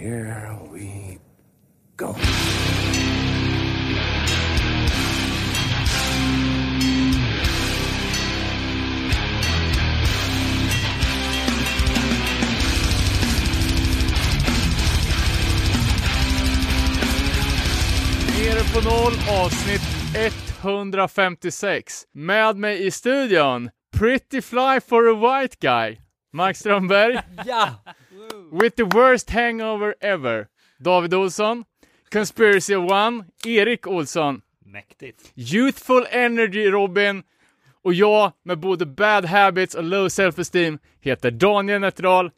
here we go. Nere på noll, avsnitt 156. Med mig i studion, Pretty Fly for a White Guy, Mark Strömberg. Ja! With the worst hangover ever, David Olsson. Conspiracy One, Erik Olsson. Mäktigt. Youthful Energy Robin. Och jag med både bad habits och low self-esteem heter Daniel Netral.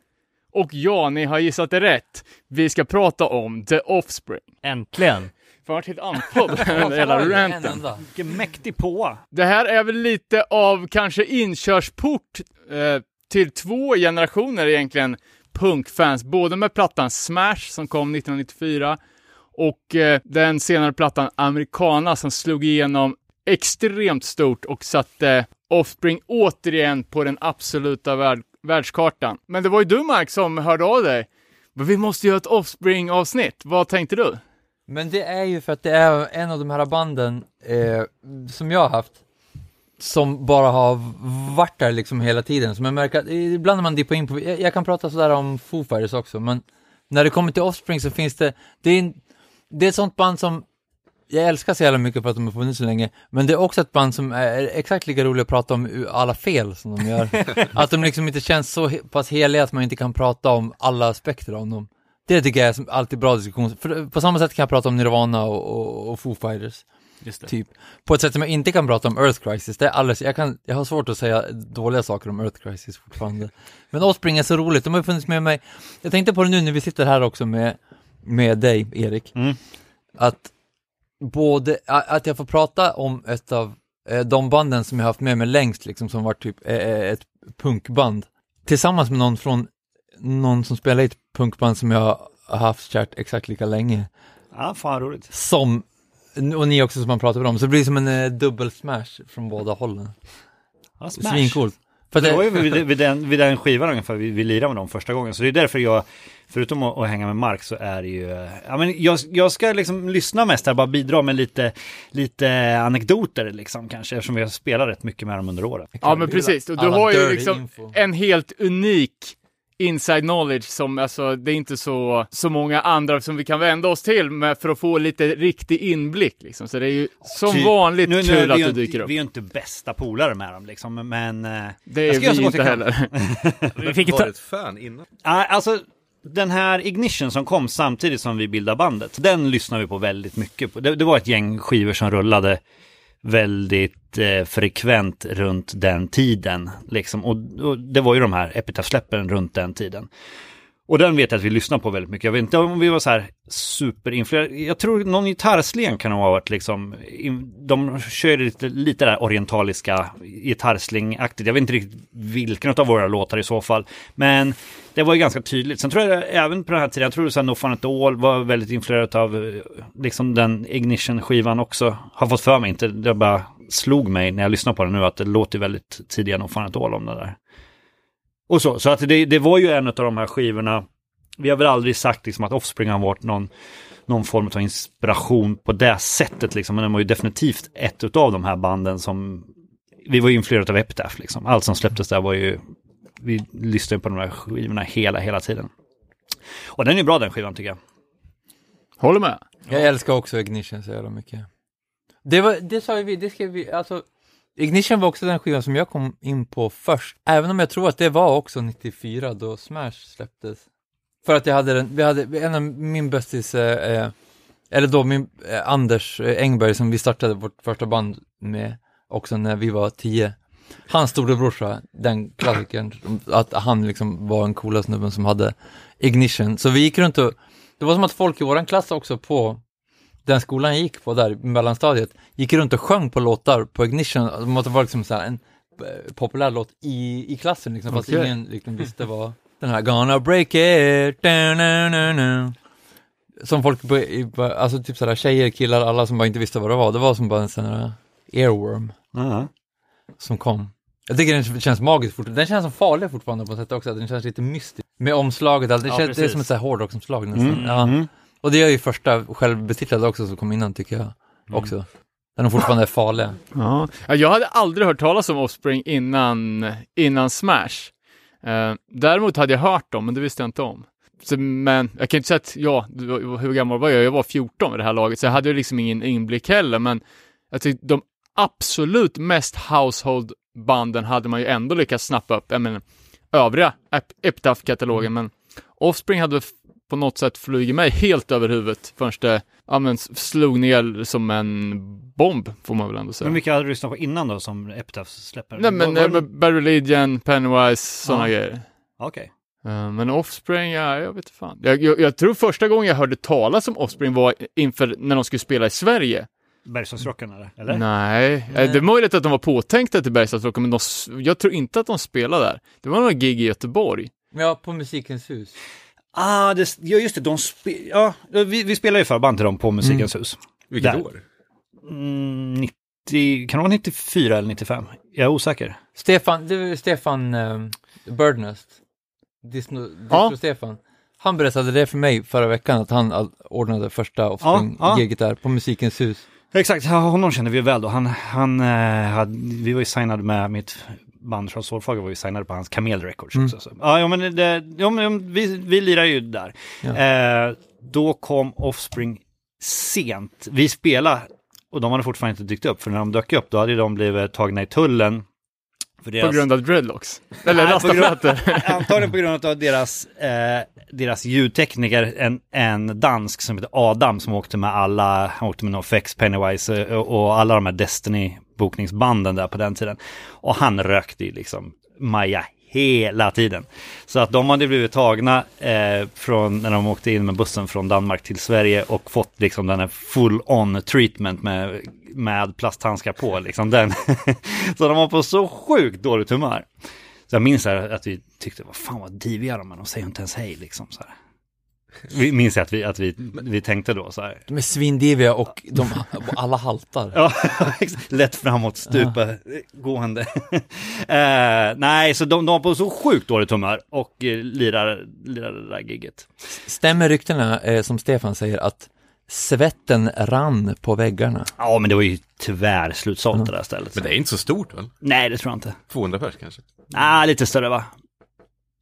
Och ja, ni har gissat det rätt. Vi ska prata om The Offspring. Äntligen. Fan, vart helt andfådd den jävla ranten. Vilken mäktig på. Det här är väl lite av kanske inkörsport eh, till två generationer egentligen punkfans, både med plattan Smash som kom 1994 och eh, den senare plattan Americana som slog igenom extremt stort och satte Offspring återigen på den absoluta värld världskartan. Men det var ju du Mark som hörde av dig. Men vi måste göra ett Offspring-avsnitt. Vad tänkte du? Men det är ju för att det är en av de här banden eh, som jag har haft som bara har varit där liksom hela tiden, som jag märker att ibland när man dippar in på, jag, jag kan prata sådär om Foo Fighters också, men när det kommer till Offspring så finns det, det är, en, det är ett sånt band som jag älskar så jävla mycket för att de har funnits så länge, men det är också ett band som är exakt lika roligt att prata om alla fel som de gör. att de liksom inte känns så pass heliga att man inte kan prata om alla aspekter av dem. Det tycker jag är alltid bra diskussion, för på samma sätt kan jag prata om Nirvana och, och, och Foo Fighters. Typ. På ett sätt som jag inte kan prata om Earth Crisis, det är alldeles, jag, kan, jag har svårt att säga dåliga saker om Earth Crisis fortfarande. Men Offspring är så roligt, de har funnits med mig. Jag tänkte på det nu när vi sitter här också med, med dig, Erik. Mm. Att både, att jag får prata om ett av eh, de banden som jag haft med mig längst, liksom som var typ eh, eh, ett punkband. Tillsammans med någon från, någon som spelar i ett punkband som jag har haft kärt exakt lika länge. Ja, fan roligt. Som, och ni också som man pratar om, så det blir som en eh, dubbel smash från båda hållen. Ja, smash. Svincoolt. För Det var ju vid, vid, den, vid den skivan ungefär vi, vi lirade med dem första gången. Så det är därför jag, förutom att, att hänga med Mark så är det ju, eh, ja men jag, jag ska liksom lyssna mest här, bara bidra med lite, lite anekdoter liksom kanske, eftersom vi har spelat rätt mycket med dem under året. Ja, men precis. Och du har ju liksom info. en helt unik inside knowledge som, alltså, det är inte så, så många andra som vi kan vända oss till med för att få lite riktig inblick liksom. Så det är ju som Ty- vanligt nu, nu, kul är att du dyker inte, upp. Vi är ju inte bästa polare med dem liksom, men... eh, Det jag är ska göra så vi inte heller. Vi fick varit fan innan. Ja, alltså den här Ignition som kom samtidigt som vi bildade bandet, den lyssnade vi på väldigt mycket på. Det, det var ett gäng skivor som rullade väldigt eh, frekvent runt den tiden. Liksom. Och, och det var ju de här epitafsläppen runt den tiden. Och den vet jag att vi lyssnar på väldigt mycket. Jag vet inte om vi var så här superinfluerade. Jag tror någon gitarrslen kan ha varit liksom, de kör lite, lite där orientaliska gitarrslingaktigt. Jag vet inte riktigt vilken av våra låtar i så fall. Men det var ju ganska tydligt. Sen tror jag även på den här tiden, jag tror att No Fun At All var väldigt influerat av eh, liksom den Ignition-skivan också. Har fått för mig, inte, det bara slog mig när jag lyssnar på den nu att det låter väldigt tidiga No Fun At All om det där. Och så, så att det, det var ju en av de här skivorna. Vi har väl aldrig sagt liksom att Offspring har varit någon, någon form av inspiration på det sättet liksom. Men den var ju definitivt ett av de här banden som vi var ju influerade av Epitaph liksom. Allt som släpptes där var ju, vi lyssnade på de här skivorna hela, hela tiden. Och den är bra den skivan tycker jag. Håller med. jag älskar också Ignition så jävla mycket. Det var, det sa ju vi, det skrev vi, alltså Ignition var också den skivan som jag kom in på först, även om jag tror att det var också 94 då Smash släpptes. För att jag hade den, vi hade, en av min bästis, eh, eh eller då min, eh, Anders eh, Engberg som vi startade vårt första band med också när vi var tio. Hans storebrorsa, den klassikern, att han liksom var en coola snubben som hade Ignition. Så vi gick runt och, det var som att folk i våran klass också på den skolan jag gick på där, i mellanstadiet, gick runt och sjöng på låtar på Ignition. Det måste vara liksom så en eh, populär låt i, i klassen liksom, fast Okej. ingen liksom visste vad den här Gonna break it, da, na, na, na. Som folk, alltså typ sådär tjejer, killar, alla som bara inte visste vad det var. Det var som bara en sån här earworm Ja. som kom. Jag tycker den känns magisk fortfarande. Den känns som farlig fortfarande på ett sätt också, den känns lite mystisk. Med omslaget, alltså, det, Ja, känns, det är som ett hårdrocksomslag nästan. Mm, Ja. mm. Och det är ju första självbetitlade också som kom innan tycker jag. Också. När de fortfarande är farliga. Ja. Ja, Jag hade aldrig hört talas om Offspring innan, innan Smash. Eh, däremot hade jag hört dem, men det visste jag inte om. Så, men jag kan inte säga att, ja, hur gammal var jag? Jag var 14 vid det här laget, så jag hade ju liksom ingen inblick heller, men jag tyckte de absolut mest household-banden hade man ju ändå lyckats snappa upp. Jag menar, övriga Ep- Epitaph-katalogen, men Offspring hade på något sätt flugit mig helt över huvudet förrän det ja, men, s- slog ner som en bomb, får man väl ändå säga. Men vilka hade du lyssnat på innan då som Epitaph släpper? Nej men Var- var- Bad Religion, Pennywise, sådana grejer. Okej. Eh, men Offspring, ja, jag vet inte fan. Jag, jag, jag tror första gången jag hörde talas om Offspring var inför när de skulle spela i Sverige. Bergslagsrocken eller? eller? Nej, Eh, det är möjligt att de var påtänkta till Bergslagsrocken, men de, jag tror inte att de spelade där. Det var några gig i Göteborg. Ja, på Musikens hus. Ah, det, ja just det, de spe, ja, vi, vi spelar ju förband till dem på Musikens hus. Vilket Där. år? Mm, 90, kan det vara 94 eller 95? Jag är osäker. Stefan, det var Stefan um, Birdnest. Disno, Disno Ja. Stefan. Han berättade det för mig förra veckan, att han ordnade första Offspring-giget där på Musikens hus. Exakt, ja, honom känner vi väl då. Han, han eh, hade, vi var ju signade med mitt band från Solfager var ju signade på hans Kamel Records också. Så. Ja, men, det, ja, men vi, vi lirar ju där. Ja. Eh, då kom Offspring sent. Vi spelade och de hade fortfarande inte dykt upp. För när de dök upp då hade de blivit tagna i tullen. För På deras- grund av dreadlocks. Eller rastaflätor. Antagligen på grund av deras, eh, deras ljudtekniker, en, en dansk som heter Adam som åkte med alla, han åkte med NoFX, Pennywise eh, och, och alla de här bokningsbanden där på den tiden. Och han rökte ju liksom Maja hela tiden. Så att de hade blivit tagna eh, från när de åkte in med bussen från Danmark till Sverige och fått liksom den här full on treatment med, med plasthandskar på liksom den. så de var på så sjukt dåligt humör. Så jag minns här att vi tyckte, vad fan vad diviga de är, de säger inte ens hej liksom så här. Vi minns att vi, att vi, vi tänkte då så här. De är svindiviga och de, alla haltar. Ja, lätt framåt, stupa, gående. eh, nej, så de, de var på så sjukt dåligt humör och eh, lirar, lirar det där gigget. Stämmer ryktena, eh, som Stefan säger, att svetten rann på väggarna? Ja, men det var ju tyvärr slutsålt det där stället. Men det är inte så stort väl? Nej, det tror jag inte. 200 pers kanske? Nej, lite större va?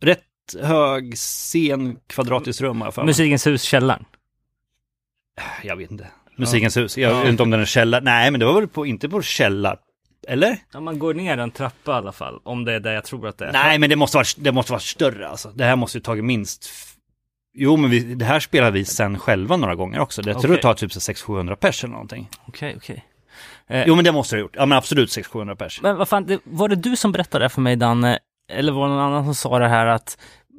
Rätt hög scen, kvadratiskt rum jag för mig. Musikens hus, källaren. Jag vet inte. Musikens hus. Jag vet inte om den är källare. Nej, men det var väl på, inte på källar. Eller? Ja, man går ner en trappa i alla fall, om det är det jag tror att det är. Nej, men det måste vara, det måste vara större alltså. Det här måste ju tagit minst... f- Jo, men vi, det här spelar vi sen själva några gånger också. Jag tror Okej. det tar typ så 600-700 pers eller någonting. Okej, okej. Eh, Jo, men det måste det ha gjort. Ja, men absolut 600-700 pers. Men vad fan, det, var det du som berättade det för mig Danne? Eller var det någon annan som sa det här att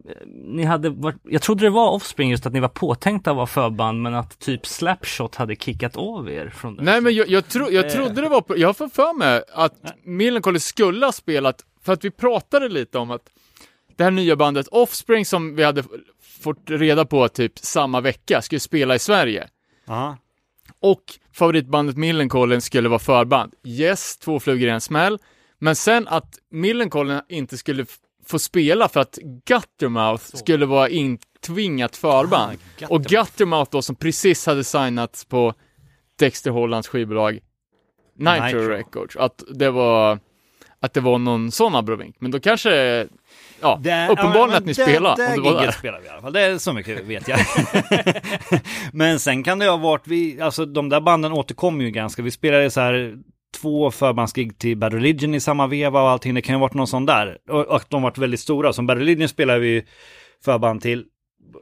eh, ni hade varit, jag trodde det var Offspring just att ni var påtänkta att vara förband men att typ Slapshot hade kickat av er från det. Nej men jag, jag, tro, jag trodde det var, på, jag har för mig att Millencolin skulle ha spelat, för att vi pratade lite om att det här nya bandet Offspring som vi hade fått reda på typ samma vecka skulle spela i Sverige. Ja. Och favoritbandet Millencolin skulle vara förband. Yes, två flugor i en smäll. Men sen att Millencolin inte skulle få spela för att Guttermouth skulle vara intvingat förband. Ah, och Guttermouth då som precis hade signats på Dexter Hollands skivbolag Nitro, Nitro. Records. Att det var att det var någon sån abrovink. Men då kanske, ja, Det- uppenbarligen ja, att ni det- spelade. Det om det var gigget där. spelar vi i alla fall. Det är så mycket vet jag. Men sen kan det ha varit, vi, alltså de där banden återkommer ju ganska. Vi spelade så här två förbandsgig till Bad Religion i samma veva och allting. Det kan ju ha varit någon sån där. Och, och de varit väldigt stora. Som Bad Religion spelade vi förband till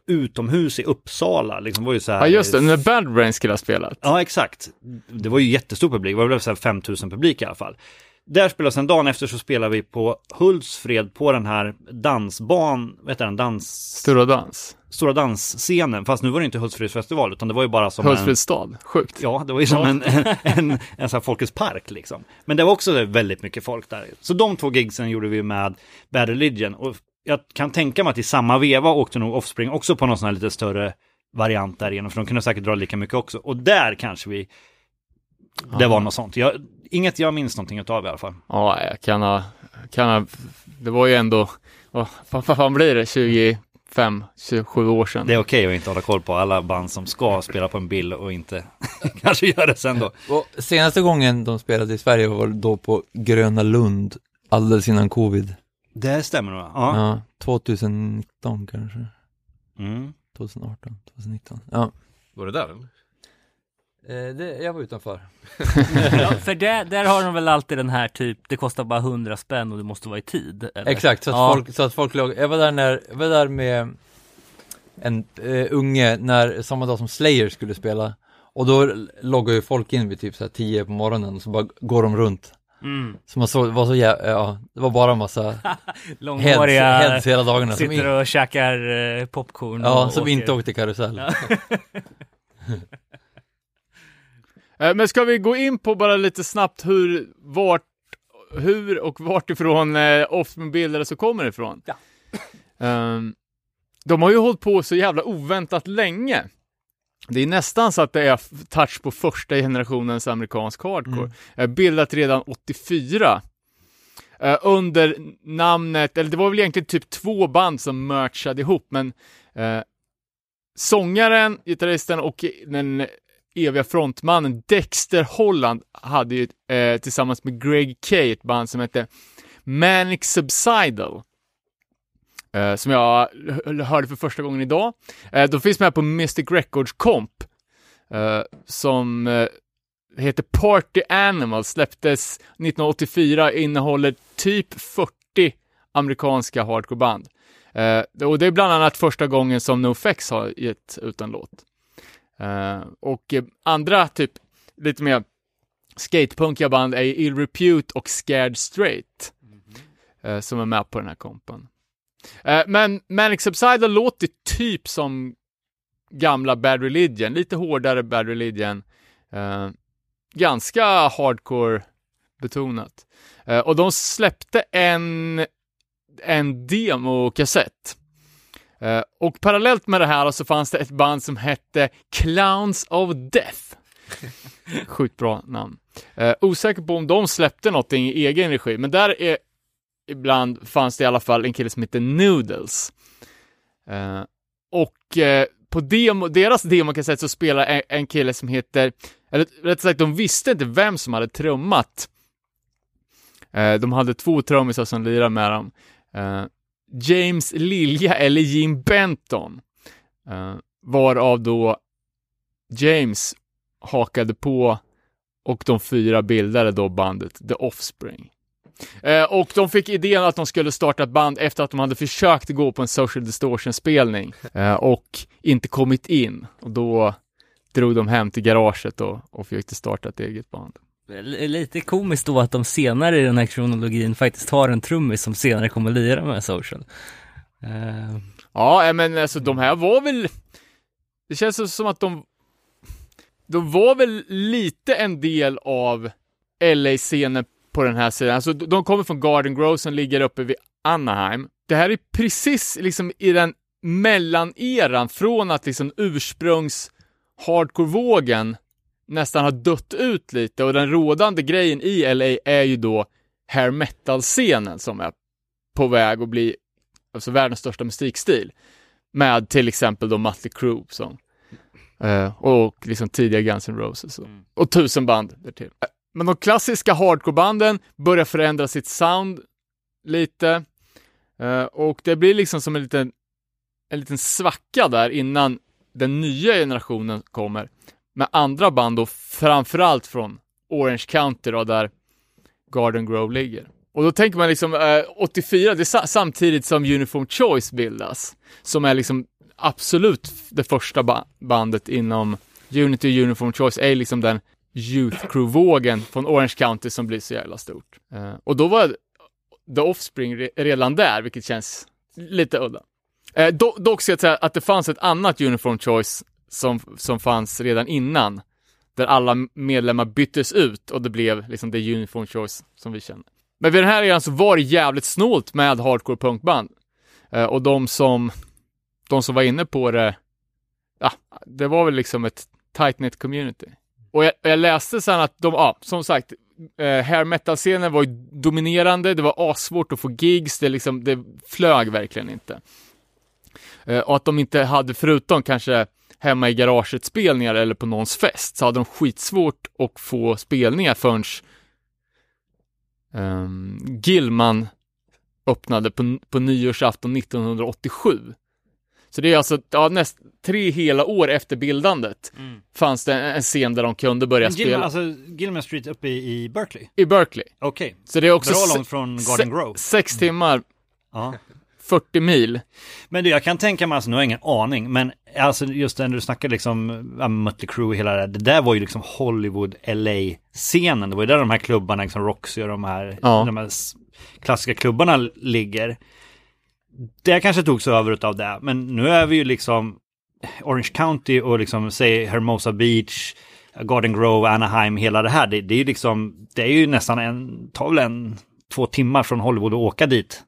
utomhus i Uppsala. Liksom var ju så här, Ja just det, när Bad Brain skulle ha spelat. Ja, exakt. Det var ju jättestor publik, det var väl så här 5000 publik i alla fall. Där spelade sen dagen efter så spelade vi på Hultsfred på den här dansban, vad heter den, dans... Stora Dans. Stora dansscenen. Fast nu var det inte Hultsfreds festival utan det var ju bara som Hultsfreds stad. Sjukt. Ja, det var ju som en, en, en, en sån Folkets park liksom. Men det var också väldigt mycket folk där. Så de två gigsen gjorde vi med Bad Religion. Och jag kan tänka mig att i samma veva åkte nog Offspring också på någon sån här lite större variant där igenom. För de kunde säkert dra lika mycket också. Och där kanske vi... Det var något sånt. Jag, inget jag minns någonting utav i alla fall. Ja, jag kan ha, kan ha, det var ju ändå, vad vad fan blir det, 20, fem, 27 år sedan. Det är okej att inte hålla koll på alla band som ska spela på en bild och inte kanske gör det sen då. Och senaste gången de spelade i Sverige var då på Gröna Lund, alldeles innan covid. Det stämmer nog. Ja. Ja, 2019 kanske. Mm. 2018, 2019. Ja. Var det där eller? Eh, det, jag var utanför. Ja, för där, där har de väl alltid den här typ, det kostar bara 100 spänn och du måste vara i tid. Eller? Exakt, så att Ja. folk, så att folk låg, jag var där när, jag var där med en eh, unge när, samma dag som Slayer skulle spela. Och då loggar ju folk in vid typ så här 10 på morgonen och så bara går de runt. Mm. Så man så, var så jä- ja, det var bara en massa heads, Långhåriga heads hela dagarna som, sitter och käkar eh, popcorn. ja, och som åker. inte åkte karusell. Eh, Men ska vi gå in på bara lite snabbt hur, vart, hur och vart ifrån eh, Offspring-bilder så kommer ifrån? Ja. Ehm, de har ju hållit på så jävla oväntat länge. Det är nästan så att det är touch på första generationens amerikansk hardcore. Eh, bildat redan 84. Eh, under namnet, eller det var väl egentligen typ två band som merchade ihop, men eh, sångaren, gitarristen och den eviga frontmannen Dexter Holland hade ju eh, tillsammans med Greg Kay ett band som hette Manic Subsidal. Eh, som jag hörde för första gången idag. Eh, de finns med på Mystic Records Comp. Eh, som eh, heter Party Animal, släpptes 1984, innehåller typ 40 amerikanska hardcoreband. Eh, och det är bland annat första gången som NoFX har gett ut en låt. Eh, och eh, andra typ lite mer skatepunkiga band är Ill Repute och Scared Straight. eh, som är med på den här kompen. Men Manic Subsidal låter typ som gamla Bad Religion, lite hårdare Bad Religion. Ganska hardcore betonat. Och de släppte en, en demokassett. Eh, och parallellt med det här så fanns det ett band som hette Clowns of Death. Sjukt bra namn. Eh, osäker på om de släppte någonting i egen regi, men där är ibland fanns det i alla fall en kille som heter Noodles. Eh, och på demo, deras demokassett så spelar en, en kille som heter, eller rätt sagt de visste inte vem som hade trummat. De hade två trummisar som lirade med dem. James Lilja eller Jim Benton. Uh, varav då James hakade på och de fyra bildade då bandet The Offspring. Eh, och de fick idén att de skulle starta ett band efter att de hade försökt gå på en Social Distortion-spelning eh, och inte kommit in. Och då drog de hem till garaget och, och fick starta ett eget band. Lite komiskt då att de senare i den här kronologin faktiskt har en trummis som senare kommer lira med Social. Uh... Ja, eh, men alltså de här var väl... Det känns som att de... De var väl lite en del av LA-scenen på den här sidan. Alltså de kommer från Garden Grove som ligger uppe vid Anaheim. Det här är precis liksom i den mellaneran från att liksom ursprungs hardcore-vågen nästan har dött ut lite och den rådande grejen i LA är ju då hair metal-scenen som är på väg att bli alltså världens största musikstil. Med till exempel då Mötley Crüe som, eh, och liksom tidiga Guns N' Roses och, och tusen band därtill. Eh, Men de klassiska hardcore-banden börjar förändra sitt sound lite eh, och det blir liksom som en liten, en liten svacka där innan den nya generationen kommer med andra band då framförallt från Orange County då, där Garden Grove ligger. Och då tänker man liksom, eh, 84, det är sa- samtidigt som Uniform Choice bildas, som är liksom absolut det första ba- bandet inom Unity Uniform Choice, är liksom den Youth Crew-vågen från Orange County som blir så jävla stort. Eh, och då var The Offspring re- redan där, vilket känns lite udda. Eh, do- dock ska jag säga att det fanns ett annat Uniform Choice som, som fanns redan innan, där alla medlemmar byttes ut och det blev liksom det Uniform Choice som vi känner. Men vid den här eran så var det jävligt snålt med hardcore punkband. Eh, och de som, de som var inne på det, ja, det var väl liksom ett tight knit community. Och jag, jag läste sen att de, ja, som sagt, eh, hair metal-scenen var ju dominerande, det var assvårt att få gigs, det liksom, det flög verkligen inte. Eh, och att de inte hade, förutom kanske hemma i garaget spelningar eller på någons fest, så hade de skitsvårt att få spelningar förrän um, Gilman öppnade på, på nyårsafton 1987. Så det är alltså ja, näst, tre hela år efter bildandet Mm. fanns det en, en scen där de kunde börja Men spela Gilman, alltså Gilman Street uppe i, i Berkeley? i Berkeley. Okej. Så det är också Bra långt från Garden Grove. sex timmar, Ja. 40 mil. Men du, jag kan tänka mig, alltså nu har jag ingen aning, men alltså just när du snackar liksom, ja, Mötley Crüe och hela det där, det där var ju liksom Hollywood, LA-scenen, det var ju där de här klubbarna, liksom Roxy och de här, Ja. de här klassiska klubbarna ligger. Det kanske togs över av det, men nu är vi ju liksom Orange County och liksom, säg Hermosa Beach, Garden Grove, Anaheim, hela det här, det, det är ju liksom, det är ju nästan en, tar väl en, två timmar från Hollywood att åka dit.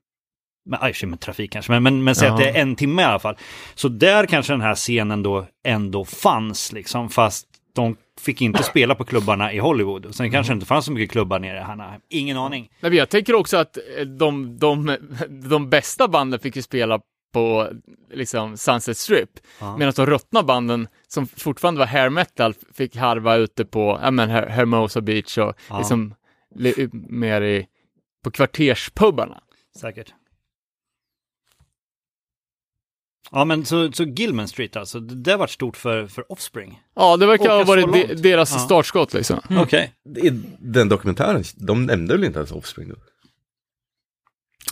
Men, aj, med trafik kanske, men, men, men säg Ja. att det är en timme i alla fall. Så där kanske den här scenen då ändå fanns, liksom, fast de fick inte spela på klubbarna i Hollywood. Sen kanske det inte fanns så mycket klubbar nere i Anaheim. Ingen aning. Nej, men jag tänker också att eh, de, de, de bästa banden fick ju spela på liksom Sunset Strip. Ja. Medan de ruttna banden, som fortfarande var hair metal, fick harva ute på ja, men, Her- Hermosa Beach och Ja. liksom li, mer i, på kvarterspubbarna. Säkert. Ja men så, så Gilman Street alltså, det det har varit stort för, för Offspring. Ja, det verkar ha varit de, deras Ja. startskott liksom. Okej. I den dokumentären, de nämnde väl inte ens Offspring då?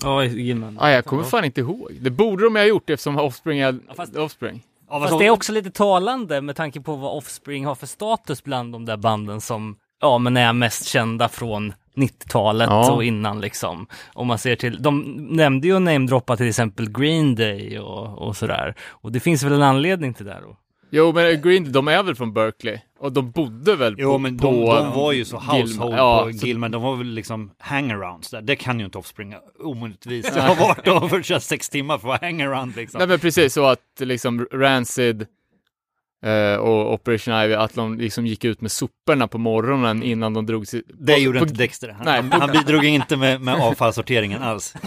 Ja, Gilman. Ah, jag kommer fan inte ihåg. Det borde de ha gjort eftersom Offspring är fast- Offspring. Ja, Fast det är också lite talande med tanke på vad Offspring har för status bland de där banden som, ja men är mest kända från 90-talet Ja. och innan liksom. Om man ser till, de nämnde ju namedroppa till exempel Green Day och, och sådär. Och det finns väl en anledning till det då. Jo, men Green, de är väl från Berkeley? Och de bodde väl på... Jo men de, på, de var ju så household. Ja, på så- Gilman, de var väl liksom hangarounds där. Det kan ju inte Offspring omöjligtvis ha varit för att köra sex timmar för att vara hangaround liksom. Nej men precis så att liksom Rancid eh, och Operation Ivy, att de liksom gick ut med soporna på morgonen innan de drog sig... Det gjorde på, inte Dexter. Han, Nej. han, bidrog inte med, med avfallssorteringen alls.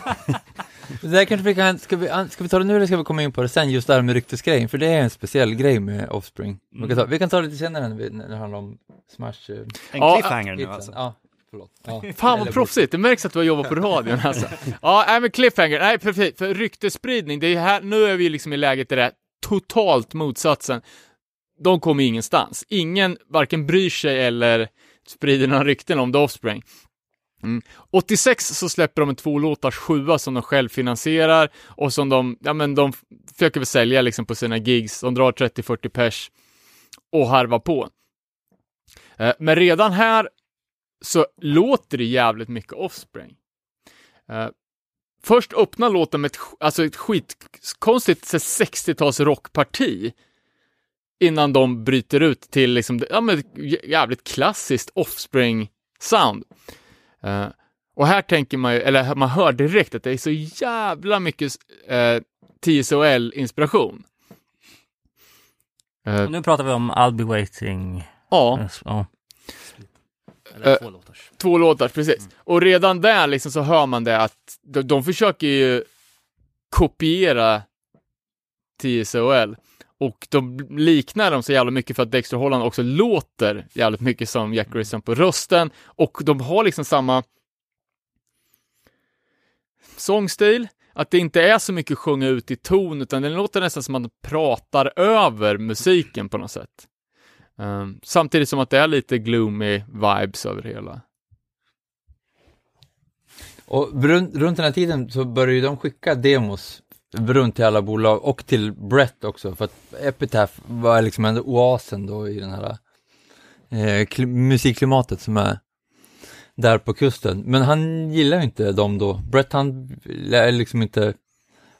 Det där kanske vi kan, ska vi, ska vi ta det nu eller ska vi komma in på det sen, just det här med ryktesgrejen? För det är en speciell grej med Offspring. Vi kan ta, vi kan ta det lite senare när, vi, när det handlar om Smash. eh, En Ja, cliffhanger nu alltså. Ja, förlåt. Ja. Fan vad proffsigt, det märks att du har jobbat på radion alltså. Ja, nej men cliffhanger, nej precis, för ryktespridning, det är här, nu är vi liksom i läget där det är totalt motsatsen. De kommer ingenstans. Ingen varken bryr sig eller sprider några rykten om The Offspring. Mm. 86 så släpper de en tvålåtars sjua som de självfinansierar och som de, ja men de försöker väl sälja liksom på sina gigs. De drar 30-40 pers och harvar på. Eh, Men redan här så låter det jävligt mycket Offspring. Eh, först öppnar låten med ett, alltså ett skitkonstigt 60-tals rockparti innan de bryter ut till liksom, ja, men jävligt klassiskt Offspring-sound. Eh, och här tänker man ju, eller man hör direkt att det är så jävla mycket uh, TSOL-inspiration. Eh, Och nu pratar vi om I'll be waiting. ja. Ja. Eh, Två låtar, precis. Och redan där liksom så hör man det att de, de försöker ju kopiera TSOL. Och de liknar dem så jävla mycket för att Dexter Holland också låter jävligt mycket som Jack Grissom på rösten. Och de har liksom samma sångstil. Att det inte är så mycket sjunga ut i ton, utan det låter nästan som att de pratar över musiken på något sätt. Um, samtidigt som att det är lite gloomy vibes över det hela. Och runt, runt den här tiden så började ju de skicka demos runt till alla bolag och till Brett också för att Epitaph var liksom ändå oasen då i den här eh, musikklimatet som är där på kusten. Men han gillar ju inte dem då. Brett han är liksom inte,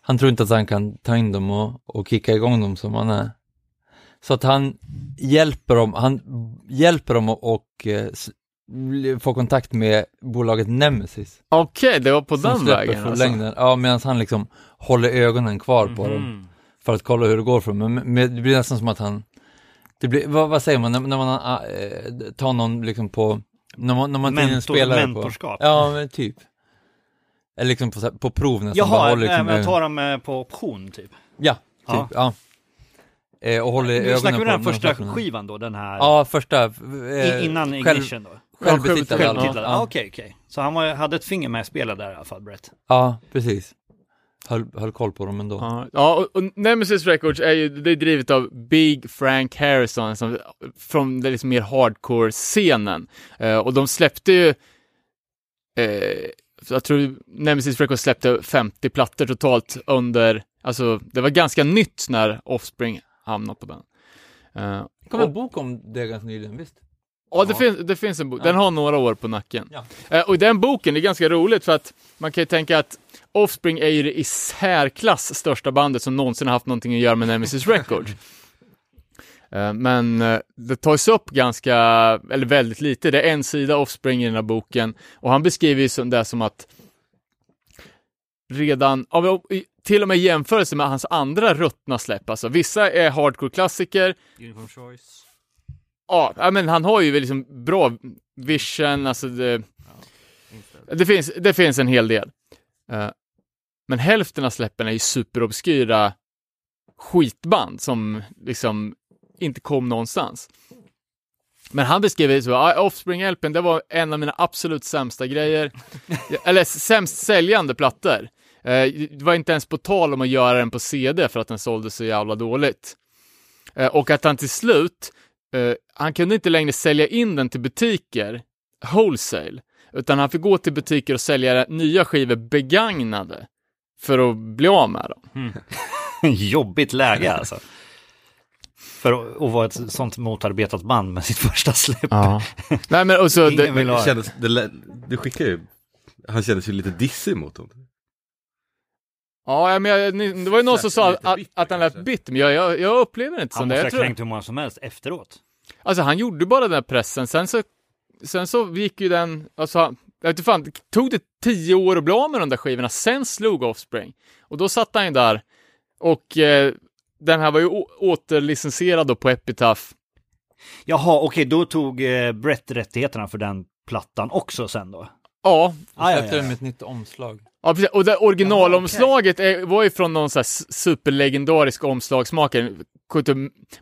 han tror inte att han kan ta in dem och, och kicka igång dem som han är. Så att han hjälper dem, han hjälper dem och, och eh, få kontakt med bolaget Nemesis. Okej, det var på den vägen från alltså. längden. Ja, medan han liksom håller ögonen kvar på dem Mhm. för att kolla hur det går för dem. Men men det blir nästan som att han, det blir, vad, vad säger man, när, när man äh, tar någon liksom på, när man, när man Mentor, spelare mentorskap. på. Ja, men typ. Eller liksom på, på prov nästan. bara Jaha, håller liksom men jag tar dem eh, på option typ. Ja, typ. Ja. Ja. Eh, och håller Nu ögonen snackar vi på den här första skivan då, den här Ja, första. Eh, innan själv- Ignition då? Självbetitlad. Ja, Självbetitlad? Ja, Ja, okej, okej. Så han var, hade ett finger med i spelet där i alla fall, Brett. ja, precis. Höll, höll koll på dem ändå. Ja, ja och, och Nemesis Records är ju det är drivet av Big Frank Harrison som, från den liksom mer hardcore-scenen. Eh, och de släppte ju, eh, jag tror Nemesis Records släppte 50 plattor totalt under, alltså det var ganska nytt när Offspring hamnade på den. Eh, Det kom en bok om det ganska nyligen, visst? Ja, det, finns, det finns en bok. Den har några år på nacken. Ja. Eh, och den boken är ganska roligt för att man kan ju tänka att Offspring är ju det i särklass största bandet som någonsin har haft någonting att göra med Nemesis Records. Eh, men det tas upp ganska, eller väldigt lite. Det är en sida Offspring i den här boken och han beskriver ju det som att redan, ja, till och med i jämförelse med hans andra ruttna släpp, alltså vissa är hardcore-klassiker, Uniform choice. Ja, ja, men han har ju liksom bra vision, alltså det, det, finns, det finns en hel del. Eh, men hälften av släppen är ju superobskyra skitband som liksom inte kom någonstans. Men han beskrev det så, Offspring-LPn, det var en av mina absolut sämsta grejer. Eller sämst säljande plattor. Eh, det var inte ens på tal om att göra den på CD för att den sålde så jävla dåligt. Eh, och att han till slut, eh, han kunde inte längre sälja in den till butiker, wholesale, utan han fick gå till butiker och sälja nya skivor begagnade för att bli av med dem. Jobbigt läge alltså. För att, vara ett sånt motarbetat band med sitt första släpp. Nej men och så, det, Det kändes, det, du skickade ju, han kändes ju lite dissig mot honom. Ja men jag, det var ju någon som sa att, bitter att han lät kanske. bitter, men jag, jag, jag upplever det inte Han som det. måste Jag ha kränkt hur många som helst efteråt. alltså han gjorde bara den här pressen, sen så, sen så gick ju den, alltså, han- jag vet inte fan, det tog det tio år att bli av med de där skivorna, sen slog Offspring. Och då satt han ju där, och eh, den här var ju återlicensierad då på Epitaph. Jaha, okej, då tog eh, Brett rättigheterna för den plattan också sen då? Ja, Ah, ja, Släppte ja, med ja. ett nytt omslag. Ja, precis. Och det originalomslaget är, var ju från någon sån superlegendarisk omslagsmakare,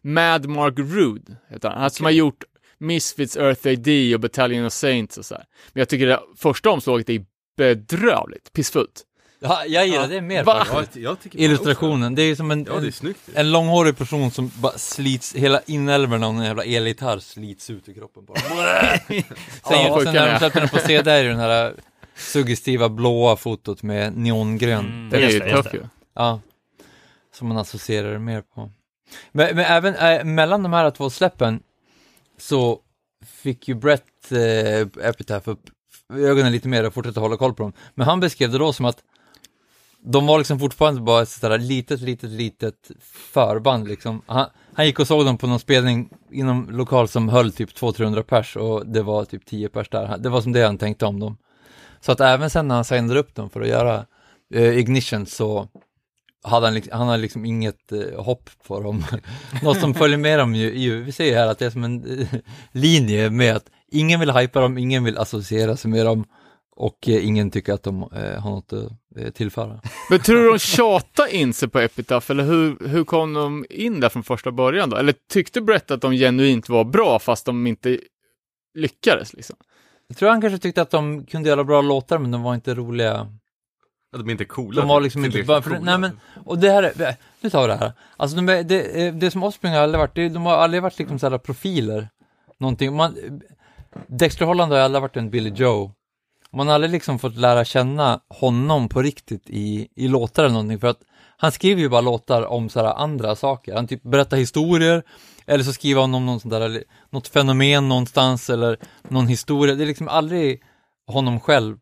Mad Mark Rude, heter han. Han som har gjort Misfits, Earth AD och Battalion of Saints och så här. Men jag tycker det första omslaget är bedrövligt, pissfullt. Ja, jag gillar det mer Va? faktiskt. Jag, jag tycker Illustrationen, det är som en, Ja, det är en, snyggt. en långhårig person som bara slits, hela inälvorna av en jävla elgitarr slits ut ur kroppen den. Sen, Ja, sen när ja. de släppte den på CD är det den här suggestiva blåa fotot med neongrön. Mm. Den är Just ju det, just tuff det. ju. Ja. Som man associerar det mer på. Men, men även äh, mellan de här två släppen så fick ju Brett äh, Epitaph upp ögonen lite mer och fortsatte hålla koll på dem. Men han beskrev det då som att de var liksom fortfarande bara ett sådär litet, litet, litet förband liksom. Han, han gick och såg dem på någon spelning inom lokal som höll typ 200-300 pers och det var typ 10 pers där. Det var som det han tänkte om dem. Så att även sen när han signade upp dem för att göra eh, Ignition så hade han, liksom, han hade liksom inget eh, hopp på dem. Något som följer med dem ju, ju, vi ser här att det är som en eh, linje med att ingen vill hypa dem, ingen vill associera sig med dem och eh, ingen tycker att de eh, har något att eh, tillföra. Men tror du de tjatade in sig på Epitaph, eller hur, hur kom de in där från första början då? Eller tyckte Brett att de genuint var bra fast de inte lyckades liksom? Jag tror han kanske tyckte att de kunde göra bra låtar men de var inte roliga. Ja, de är inte coola. De var liksom inte bara, för, coola. nej men, och det här, är- nu tar vi det här. Alltså de, det, eh, det som Offspring har aldrig varit, det, de har aldrig varit liksom sådana profiler. Någonting, man, Dexter Holland har aldrig varit en Billy Joe. Man har aldrig liksom fått lära känna honom på riktigt i, i låtar eller någonting för att han skriver ju bara låtar om sådana andra saker. Han typ berättar historier eller så skriver han om någon sån där, något fenomen någonstans eller någon historia. Det är liksom aldrig honom själv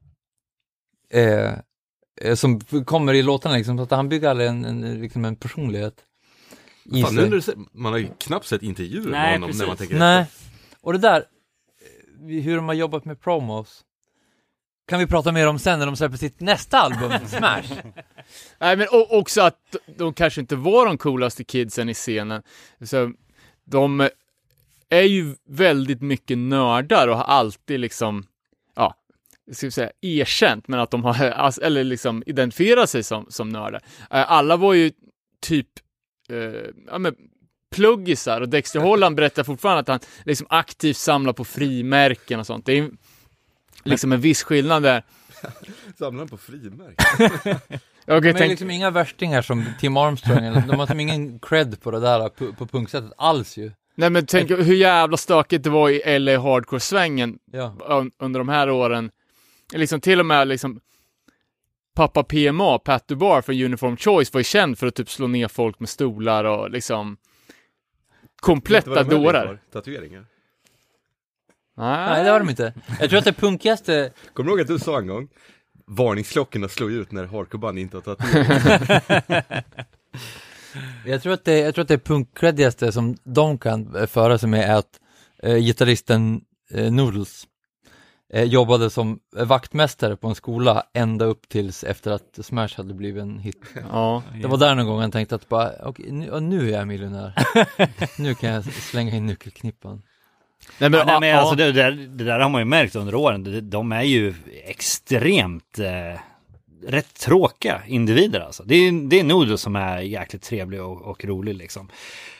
eh, eh, som kommer i låtarna liksom, så att han bygger aldrig en, en, liksom en personlighet i Fan, sig. säger, man har ju knappt sett intervjuer med Nej, honom när man precis. tänker Nej, efter. och det där, eh, hur de har jobbat med promos, kan vi prata mer om sen när de släpper sitt nästa album, Smash. Nej, men också att de kanske inte var de coolaste kidsen i scenen. Så de är ju väldigt mycket nördar och har alltid liksom, ja, ska vi säga erkänt, men att de har, alltså, eller liksom identifierat sig som, som nördar. Eh, Alla var ju typ, eh, ja men pluggisar och Dexter Holland berättar fortfarande att han liksom aktivt samlar på frimärken och sånt. Det är liksom en viss skillnad där. Samlar på frimärken? Jag De är liksom inga värstingar som Tim Armstrong, eller, de har liksom ingen cred på det där på, på punksättet alls ju. nej men tänk hur jävla stökigt det var i LA Hardcore-svängen Ja. un- under de här åren. Liksom till och med liksom pappa PMA, Pat Dubar från Uniform Choice var ju känd för att typ slå ner folk med stolar och liksom kompletta dårar. Tatueringar. Nej, det har de inte. Jag tror att det punkigaste, Kommer du ihåg att du sa en gång? Varningsklockorna slår ut när hardcoreband inte har tatueringar. jag tror att det, jag tror att det punkcreddigaste som de kan eh, föra sig med är att eh, gitarristen eh, Noodles eh, jobbade som vaktmästare på en skola ända upp tills efter att Smash hade blivit en hit. Ja. Det var där någon gång han tänkte att bara, okej, nu, nu är jag miljonär. nu kan jag slänga in nyckelknippan. Nej, Men, nej, men ja, alltså det, där, det där har man ju märkt under åren. De, är ju extremt eh, rätt tråkiga individer alltså. Det är, det är Noodle som är jäkligt trevlig och, och rolig liksom.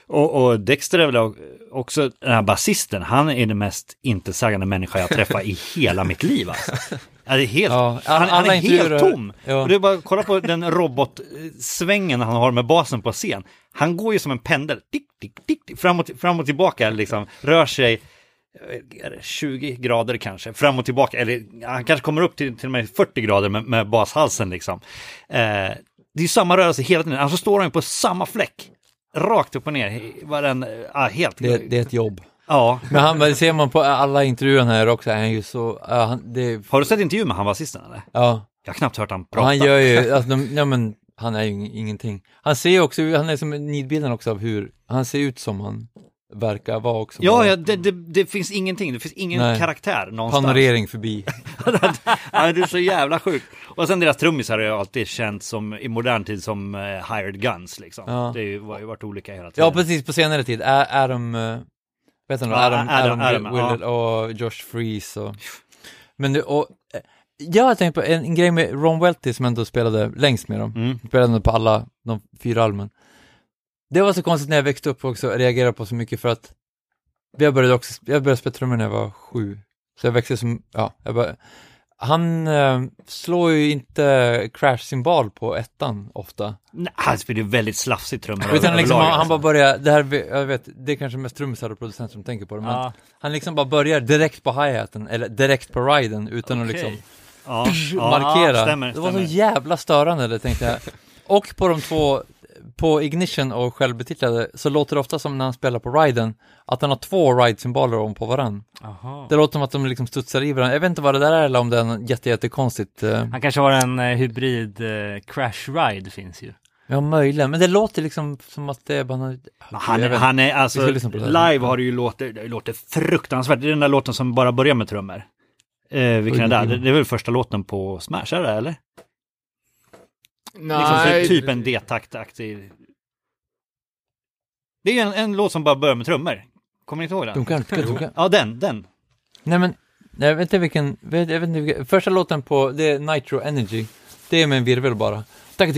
Och, och Dexter är väl också den här basisten, han är den mest intetsägande människa jag träffat i hela mitt liv alltså. Ja, är helt, Ja, han, han alla är helt tom. Ja. Och det är bara kolla på den robotsvängen han har med basen på scen. Han går ju som en pendel, tick, tick, tick, tick, fram, och, fram och tillbaka liksom, rör sig eh, 20 grader kanske, fram och tillbaka, eller han kanske kommer upp till, till och med 40 grader med, med bashalsen liksom. Eh, det är samma rörelse hela tiden, alltså står han på samma fläck, rakt upp och ner, varenda, ja, helt. Det, det är ett jobb. Ja, Men han, det ser man på alla intervjuer här också, är han ju så, ja, han, det, har du sett intervju med han basisten eller? ja, Jag har knappt hört han prata. han gör ju, alltså, de, ja men, han är ju ing- ingenting. Han ser också, han är som en nidbilden också av hur, han ser ut som han verkar vara också. Ja, ja det, det, det finns ingenting, det finns ingen Nej. karaktär någonstans. Panorering förbi. ja, det är så jävla sjukt. Och sen deras trummisar har ju alltid känt som i modern tid som eh, hired guns liksom. Ja. Det är ju- har ju varit olika hela tiden. Ja, precis, på senare tid. Ä- Adam, uh, vet du Ja, Adam, Adam- Adam, Adam, Will, och Josh Freeze och... Men det, och, eh, jag har tänkt på en, en grej med Ron Welty som ändå spelade längst med dem. Mm. Spelade på alla de fyra albumen. Det var så konstigt när jag växte upp också, reagerade på så mycket för att jag började också, jag började spela trummor när jag var sju. Så jag växte som, ja, jag bara, han eh, slår ju inte crash-symbol på ettan ofta. Nej, han spelar ju väldigt slafsigt trummor Utan liksom, han, han alltså. bara börjar, det här, jag vet, det är kanske mest trummisar och producenter som tänker på det, men Ja. han liksom bara börjar direkt på hi-haten, eller direkt på riden, utan att Okej. liksom ja, ja, markera. stämmer, det var så stämmer. jävla störande, det tänkte jag. Och på de två, på Ignition och självbetitlade, så låter det ofta som när han spelar på riden, att han har två ride-symboler om på varann. Aha. Det låter som att de liksom studsar i varandra. Jag vet inte vad det där är, eller om det är något jätte, jättekonstigt. eh, Han kanske har en eh, hybrid eh, crash ride finns ju. Ja, möjligen, men det låter liksom som att det är bara. Men Han, är- han är alltså, live har det ju låtit, det låter fruktansvärt. Det är den där låten som bara börjar med trummor. Eh, vilken är det? Det, det är väl första låten på Smash, är det eller? Liksom, Nej, så typ en D-taktaktig. Det är ju en, en låt som bara börjar med trummor. Kommer ni inte ihåg den? Dunka, dunka, dunka. Ja, den, den. Nej men, jag vet inte vilken, vet, jag vet inte vilken, första låten på, det är Nitro Energy. Det är med en virvel bara. Mm,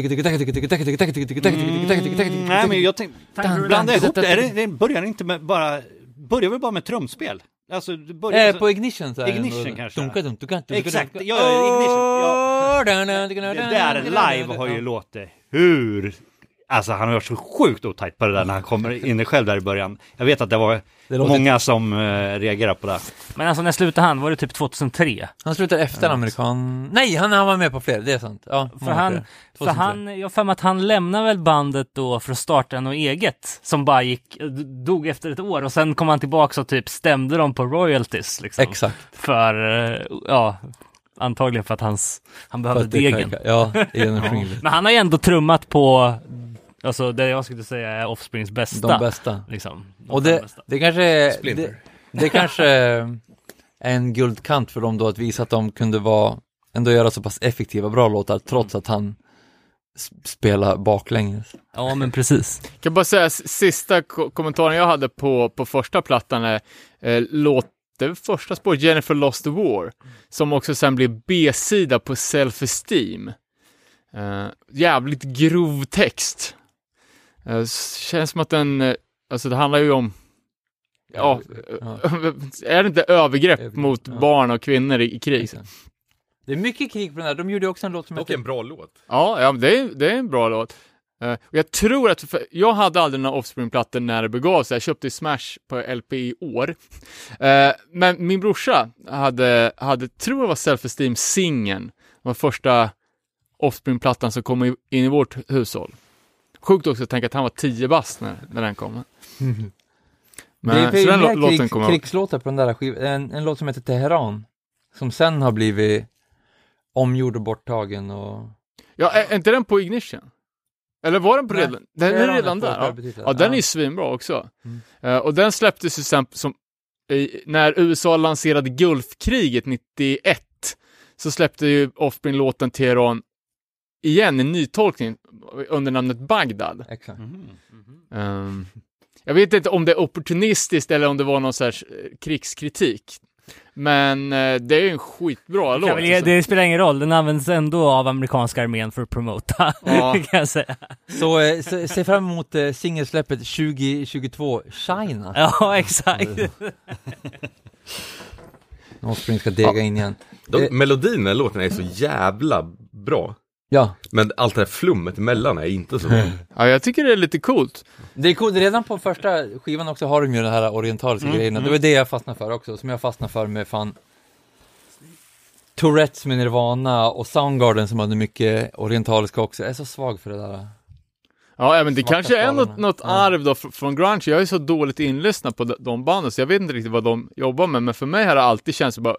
nej, men jag tänkte, blanda ihop det. Är det, det börjar inte med bara, börjar väl bara med trumspel? Alltså, det börjar... Eh, på Ignition så är det Ignition ändå- kanske. Dunka, dunka, dunka, dunka, Exakt, ja, Ignition, ja. Det där live har ju låtit hur... Alltså han har varit så sjukt otajt på det där när han kommer in själv där i början. Jag vet att det var Det låter- många som uh, reagerade på det. Men alltså när slutade han? Var det typ 2003? Han slutar efter amerikan... Nej, han, han var med på fler, det är sant. Ja, För han, för 2003. han, jag har mig att han lämnade väl bandet då för att starta något eget som bara gick, dog efter ett år och sen kom han tillbaka och typ stämde dem på royalties liksom. Exakt. För, eh, ja, antagligen för att hans, han behövde degen. kan- Ja. Men han har ju ändå trummat på, alltså det jag skulle säga är Offsprings bästa. De bästa. Liksom. De Och det, bästa. det kanske är... Det, det kanske är en guldkant för dem då att visa att de kunde vara, ändå göra så pass effektiva, bra låtar trots att han s- spelar baklänges. Ja men precis. Jag kan bara säga sista ko- kommentaren jag hade på, på första plattan är eh, låt det första spåret, Jennifer Lost the War, som också sen blir B-sida på Self Esteem. Eh, jävligt grov text. Eh, känns som att den, eh, alltså det handlar ju om, ja, är det inte övergrepp Övergrepp, mot barn och kvinnor i, i krig? Det är mycket krig på den här. De gjorde också en låt som Och heter... en bra låt. Ja, ja det, är, det är en bra låt. Eh, och jag tror att, jag hade aldrig några Offspring-plattor när det begav sig. Jag köpte Smash på LP i år. Eh, men min brorsa hade, hade, tror jag var Self Esteem singeln. Var första Offspring-plattan som kom in i vårt hushåll. Sjukt också att tänka att han var 10 bast när, när den kom. Men, det är så den låten krig, kommer krigslåtar på den där skivan. En, en låt som heter Teheran. Som sen har blivit omgjord och borttagen och... Ja, är, är inte den på Ignition? Eller var den på Nej, redan? Den är redan där? Ja. Ja, den är ju svinbra också. Mm. Eh, och den släpptes ju sen som, i, när USA lanserade Gulfkriget 91, så släppte ju Offspring låten Teheran igen, en nytolkning under namnet Bagdad. Exakt. Ehm, jag vet inte om det är opportunistiskt eller om det var någon här eh, krigskritik. Men eh, det är ju en skitbra låt. Väl, alltså. det spelar ingen roll, den används ändå av amerikanska armén för att promota, Ja. kan jag säga. Så eh, se, se fram emot eh, singelsläppet 2022, China. Ja, exakt. Offspring ska dega in igen. De, melodin i låten är så jävla bra. Ja, Men allt det här flummet emellan är inte så bra. Ja, jag tycker det är lite coolt. det är coolt. Redan på första skivan också har de ju den här orientaliska Mm, grejerna. Det var det jag fastnade för också, som jag fastnade för med fan Tourettes med Nirvana och Soundgarden som hade mycket orientaliska också. Jag är så svag för det där. Ja, ja, men det kanske är något, något Ja. arv då fr- från grunge. Jag är så dåligt inlyssnad på de, de banden, så jag vet inte riktigt vad de jobbar med. Men för mig har det alltid känts bara,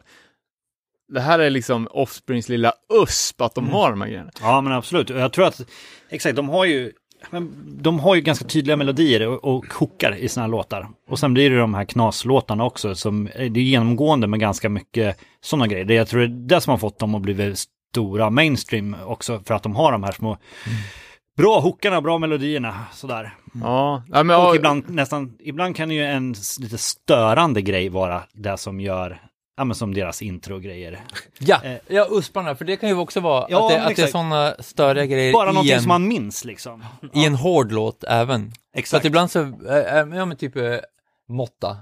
det här är liksom Offsprings lilla USP, att de Mm. har de här grejerna. Ja men absolut. Jag tror att, exakt, de har ju, men de har ju ganska tydliga melodier och, och hookar i sina låtar. Och sen blir det de här knaslåtarna också som, det är genomgående med ganska mycket sådana grejer. Det jag tror det är det som har fått dem att bli stora mainstream också för att de har de här små bra hookarna, bra melodierna, sådär. Ja, ja men Och ja, ibland nästan, ibland kan ju en lite störande grej vara det som gör, ja men som deras intro-grejer. Ja, Eh. ja usparna, för det kan ju också vara Ja, att, det, att det är exakt. sådana störiga grejer Bara någonting en, som man minns liksom. i en hård låt även. Så att Exakt. ibland så, äh, äh, ja men typ äh, måtta.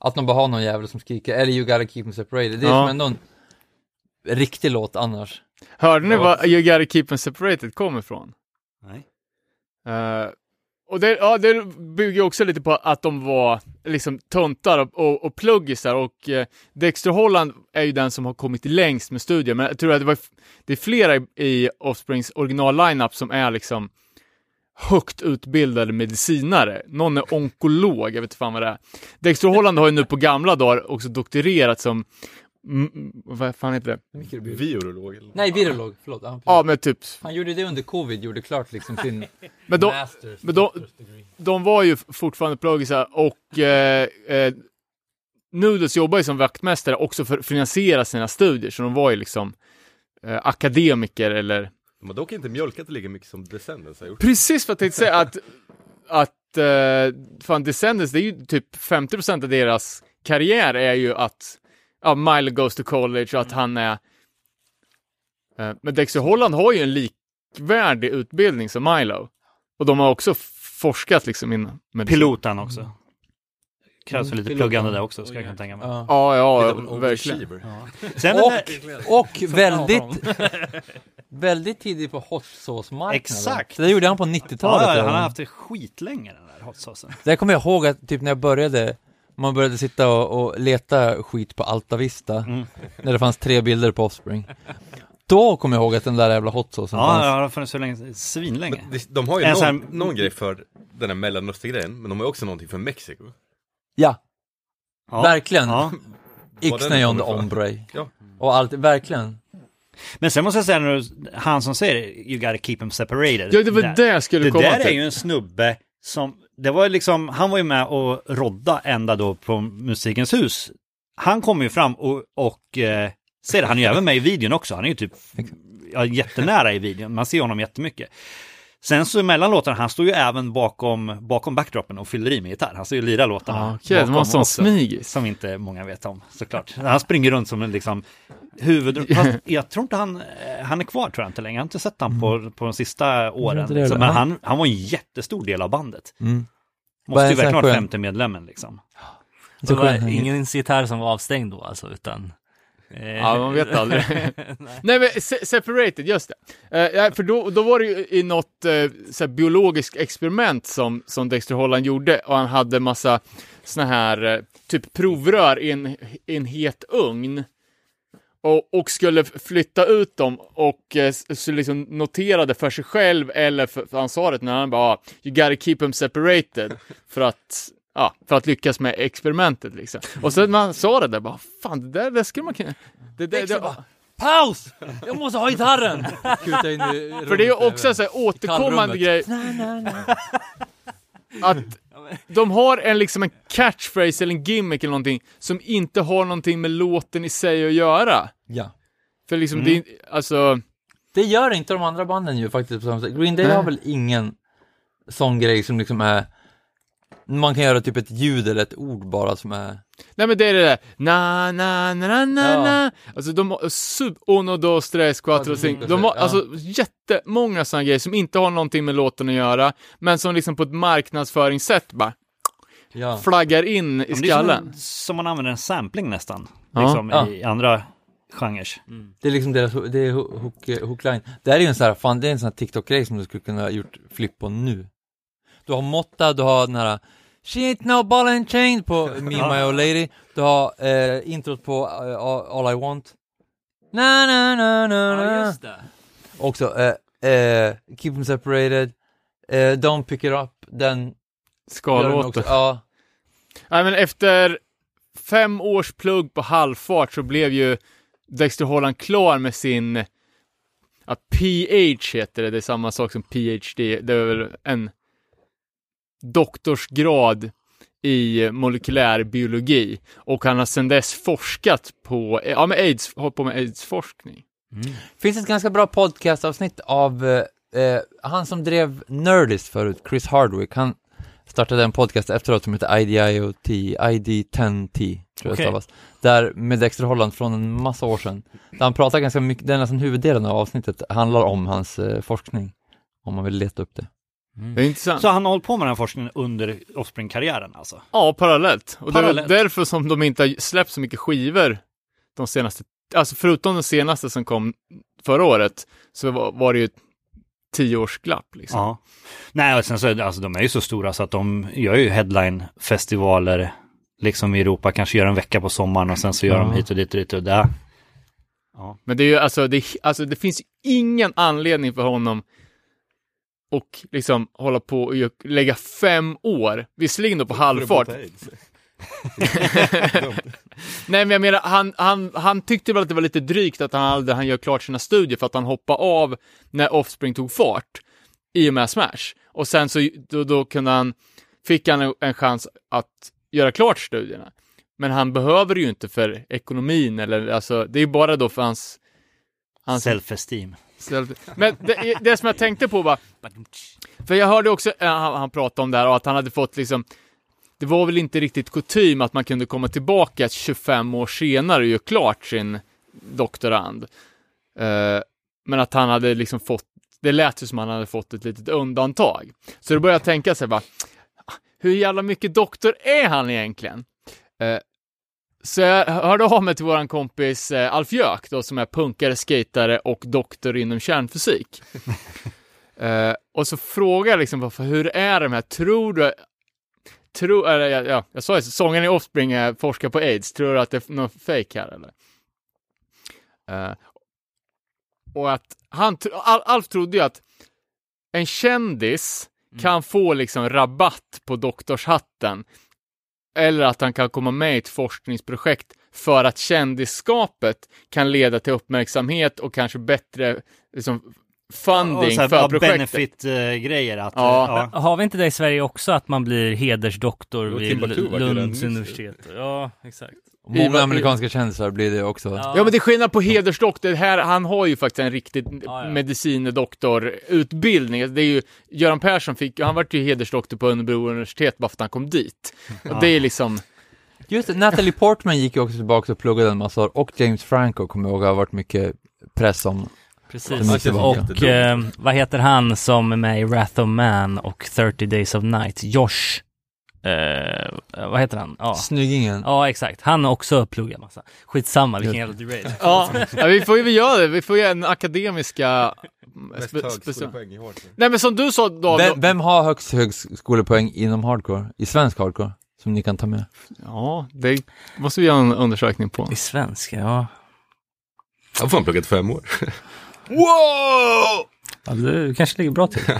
Att de bara har någon jävel som skriker, eller you gotta keep them separated. Det är Ja. som ändå en riktig låt annars. hörde ni var You gotta keep them separated kom ifrån? Nej. Eh, och det, ja, det bygger också lite på att de var liksom töntar och, och, och pluggisar och eh, Dexter Holland är ju den som har kommit längst med studier, men jag tror att det, var, det är flera i, i Offsprings original-lineup som är liksom högt utbildade medicinare. Någon är onkolog, jag vet inte fan vad det är. Dexter Holland har ju nu på gamla dagar också doktorerat som, mm, vad fan heter det? Virolog eller? Nej, virolog, förlåt. Ja, Ja, men typ, Han gjorde det under covid, gjorde klart liksom sin men de, masters. men de, de var ju fortfarande pluggisar och eh, eh, Noodles jobbar ju som vaktmästare också för att finansiera sina studier, så de var ju liksom eh, akademiker eller De har dock inte mjölkat lika mycket som Descendants har gjort. Precis vad jag tänkte säga att, att eh, fan Descendants, det är ju typ 50% av deras karriär är ju att ja, Milo goes to college och att han är eh, men Dexter Holland har ju en likvärdig utbildning som Milo. Och de har också forskat liksom inom medicin. Piloten också. Krävs väl lite Piloten. pluggande där också, ska jag kunna tänka mig. Ja. Ja, ja, verkligen. overachiever. Sen Och, och väldigt, väldigt tidigt på hot sauce-marknaden. Exakt. Så det gjorde han på 90-talet. ja, ja, han har haft det skitlänge den där hot saucen. Det kommer jag ihåg att typ när jag började, man började sitta och, och leta skit på Alta Vista, Mm. när det fanns tre bilder på Offspring. Då kommer jag ihåg att den där jävla hot Ja, fanns. det har funnits så länge, svinlänge. Men de, de har ju någon, här- någon grej för den här mellanöstergrejen, men de har ju också någonting för Mexiko. Ja, Ja. verkligen. Ja. Var Ixnay den on the ombre. Ja. Och allt, verkligen. Men sen måste jag säga, när han som säger you gotta keep them separated. Ja, det var där. det jag skulle Det komma där är till. ju en snubbe som, det var liksom, han var ju med och rodda ända då på Musikens hus. Han kom ju fram och, och eh, ser han är ju även med i videon också, han är ju typ ja, jättenära i videon, man ser honom jättemycket. Sen så mellan låtarna, han står ju även bakom, bakom backdropen och fyller i med gitarr. Han står ju och lirar låtarna. Ja, okej, det var en sån smigis. Som inte många vet om, såklart. Han springer runt som en liksom huvud... Fast jag tror inte han, eh, han är kvar tror jag inte längre. Jag har inte sett han på, på de sista åren. Liksom. Men Han- han, var en jättestor del av bandet. Mm. Måste är ju verkligen vara femte medlemmen liksom. Det var ingen gitarr som var avstängd då alltså, utan... eh, Ja, man vet aldrig. Nej men se- separated, just det. Eh, för då, då var det ju i något eh, så biologiskt experiment som, som Dexter Holland gjorde och han hade massa såna här eh, typ provrör i en, i en het ugn. Och, och skulle flytta ut dem och eh, liksom noterade för sig själv eller för, för ansvaret när han bara ah, You gotta keep them separated för att Ja, för att lyckas med experimentet liksom. Och sen när han sa det där, bara fan det där, det skulle man kunna... Det, det, det, Paus! Jag måste ha gitarren! Kuta in i För det är också en sån här återkommande grej. Att de har en liksom en catchphrase eller en gimmick eller någonting som inte har någonting med låten i sig att göra. Ja. För liksom Mm. det, är- alltså, Det gör inte de andra banden ju faktiskt på samma sätt. Green Day Nej. har väl ingen sån grej som liksom är man kan göra typ ett ljud eller ett ord bara som är nej men det är det där, na na na na na Ja. na. Alltså de har sub, uno, dos, tres, quattro, cinco. De har Ja. alltså jättemånga sådana grejer som inte har någonting med låten att göra, men som liksom på ett marknadsföringssätt bara ja. flaggar in i Ja, men det är skallen. som, som man använder en sampling nästan. Ja. Liksom Ja. i andra genrer. Det är liksom deras, det är hook, hookline. Det här är ju en sån här, fan det är en sån här TikTok-grej som du skulle kunna ha gjort flipp på nu. Du har Motta, du har den här She ain't no ball and chain på Me My Old Lady. Du har eh, introt på eh, All- I Want. Na na na na na. det. Också eh, eh, Keep them separated. Eh, Don't pick it up. Den också. Ja. Nej, men efter fem års plugg på halvfart så blev ju Dexter Holland klar med sin ja, PH heter det, det är samma sak som PhD, det är väl en doktorsgrad i molekylär biologi och han har sedan dess forskat på, ja med aids, hållit på med aidsforskning. Finns ett ganska bra podcastavsnitt av eh, eh, han som drev Nerdist förut, Chris Hardwick. Han startade en podcast efteråt som heter IDIOT, ID10T, tror jag Okej. stavas. Där med Dexter Holland från en massa år sedan. Där han pratar ganska mycket, den nästan huvuddelen av avsnittet handlar om hans eh, forskning. Om man vill leta upp det. Det är intressant. Så han har hållit på med den här forskningen under Offspring-karriären alltså? Ja, parallellt. Och det är Parallellt. därför som de inte har släppt så mycket skivor de senaste, alltså förutom den senaste som kom förra året, så var, var det ju tioårsglapp liksom. Ja. Nej, och sen så är det, alltså de är ju så stora så att de gör ju headline-festivaler liksom i Europa, kanske gör en vecka på sommaren och sen så gör de Ja. hit och dit och dit och där. Men det är ju alltså det, alltså, det finns ingen anledning för honom och liksom hålla på och lägga fem år, visserligen då på halvfart. Nej men jag menar, han, han, han tyckte väl att det var lite drygt att han aldrig han gör klart sina studier för att han hoppade av när Offspring tog fart i och med Smash. Och sen så då, då kunde han, fick han en, en chans att göra klart studierna. Men han behöver ju inte för ekonomin eller alltså, det är ju bara då för hans Self-esteem. men det, det som jag tänkte på var, för jag hörde också, eh, han, han pratade om det här och att han hade fått liksom, det var väl inte riktigt kutym att man kunde komma tillbaka 25 år senare och göra klart sin doktorand. Eh, men att han hade liksom fått, det lät ju som han hade fått ett litet undantag. Så då började jag tänka sig bara, hur jävla mycket doktor är han egentligen? Eh, så jag hörde av mig till våran kompis eh, Alf Jöök då, som är punkare, skatare och doktor inom kärnfysik. eh, och så frågade jag liksom, hur är de här, tror du, tror, eller, ja, ja, jag sa ju, sångaren i Offspring är forskar på aids, tror du att det är något fake här eller? Eh, och att han, Al, Alf trodde ju att en kändis kan få liksom rabatt på doktorshatten eller att han kan komma med i ett forskningsprojekt för att kändisskapet kan leda till uppmärksamhet och kanske bättre liksom, funding här, för ja, projektet. benefit-grejer. Att, Ja. ja. Har vi inte det i Sverige också, att man blir hedersdoktor vid Lunds universitet? Ja, exakt. Många I- amerikanska kändisar blir det också. Ja. Ja men det är skillnad på hedersdoktor, här, han har ju faktiskt en riktig Ja, ja. medicinedoktorutbildning. Det är ju, Göran Persson fick, han vart ju hedersdoktor på Örebro universitet bara för att han kom dit. Och det är liksom, Just Natalie Portman gick ju också tillbaka och pluggade en massa år, och James Franco kommer jag ihåg har varit mycket press om. Precis. Och eh, vad heter han som är med i Wrath of Man och 30 Days of Night? Josh. Eh, vad heter han? Ja. Snyggingen. Ja, exakt. Han har också pluggat massa. Skitsamma, vilken jävla derail. ja, ja, vi får ju göra det, vi får ju en akademiska... Mest högskolepoäng i hardcore. Nej men som du sa då, Vem, vem har högst högskolepoäng inom hardcore? I svensk hardcore? Som ni kan ta med? Ja, det måste vi göra en undersökning på. I svenska, ja. Jag har fan pluggat fem år. ja du kanske ligger bra till.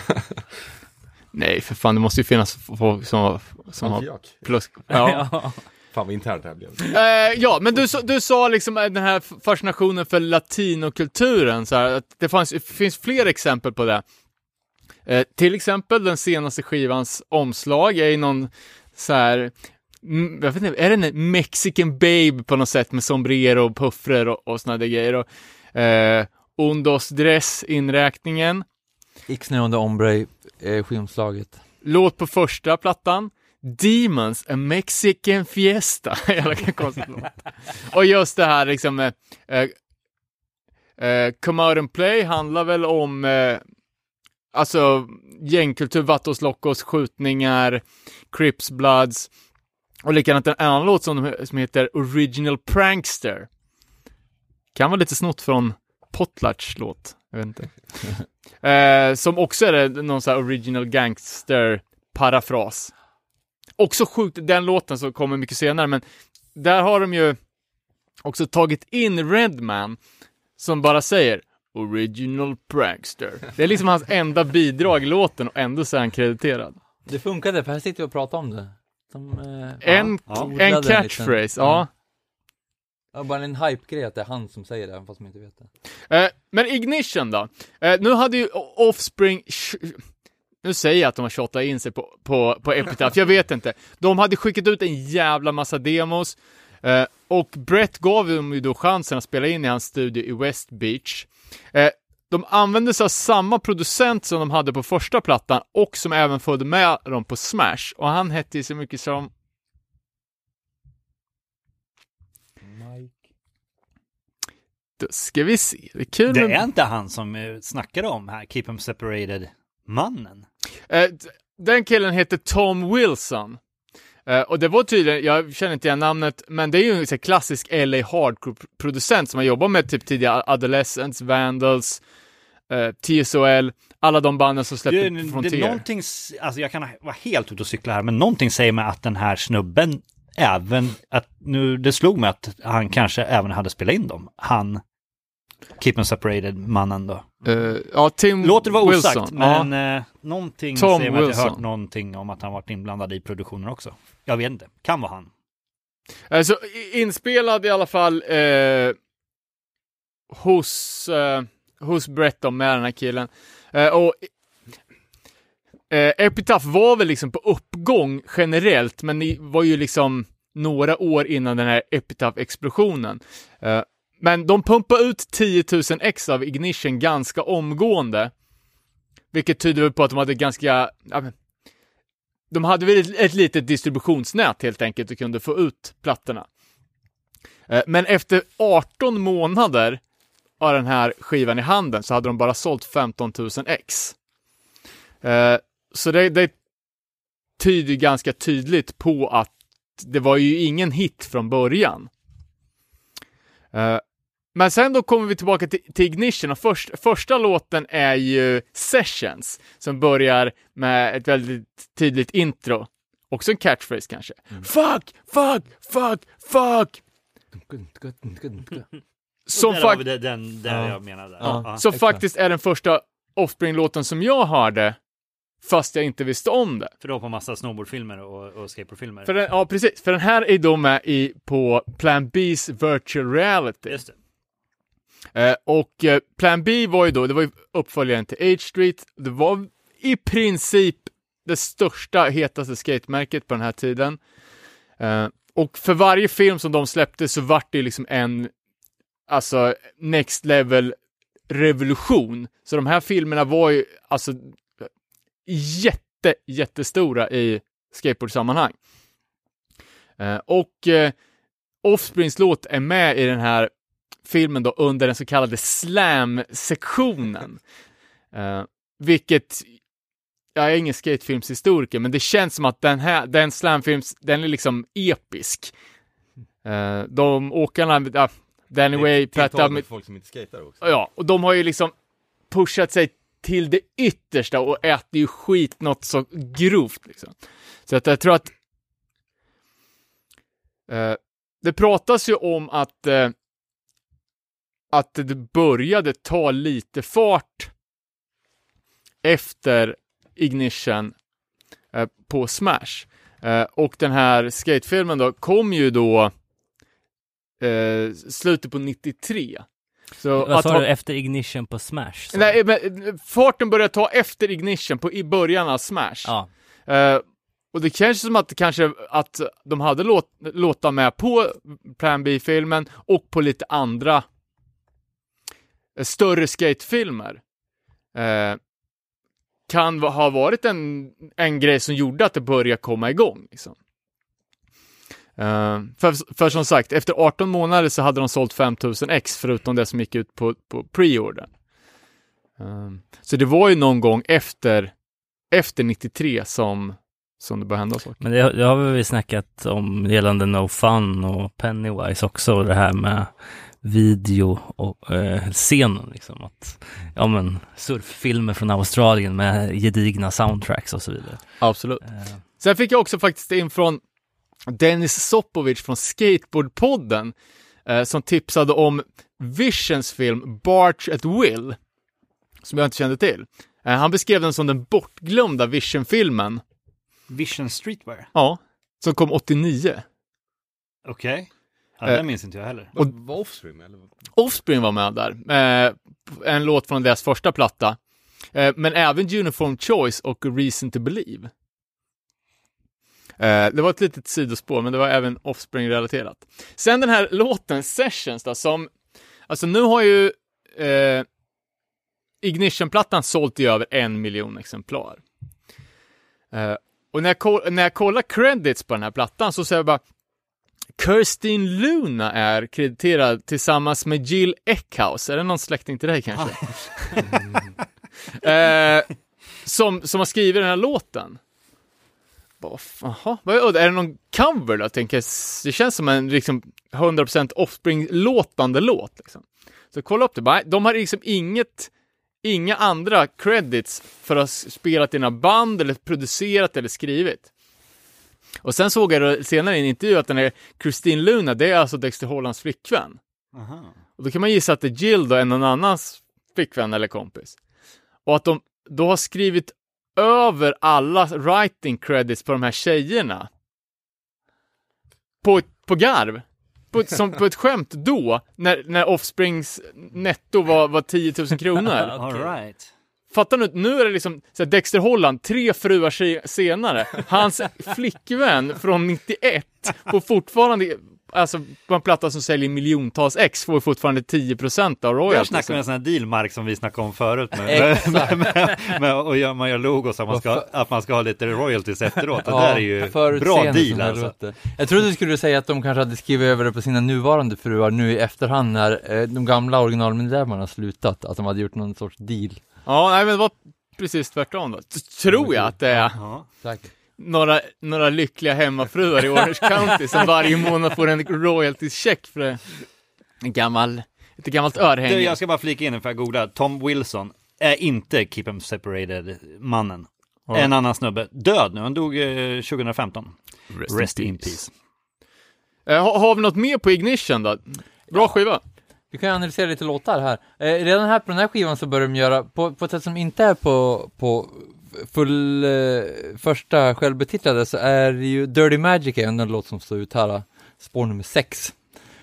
Nej för fan, det måste ju finnas folk som, har- som har plus... Ja. ja. Fan vad internt det här blev. Eh, ja, men du, sa- du sa liksom eh, den här fascinationen för latinokulturen, så här, att det fanns, finns fler exempel på det. Eh, till exempel den senaste skivans omslag är ju någon så här, jag vet inte, är det en mexican babe på något sätt med sombrero och puffrer och, och såna där grejer. Och, eh, Undos dress inräkningen. Ixnay on the Ombre eh, skivomslaget. Låt på första plattan. Demons, a Mexican fiesta. Jävla konstigt låt. Och just det här liksom, eh, eh, eh, Come out and play handlar väl om, eh, alltså gängkultur, Vatos Locos, skjutningar, Crips Bloods. Och likadant en annan låt som, som heter Original Prankster. Kan vara lite snott från Potlatch låt, jag vet inte. eh, som också är någon sån här Original Gangster parafras. Också sjukt, den låten som kommer mycket senare, men där har de ju också tagit in Redman som bara säger Original Prankster. Det är liksom hans enda bidrag i låten och ändå så är han krediterad. Det funkade, för här sitter vi och pratar om det. De, eh, En, ja. en catchphrase, ja. Ja, bara en hype-grej att det är han som säger det, även fast man inte vet det. Eh, men Ignition då? Eh, nu hade ju Offspring nu säger jag att de har tjatat in sig på, på, på Epitaph, jag vet inte. De hade skickat ut en jävla massa demos eh, och Brett gav dem ju då chansen att spela in i hans studio i West Beach. Eh, de använde sig av samma producent som de hade på första plattan och som även följde med dem på Smash och han hette ju så mycket som Då ska vi se, det är kul Det med... är inte han som eh, snackade om här, Keep 'em separated-mannen. Eh, den killen heter Tom Wilson. Eh, och det var tydligen, jag känner inte igen namnet, men det är ju en här klassisk LA hardcore-producent som har jobbat med typ tidigare Adolescents, Vandals, eh, TSOL, alla de banden som släppte det, på det, Frontier. någonting, alltså jag kan vara helt ute och cykla här, men någonting säger mig att den här snubben även, att nu, det slog mig att han kanske även hade spelat in dem. Han, Keep 'em separated-mannen då. Eh, ja, Tim Låter det vara Wilson. osagt, ja. men eh, någonting Tom säger mig att jag hört någonting om att han varit inblandad i produktionen också. Jag vet inte, kan vara han. Alltså, inspelad i alla fall eh, hos, eh, hos Brett med den här killen. Eh, och eh, Epitaph var väl liksom på uppgång generellt, men det var ju liksom några år innan den här Epitaph-explosionen. Eh, men de pumpade ut 10 000 ex av Ignition ganska omgående. Vilket tyder på att de hade ganska, ja, de hade väl ett, ett litet distributionsnät helt enkelt och kunde få ut plattorna. Eh, Men efter 18 månader av den här skivan i handen så hade de bara sålt 15 000 ex. Eh, så det, det tyder ganska tydligt på att det var ju ingen hit från början. Eh, Men sen då kommer vi tillbaka till, till Ignition och först, första låten är ju Sessions som börjar med ett väldigt tydligt intro. Också en catchphrase kanske. Fuck, fuck, fuck, fuck! Som, där har fak- vi det, den där Ja. jag menade. Ja. Ja. som faktiskt är den första Offspring-låten som jag hörde, fast jag inte visste om det. För då på massa snowboardfilmer och, och skateboardfilmer. För den, ja, precis. För den här är då med i, på Plan B's Virtual Reality. Just det. Eh, och eh, Plan B var ju då, det var ju uppföljaren till H Street. Det var i princip det största, hetaste skatemärket på den här tiden. Eh, och för varje film som de släppte så vart det liksom en, alltså next level revolution. Så de här filmerna var ju alltså jätte, jättestora i skateboardsammanhang. Eh, och eh, Offsprings låt är med i den här filmen då under den så kallade slam-sektionen. Eh, vilket, jag är ingen skatefilmshistoriker, men det känns som att den här, den slamfilms, den är liksom episk. De åkarna, ja, Danny Way, Pat Dummett, folk som inte skater också. Ja, och de har ju liksom pushat sig till det yttersta och äter ju skit något så grovt liksom. Så att jag tror att eh, det pratas ju om att eh, att det började ta lite fart efter Ignition eh, på Smash. Eh, och den här skatefilmen då kom ju då eh, slutet på 93. Så Vad sa du, efter ignition på Smash? sa Nej, men farten började ta efter Ignition på, i början av Smash. Ja, Eh, och det känns som att kanske att de hade låt, låtar med på Plan B-filmen och på lite andra eh, större skatefilmer. Eh, kan ha varit en, en grej som gjorde att det började komma igång. Liksom. Eh, för, för som sagt, efter 18 månader så hade de sålt 5000 ex förutom det som gick ut på, på pre-order. Eh, så det var ju någon gång efter, efter 93 som, som det började hända saker. men det, det har vi snackat om gällande No Fun och Pennywise också, och det här med video och eh, scenen liksom. Att, ja men, surffilmer från Australien med gedigna soundtracks och så vidare. Absolut. Eh, Sen fick jag också faktiskt in från Dennis Sopovic från Skateboardpodden eh, som tipsade om Visions film Barge at Will, som jag inte kände till. Eh, han beskrev den som den bortglömda Vision-filmen, Vision Streetwear. ja, som kom 89. Okej. Ja, Eh, det minns inte jag heller. Och, var Offspring eller? vad? Offspring var med där, eh, en låt från deras första platta. Eh, men även Uniform Choice och Reason to Believe. Eh, det var ett litet sidospår, men det var även Offspring-relaterat. Sen den här låten Sessions då, som, alltså nu har ju eh, Ignition-plattan sålt i över en miljon exemplar. Eh, och när jag, när jag kollar credits på den här plattan så säger jag bara Kirstin Luna är krediterad tillsammans med Jill Eckhouse. Är det någon släkting till dig kanske? eh, som, som har skrivit den här låten. Bara, är det? Någon cover då? Tänker jag. Det känns som en liksom 100% Offspring-låtande låt. Liksom. Så kolla upp det. Bara, de har liksom inget, inga andra credits för att ha spelat i några band eller producerat eller skrivit. Och sen såg jag senare i en intervju att den är Christine Luna, det är alltså Dexter Hollands flickvän. Aha. Och då kan man gissa att det är Jill då, är någon annans flickvän eller kompis. Och att de då har skrivit över alla writing credits på de här tjejerna. På, på garv. På, ett- som på ett skämt då, när, när Offsprings netto var, var 10 000 kronor. All right. Fattar du? Nu är det liksom så här, Dexter Holland, tre fruar se- senare. Hans flickvän från 91 får fortfarande, alltså på en platta som säljer miljontals ex, får fortfarande 10% av Jag royalties. snackar med en sån här deal, Mark, som vi snackade om förut. Med, med, med, med, med, och gör, man gör logos, att man, ska, att man ska ha lite royalties efteråt. Det där är ju bra deal alltså. Jag trodde du skulle säga att de kanske hade skrivit över det på sina nuvarande fruar nu i efterhand när eh, de gamla originalmedlemmarna slutat, att de hade gjort någon sorts deal. Ja, nej men det var precis tvärtom då. Tror jag att det är Ja. Säkert. Några, några lyckliga hemmafruar i Orange County som varje månad får en royalties-check för en gammal, ett gammalt örhänge. Du, jag ska bara flika in för att googla. Tom Wilson är inte Keep Em Separated-mannen. En annan snubbe. Död nu, han dog eh, 2015. Rest, in peace. Eh, har, har vi något mer på Ignition då? Bra skiva. Vi kan analysera lite låtar här. Eh, redan här på den här skivan så börjar de göra, på, på ett sätt som inte är på, på full, eh, första självbetitlade så är det ju Dirty Magic är en låt som står ut här, spår nummer sex.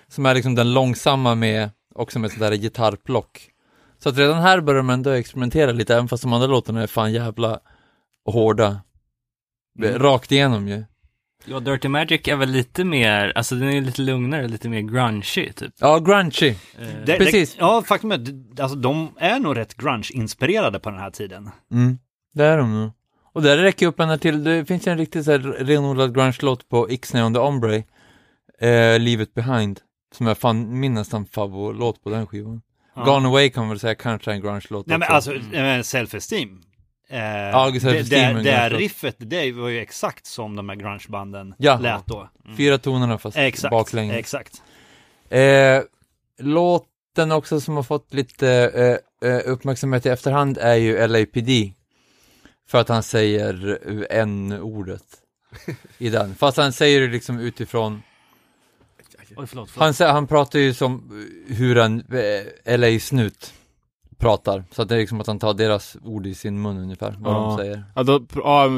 Som är liksom den långsamma med också med ett sånt där gitarrplock. Så att redan här börjar man ändå experimentera lite, även fast de andra låtarna är fan jävla hårda. Mm. Rakt igenom ju. Ja, Dirty Magic är väl lite mer, alltså den är lite lugnare, lite mer grungy typ. Ja, grungy. Eh, Det, Precis. Det, ja, faktum är alltså, de är nog rätt grunge-inspirerade på den här tiden. Mm. Det är de nog. Och där räcker upp ända till, det finns en riktigt så här renodlad grunge-låt på Ixnay on the Ombre, eh, Leave It Behind, som är fan min nästan favoritlåt på den skivan. Ja. Gone Away kan man väl säga kanske en grunge-låt Nej men alltså, eh, self-esteem. Eh, Ja, Self-Esteem det, det, det riffet, det var ju exakt som de här grungebanden Ja. lät då. Fyra tonerna fast Exakt, baklänges. exakt. Eh, låten också som har fått lite eh, eh, uppmärksamhet i efterhand är ju LAPD. För att han säger n-ordet i den. Fast han säger det liksom utifrån, Oj, förlåt. förlåt. han, han pratar ju som hur en eh, LA-snut pratar. Så att det är liksom att han tar deras ord i sin mun ungefär, vad Ja. de säger. Ja, då, ja,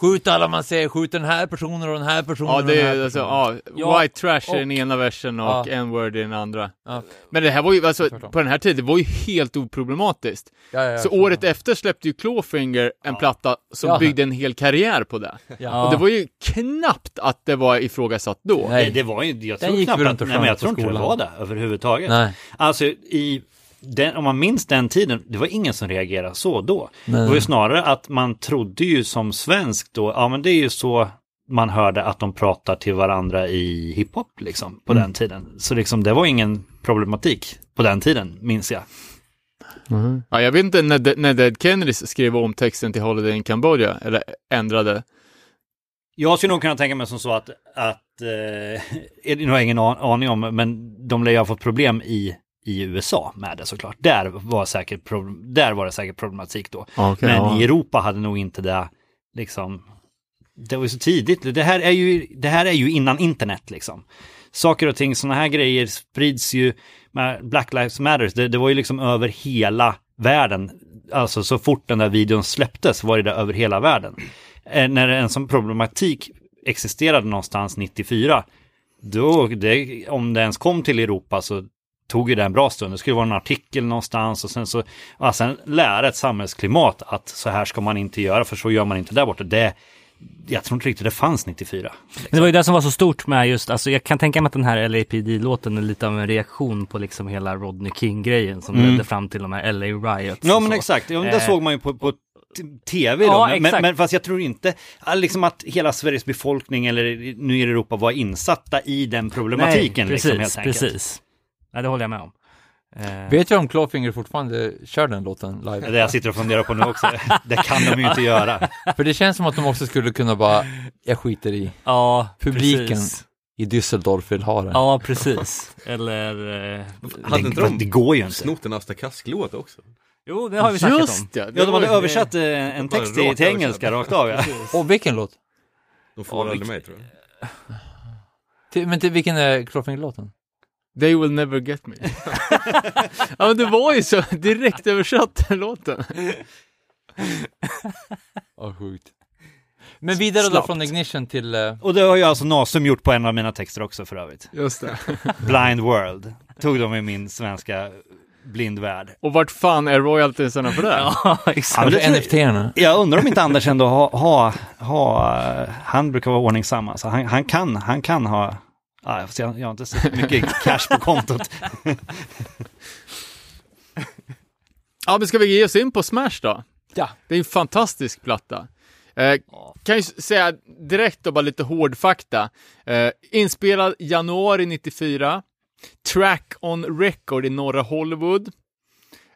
Skjut alla man ser, skjut den här personen och den här personen ja och det den här är alltså, personen. ja, White Trash i och- den ena versen och Ja. N-word i den andra. Ja. Men det här var ju, alltså, på den här tiden, det var ju helt oproblematiskt. Ja, så så- året efter släppte ju Clawfinger en Ja. platta som Ja. byggde en hel karriär på det. Ja. Och det var ju knappt att det var ifrågasatt då. Nej. Det, det var ju, jag tror knappt att, och nej, men jag tror inte det skolan. var det överhuvudtaget. Nej. Alltså i, den, om man minns den tiden, det var ingen som reagerade så då. Nej. Det var ju snarare att man trodde ju som svensk då, ja men det är ju så man hörde att de pratar till varandra i hiphop liksom på Mm. den tiden. Så liksom det var ingen problematik på den tiden, minns jag. Ja, jag vet inte när, De- när Dead Kennedys skrev om texten till Holiday in Cambodia, eller ändrade. Jag skulle nog kunna tänka mig som så att, att eh, det har jag ingen an- aning om, men de lär ju ha fått problem i, i USA med det såklart. Där var, säkert problem, där var det säkert problematik då. Okay, Men i Europa hade nog inte det, liksom, det var ju så tidigt. Det här är ju, det här är ju innan internet liksom. Saker och ting, sådana här grejer sprids ju, Black Lives Matter, det, det var ju liksom över hela världen. Alltså så fort den där videon släpptes var det där över hela världen. Eh, när en sån problematik existerade någonstans 94, då, det, om det ens kom till Europa så tog ju det en bra stund. Det skulle vara en artikel någonstans och sen så, ja, sen lära ett samhällsklimat att så här ska man inte göra, för så gör man inte där borta. Det, jag tror inte riktigt det fanns 94. Men det var ju det som var så stort med just, alltså jag kan tänka mig att den här LAPD-låten är lite av en reaktion på liksom hela Rodney King-grejen som Mm. ledde fram till de här LA Riots. Ja men så. exakt, ja, men det Eh. såg man ju på, på tv då. Ja, men, men, fast jag tror inte liksom att hela Sveriges befolkning eller nu i Europa var insatta i den problematiken. Nej, liksom, precis, enkelt. precis. Nej, det håller jag med om. Eh, Vet jag om Clawfinger fortfarande kör den låten Det är live? det jag sitter och funderar på nu också. det kan de ju inte göra. För det känns som att de också skulle kunna bara, jag skiter i, ja, Publiken. precis. i Düsseldorf vill ha den. Ja, precis. Eller... Eh, Hade det, inte de det går ju inte. snott en Asta Kask-låt också? jo, det har vi snackat om. Just det! Ja, de hade översatt eh, en text till, till engelska rakt av. Ja. Och vilken låt? De får Ja, aldrig mig tror jag. Till, men till vilken är Clawfinger-låten? They will never get me. ja men det var ju så, direkt översatt den låten. Ja, sjukt. Men vidare då Slappt. från Ignition till, eh, Och det har ju alltså Nasum gjort på en av mina texter också för övrigt. Just det. Blind World. Tog de i min svenska blindvärld. Och vart fan är royaltiesarna för det? Ja, exakt. det tror jag- NFT-erna? Jag undrar om inte Anders ändå ha, ha, ha eh, han brukar vara ordningsam alltså. han, han kan, han kan ha, ja, jag, jag har inte så mycket cash på kontot. Ja, men ska vi ge oss in på Smash då? Ja. Det är en fantastisk platta. Eh, kan ju säga direkt då, bara lite hård fakta. Eh, inspelad januari 94. Track on record i norra Hollywood.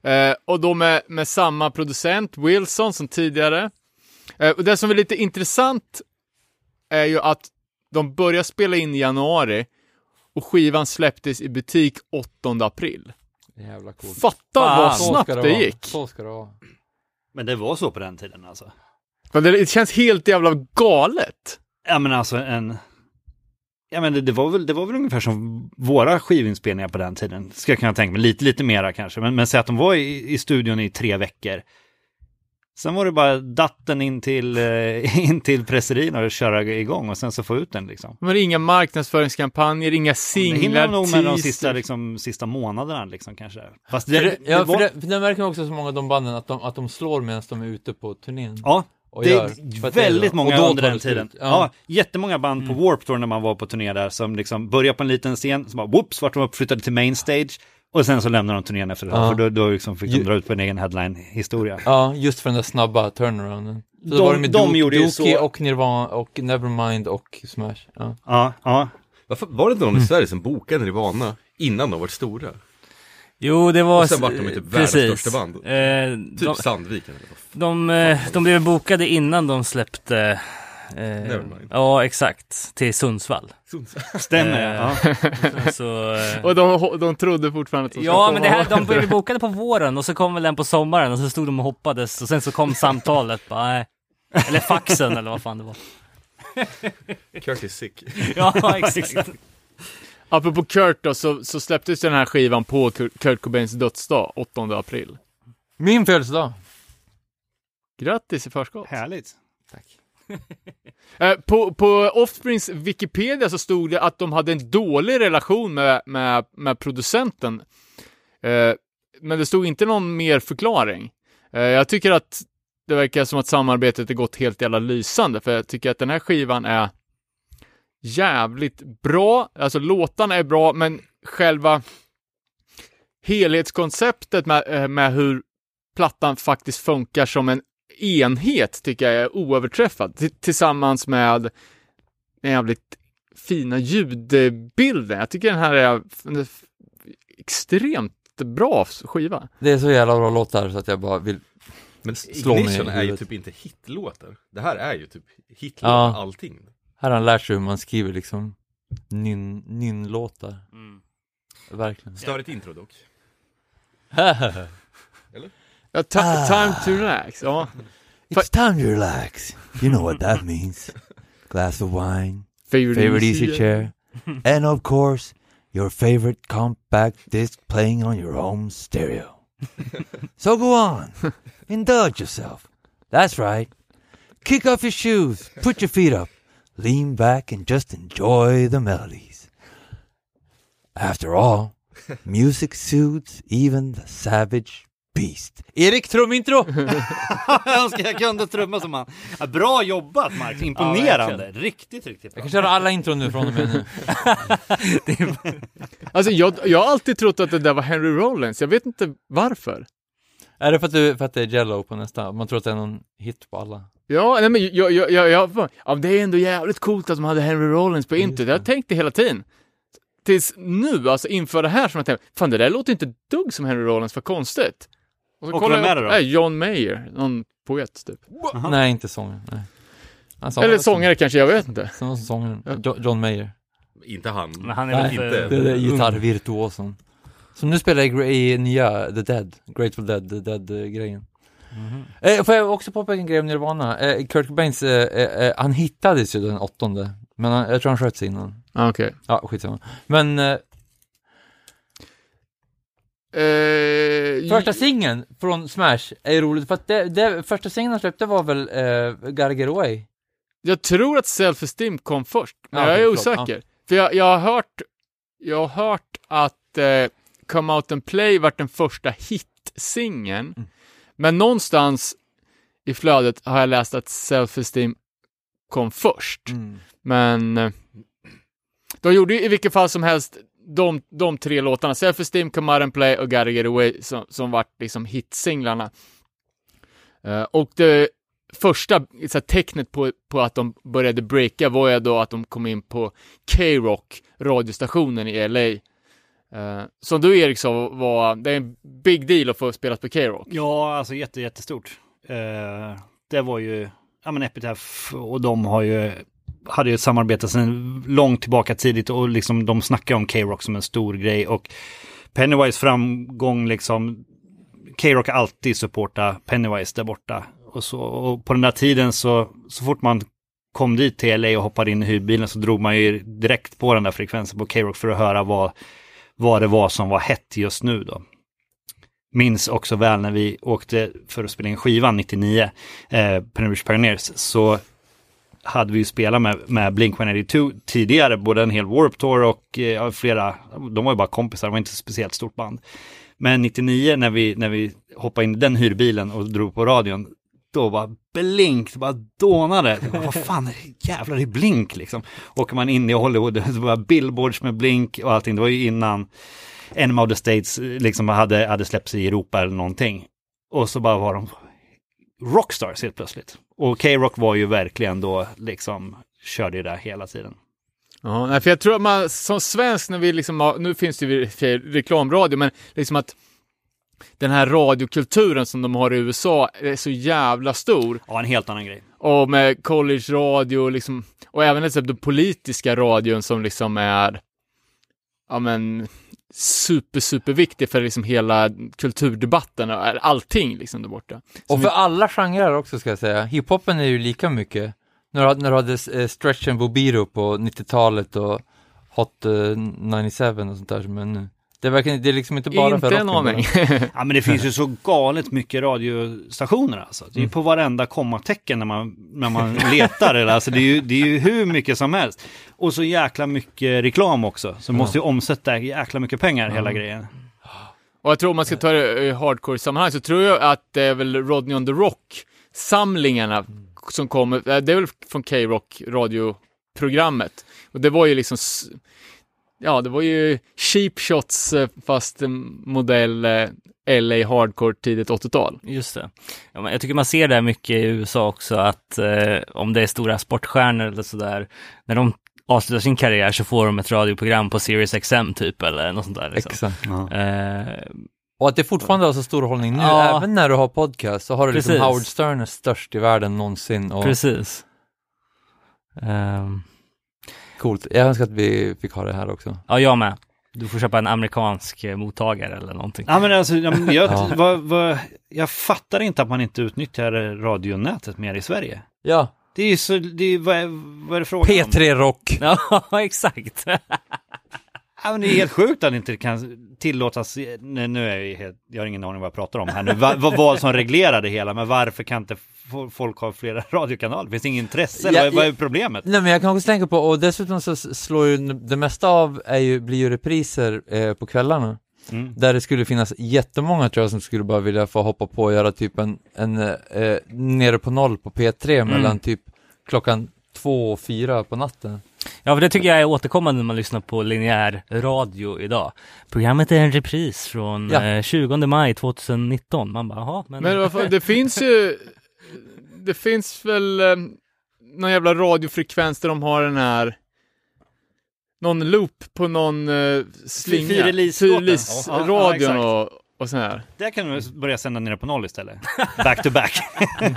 Eh, och då med, med samma producent, Wilson, som tidigare. Eh, och det som är lite intressant är ju att de började spela in i januari och skivan släpptes i butik 8 april. Jävla coolt. Fatta Fan, vad snabbt det, vara. gick. Så ska det vara. Men det var så på den tiden alltså. Men det, det känns helt jävla galet. Ja men alltså en, ja men det, det, var väl, det var väl ungefär som våra skivinspelningar på den tiden. Ska jag kunna tänka mig, lite, lite mera kanske. Men, men säg att de var i, i studion i tre veckor. Sen var det bara datten in till, eh, in till presserierna och köra igång och sen så få ut den liksom. Men inga marknadsföringskampanjer, inga Det singlar, hinner de nog med de sista, liksom, sista månaderna liksom kanske. Fast För det, det, det ja, var, för det, för det märker man också så många av de banden att de, att de slår medan de är ute på turnén. ja, och det är det väldigt många under den det slut. tiden. Ja. Ja. jättemånga band på Warp Tour när man var på turné där som liksom började på en liten scen, så bara whoops vart de uppflyttade till main stage och sen så lämnade de turnén efter det, Ja. för då, då liksom fick de dra ut på en egen headline-historia. Ja, just för den där snabba turnarounden. Så De- då var det med de Do- gjorde ju Dookie så- och Nirvana och Nevermind och Smash. Ja. Ja, ja. Varför, var det inte någon i Sverige som bokade Nirvana innan de var stora? Jo, det var... Och sen vart de typ världens största band. Eh, Typ de, Sandviken eller vad de, eh, de blev bokade innan de släppte... Eh, ja, exakt. Till Sundsvall. Sundsvall. Stämmer Eh, ja. Så, eh, Och de, de trodde fortfarande att de skulle Ja, komma men det här, de blev bokade på våren och så kom väl den på sommaren och så stod de och hoppades och sen så kom samtalet bara, nej. Eller faxen eller vad fan det var. Kurt is sick. Ja, exakt. Apropå Kurt då, så, så släpptes den här skivan på Kurt Cobains dödsdag, 8 april. Min födelsedag. Grattis i förskott. Härligt. Eh, Eh, på, på Offsprings Wikipedia så stod det att de hade en dålig relation med, med, med producenten. Eh, men det stod inte någon mer förklaring. Eh, jag tycker att det verkar som att samarbetet är gått helt jävla lysande, för jag tycker att den här skivan är jävligt bra. Alltså låtarna är bra, men själva helhetskonceptet med, eh, med hur plattan faktiskt funkar som en enhet tycker jag är oöverträffad. T- tillsammans med den jävligt fina ljudbilden. Jag tycker den här är extremt bra skiva. Det är så jävla bra låtar så att jag bara vill... Men Slå Ignition är ju typ inte hitlåtar. Det här är ju typ hitlåtar, Ja. allting. Här har han lärt sig hur man skriver liksom nyn, nynlåtar. Verkligen. Störigt intro dock. Ja, ta- Time to ah. relax. Ja. It's time to relax. You know what that means. Glass of wine, Favorite, favorite easy chair, and of course, your favorite compact disc playing on your home stereo. so go on, indulge yourself. That's right. Kick off your shoes, put your feet up, lean back, and just enjoy the melodies. After all, music soothes even the savage beast. Erik, trumintro! jag önskar jag kunde trumma som han. Ja, bra jobbat Max, imponerande. riktigt, riktigt bra. Jag kan köra alla intron nu från och med nu. Alltså jag, jag har alltid trott att det där var Henry Rollins. Jag vet inte varför. Är det för att, du, för att det är Jello på nästa? Man tror att det är någon hit på alla. Ja, nej men jag, jag, jag, jag, ja, det är ändå jävligt coolt att de hade Henry Rollins på introt. Jag har tänkt det hela tiden. Tills nu, alltså inför det här som jag tänkte, fan det där låter inte dugg som Henry Rollins, för konstigt. Och, så Och kollar vem jag upp- då? Nej, John Mayer, någon poet typ. Nej, inte sångaren. Nej. Sa- Eller sångare kanske, jag vet inte. Som sångaren. Jo- John Mayer. Inte han. Men han är Nej, väl inte. Det är det gitarrvirtuosen. Som nu spelar i, i nya The Dead, Grateful Dead, The Dead-grejen. Eh, får jag också påpeka en grej om Nirvana? Eh, Kurt Cobains, eh, eh, eh, han hittades ju den åttonde, men han, jag tror han sköt sig innan. Ah, Okej. Ja, skitsamma. Men eh, första singeln från Smash är ju roligt, för att det, det första singeln han släppte var väl eh, Away? Jag tror att Self-Esteem kom först, men Ja, jag är förlåt, osäker. För jag, jag har hört, jag har hört att eh, Come Out and Play vart den första hit-singeln. Mm. Men någonstans i flödet har jag läst att Self-Esteem kom först. Men eh, de gjorde ju i vilket fall som helst de, de tre låtarna, Self-Esteem, Come Out and Play och Gotta Get Away, som, som vart liksom hitsinglarna. Uh, och det första så här, tecknet på, på att de började breaka var ju då att de kom in på K-Rock, radiostationen i LA. Uh, eh, som du Erik sa var, det är en big deal att få spela på K-Rock. Ja, alltså jätte, jättestort. Uh, det var ju, ja men Epitaph och de har ju, hade ju ett samarbete sedan långt tillbaka tidigt och liksom de snackar om K-Rock som en stor grej och Pennywise framgång liksom, K-Rock har alltid supportat Pennywise där borta. Och, så, och på den där tiden så, så fort man kom dit till LA och hoppade in i hyrbilen så drog man ju direkt på den där frekvensen på K-Rock för att höra vad, vad det var som var hett just nu då. minns också väl när vi åkte för att spela in skivan 99, eh, Pioneers Pioneers, så hade vi ju spelat med, med Blink-182 tidigare, både en hel Warp Tour och eh, flera, de var ju bara kompisar, de var inte ett speciellt stort band. Men 99 när vi, när vi hoppade in i den hyrbilen och drog på radion, då bara blink, det bara dånade. Vad fan, jävlar det är blink liksom. Åker man in i Hollywood, det var billboards med blink och allting. Det var ju innan Enemy of the States eh, liksom hade, hade släppts i Europa eller någonting. Och så bara var de rockstars helt plötsligt. Och K-Rock var ju verkligen då liksom körde ju där hela tiden. Ja, för jag tror att man som svensk när vi liksom har, nu finns det ju reklamradio, men liksom att den här radiokulturen som de har i USA är så jävla stor. Ja, en helt annan grej. Och med college-radio liksom, och även liksom den politiska radion som liksom är, ja men, super, super viktig för liksom hela kulturdebatten och allting liksom där borta. Och Som för alla genrer också ska jag säga. Hiphopen är ju lika mycket. När du när du hade eh, Stretch and Bobiro på 90-talet och Hot eh, 97 och sånt där som är nu. Det verkligen, det är liksom inte bara inte för en aning. Ja men det finns ju så galet mycket radiostationer alltså. Det är ju på varenda kommatecken när man, när man letar. Eller, alltså, det, är ju, det är ju hur mycket som helst. Och så jäkla mycket reklam också. Så måste ju omsätta jäkla mycket pengar hela grejen. Och jag tror om man ska ta det i hardcore-sammanhang så tror jag att det är väl Rodney on the Rock-samlingarna som kommer, eh, det är väl från K-Rock radioprogrammet. Och det var ju liksom, ja det var ju cheap shots eh, fast modell eh, LA hardcore tidigt 80-tal. Just det. Ja, men jag tycker man ser det här mycket i USA också, att eh, om det är stora sportstjärnor eller sådär, när de avslutar sin karriär så får de ett radioprogram på Sirius XM typ, eller något sånt där. Liksom. Exakt. Ja. Eh, Och att det fortfarande har så stor hållning nu, Ja. även när du har podcast, så har du liksom. Howard Stern är störst i världen någonsin och Precis. Ehm, coolt. Jag önskar att vi fick ha det här också. ja, jag med. Du får köpa en amerikansk eh, mottagare eller någonting. Ja men alltså, jag, Ja. vad, vad, jag fattar inte att man inte utnyttjar radionätet mer i Sverige. Ja, Det är ju så, det är, vad, är, vad är det frågan om? P3 Rock. Ja, exakt. Ja, men det är helt sjukt att det inte kan tillåtas, nu, nu är jag, helt, jag har ingen aning vad jag pratar om här nu, vad, vad, vad som reglerar det hela, men varför kan inte folk ha flera radiokanaler? Finns det inget intresse? eller Ja, vad, vad är problemet? Nej men jag kan också tänka på, och dessutom så slår ju det mesta av, är ju, blir ju repriser eh, på kvällarna. Mm. Där det skulle finnas jättemånga tror jag som skulle bara vilja få hoppa på och göra typ en, en eh, nere på noll på P3 mellan typ klockan två och fyra på natten. Ja, för det tycker jag är återkommande när man lyssnar på linjär radio idag. Programmet är en repris från Ja. eh, 20 maj 2019. Man bara, jaha, men... Men vad fan, det finns ju, det finns väl eh, någon jävla radiofrekvens där de har den här någon loop på någon uh, slinga. Fyrelislåten. Fyrlis-radion Ja, och, och sån här. Där kan du börja sända nere på noll istället. Back to back.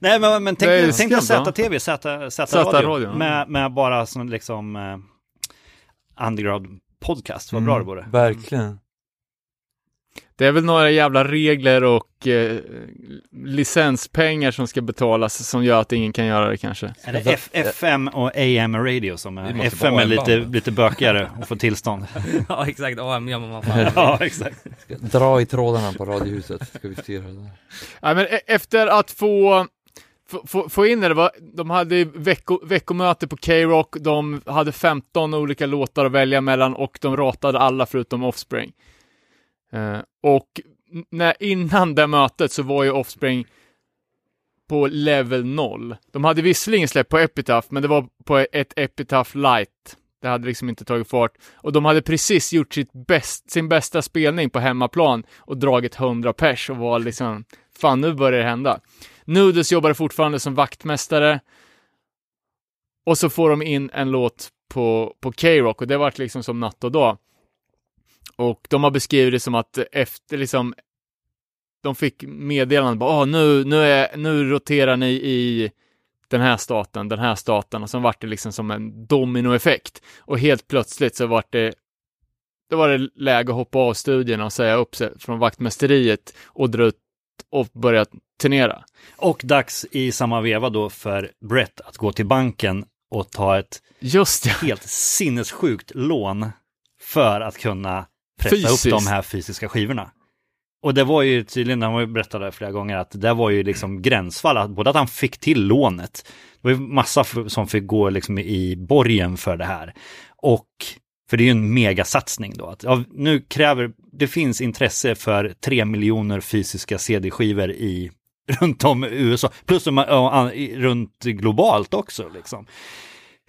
Nej men, men tänk, tänk dig? ZTV, Z-radio, radio, med, med bara sån liksom eh, underground podcast, vad bra det vore. Verkligen. Det är väl några jävla regler och eh, licenspengar som ska betalas som gör att ingen kan göra det kanske. Är det F, FM och AM radio som är, FM är lite, lite bökigare att få tillstånd. ja, exakt. Ja, men vad fan. ja, exakt. Dra i trådarna på Radiohuset, ska vi styra det där. Ja, men e- efter att få, få, få, in det, det var, de hade vecko, veckomöte på K-Rock, de hade 15 olika låtar att välja mellan och de ratade alla förutom Offspring. Eh, och när, innan det mötet så var ju Offspring på level 0. De hade visserligen släppt på Epitaph, men det var på ett Epitaph light. Det hade liksom inte tagit fart. Och de hade precis gjort sitt bäst, sin bästa spelning på hemmaplan och dragit 100 pers och var liksom, fan nu börjar det hända. Nudes jobbade fortfarande som vaktmästare. Och så får de in en låt på, på K-Rock och det vart liksom som natt och dag. Och de har beskrivit det som att efter liksom de fick meddelande bara, ah, nu, nu, är, nu roterar ni i den här staten, den här staten och så vart det liksom som en dominoeffekt. Och helt plötsligt så vart det då var det läge att hoppa av studierna och säga upp sig från vaktmästeriet och dra ut och börja turnera. Och dags i samma veva då för Brett att gå till banken och ta ett Just det. helt sinnessjukt lån för att kunna pressa Fysiskt. upp de här fysiska skivorna. Och det var ju tydligen, han har ju berättat det flera gånger, att det var ju liksom gränsfall, att både att han fick till lånet, det var ju massa som fick gå liksom i borgen för det här. Och, för det är ju en megasatsning då, att ja, nu kräver, det finns intresse för tre miljoner fysiska CD-skivor i runt om i USA, plus runt globalt också liksom.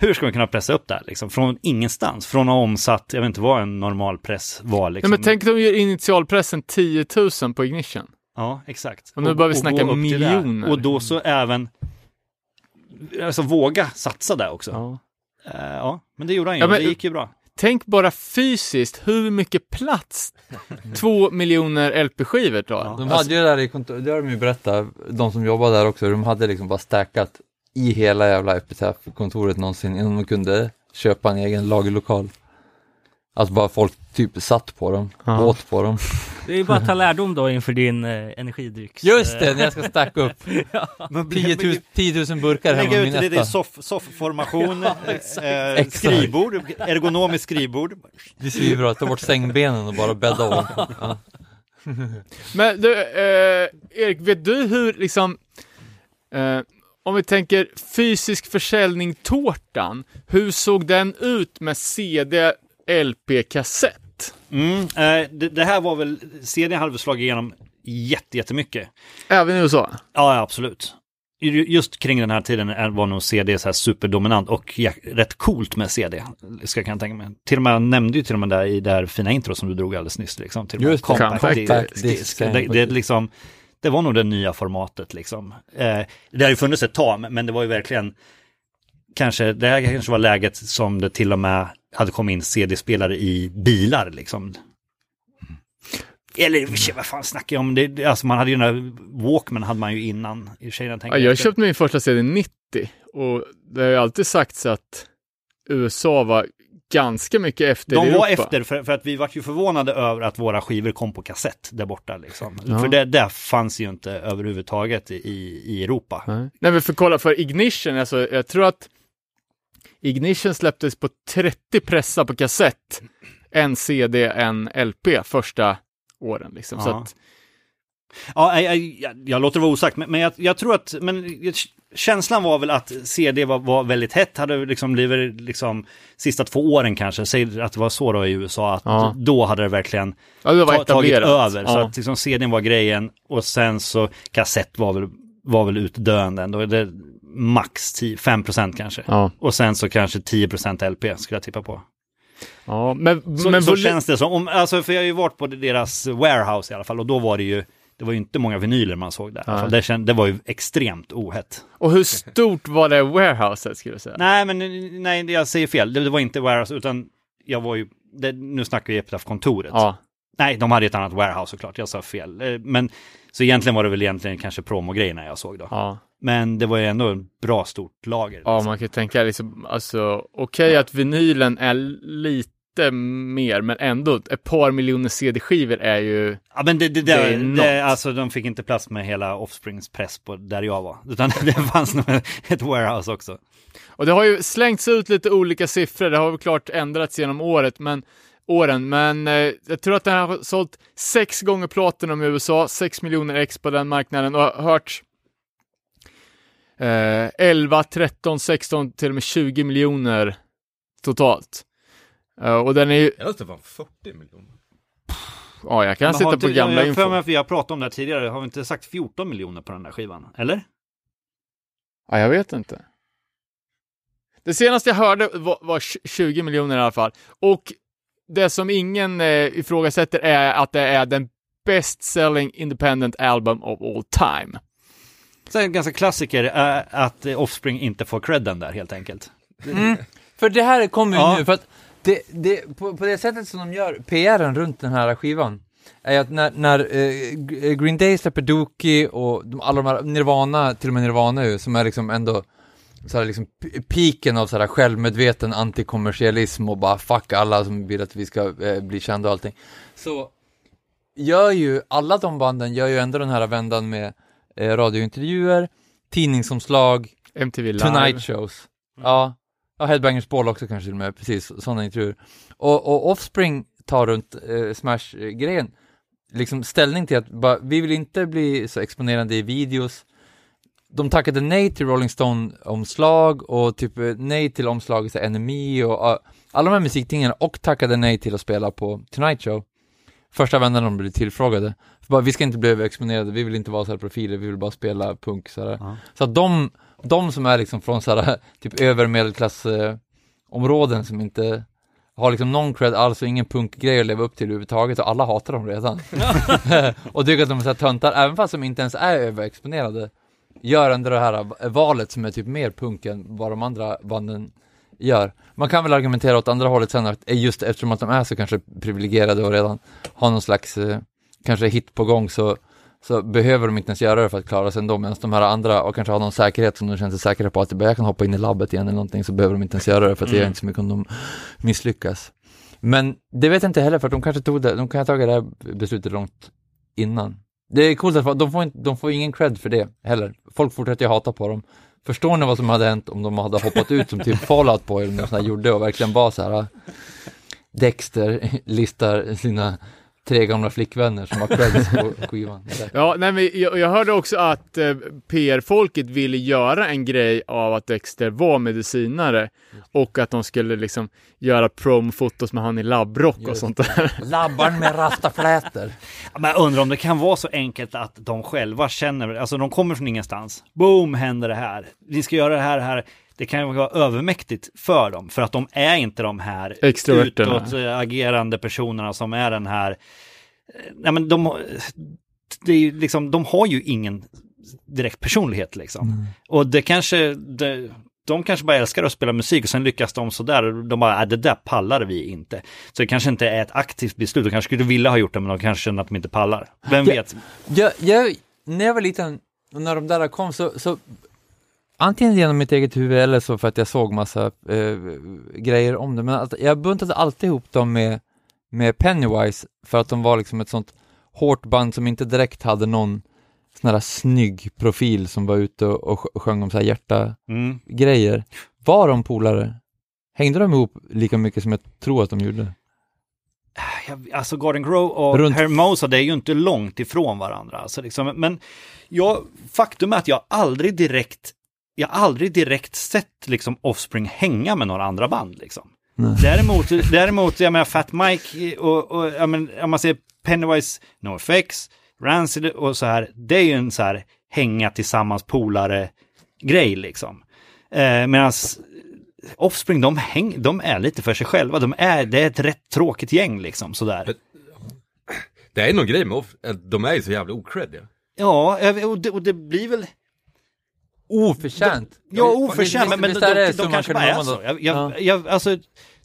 Hur ska man kunna pressa upp det här liksom? Från ingenstans, från att ha omsatt, jag vet inte vad en normal press var Nej, liksom. men tänk om de gör initialpressen 10 000 på Ignition. Ja, exakt. Och nu börjar vi snacka gå upp till det. miljoner. Och då så även, alltså våga satsa där också. Ja. Ja, ja men det gjorde han ju, Ja, men- det gick ju bra. Tänk bara fysiskt hur mycket plats två miljoner LP-skivor tar. Ja. De hade ju där i kontor, det har de ju berättat, de som jobbar där också, de hade liksom bara stackat i hela jävla Epitaph-kontoret någonsin innan de kunde köpa en egen lagerlokal. Alltså bara folk typ satt på dem, Ja. åt på dem. Det är ju bara att ta lärdom då inför din eh, energidrycks... Just det, när jag ska stacka upp Men 10 000, 10 000 burkar hemma Lägga i ut min det i etta. soff, soffformation, eh, Exakt. skrivbord, ergonomiskt skrivbord. Det är svinbra, ta bort sängbenen och bara bädda om. Ja. Men du, eh, Erik, vet du hur liksom, eh, om vi tänker fysisk försäljning tårtan, hur såg den ut med CD, LP, kassett? Mm, eh, det, det här var väl, CDn hade slagit igenom jätte, jättemycket. Även i USA? Ja, absolut. Ju- Just kring den här tiden var nog CD så här superdominant och ja, rätt coolt med CD, ska jag kan tänka mig. Till och med, jag nämnde ju till och med där i det här fina intro som du drog alldeles nyss. Liksom, till och med Just det, compact compact disk. disk, Det, det, är liksom, det var nog det nya formatet liksom. Eh, det har ju funnits ett tag, men det var ju verkligen kanske, det här kanske var läget som det till och med hade kommit in CD-spelare i bilar liksom. Eller vad fan snackar jag om? Det, alltså man hade ju den där Walkman hade man ju innan. I och för sig, jag Ja, jag köpte min första CD 90 och det har ju alltid sagts att USA var ganska mycket efter De var efter för, för att vi var ju förvånade över att våra skivor kom på kassett där borta liksom. Ja. För det, det fanns ju inte överhuvudtaget i, i Europa. Nej, Nej men för kolla, för Ignition, alltså jag tror att Ignition släpptes på 30 pressar på kassett, en CD, en LP första åren liksom. Så Ja. att, Ja, jag, jag, jag låter det vara osagt, men, men jag, jag tror att, men känslan var väl att CD var, var väldigt hett, hade liksom blivit liksom sista två åren kanske, säg att det var så då i USA, att Ja. då hade det verkligen ja, det ta, tagit över. Så Ja. att liksom CDn var grejen och sen så kassett var väl, var väl utdöende ändå. Det max 10, 5% kanske. Och sen så kanske 10% LP skulle jag tippa på. ja, men, Så, men så känns det som, om, alltså för jag har ju varit på deras warehouse i alla fall och då var det ju, det var ju inte många vinyler man såg där. Nej. Det, känd, det var ju extremt ohett. Och hur stort var det warehouset skulle jag säga? Nej, men nej, jag säger fel. Det, det var inte warehouse utan jag var ju, det, nu snackar vi Epitaph-kontoret. Ja, Nej, de hade ett annat warehouse såklart, jag sa fel. Eh, Men så egentligen var det väl egentligen kanske promogrejerna jag såg då. ja. Men det var ju ändå ett bra stort lager. Ja, man kan ju tänka liksom, alltså, okej att vinylen är lite mer, men ändå ett par miljoner CD-skivor är ju, Ja, men det, det, det, Det det, alltså de fick inte plats med hela Offsprings press på där jag var. Utan det fanns nog ett warehouse också. och det har ju slängts ut lite olika siffror, det har väl klart ändrats genom året, men åren, men eh, jag tror att den har sålt sex gånger Platinum i USA, 6 miljoner ex på den marknaden och har hört eh, 11, 13, 16, till och med 20 miljoner totalt. Eh, och den är ju, Jag måste vara 40 miljoner. ja jag kan Men sitta på inte- gamla jag, jag, info. för vi har pratat om det här tidigare, har vi inte sagt 14 miljoner på den där skivan? Eller? Ja, jag vet inte. Det senaste jag hörde var, var 20 miljoner i alla fall. Och det som ingen eh, ifrågasätter är att det är den best selling independent album of all time. Så en ganska klassiker är att Offspring inte får credden där helt enkelt. För det här kommer ju Ja. nu, för att det, det, på, på det sättet som de gör PRen runt den här skivan, är att när, när eh, G- Green Day släpper Dookie och de, alla de här Nirvana, till och med Nirvana ju, som är liksom ändå så här liksom piken av så här självmedveten antikommersialism och bara fuck alla som vill att vi ska eh, bli kända och allting. Så gör ju, alla de banden gör ju ändå den här vändan med eh, radiointervjuer, tidningsomslag, MTV Live. Tonight shows. Ja. Ja, Headbangers Ball också kanske till och med, precis, sådana intervjuer. Och, och Offspring tar runt eh, Smash-grejen, liksom ställning till att bara, vi vill inte bli så exponerande i videos. De tackade nej till Rolling Stone-omslag och typ eh, nej till omslaget till Enemy och uh, alla de här musiktingen och tackade nej till att spela på Tonight Show. Första vändan de blev tillfrågade. För bara, vi ska inte bli överexponerade, vi vill inte vara så här profiler, vi vill bara spela punk så här. Ja. Så att de, de som är liksom från så här, typ övermedelklass eh, som inte har liksom någon cred alls och ingen punkgrej att leva upp till överhuvudtaget och alla hatar dem redan. och tycker att de är så här töntar, även fast de inte ens är överexponerade, gör ändå det här valet som är typ mer punk än vad de andra banden gör. Man kan väl argumentera åt andra hållet sen, att just eftersom att de är så kanske privilegierade och redan har någon slags, eh, kanske hit på gång så så behöver de inte ens göra det för att klara sig ändå, medan de här andra, och kanske har någon säkerhet som de känner sig säkra på att jag kan hoppa in i labbet igen eller någonting, så behöver de inte ens göra det för att det gör inte så mycket om de misslyckas. Men det vet jag inte heller, för att de kanske tog det, de kan ha tagit det här beslutet långt innan. Det är coolt att de får, inte, de får ingen cred för det heller. Folk fortsätter ju hata på dem. Förstår ni vad som hade hänt om de hade hoppat ut som typ Fallout Boy eller något sånt här gjorde och verkligen var så här Dexter listar sina tre gamla flickvänner som har credits på skivan. Ja, nej, men jag, jag hörde också att eh, PR-folket ville göra en grej av att Dexter var medicinare och att de skulle liksom göra promfotos med han i labbrock och Just sånt där. Labbarn med rastaflätor. Men jag undrar om det kan vara så enkelt att de själva känner, alltså de kommer från ingenstans. Boom, händer det här. Vi ska göra det här, det här. Det kan ju vara övermäktigt för dem, för att de är inte de här utåtagerande personerna som är den här, eh, nej men de, det är ju liksom, de har ju ingen direkt personlighet liksom. Och det kanske, det, de kanske bara älskar att spela musik och sen lyckas de sådär, de bara, äh, det där pallar vi inte. Så det kanske inte är ett aktivt beslut, de kanske skulle vilja ha gjort det, men de kanske känner att de inte pallar. Vem Ja. vet? Jag, jag, när jag var liten, när de där kom så, så antingen genom mitt eget huvud eller så för att jag såg massa eh, grejer om det, men att, jag buntade alltid ihop dem med, med Pennywise för att de var liksom ett sånt hårt band som inte direkt hade någon sån här snygg profil som var ute och, och sj- sjöng om så här hjärta Mm. grejer. Var de polare? Hängde de ihop lika mycket som jag tror att de gjorde? Alltså Garden Grow och Runt- Hermosa, det är ju inte långt ifrån varandra. Alltså liksom, men jag, faktum är att jag aldrig direkt, jag har aldrig direkt sett liksom Offspring hänga med några andra band liksom. Nej. Däremot, däremot, jag menar Fat Mike och, och jag menar, om man ser Pennywise, NoFX, Rancid och så här, det är ju en så här hänga tillsammans polare grej liksom. Eh, Medan Offspring, de, häng, de är lite för sig själva. De är, det är ett rätt tråkigt gäng liksom sådär. Det är någon grej med off, att de är ju så jävla ocreddiga. Ja, jag- och det, och det blir väl... Oförtjänt! Ja, oförtjänt, men, men de, de, man kanske kan bara är så. Jag, jag, Ja. jag, alltså,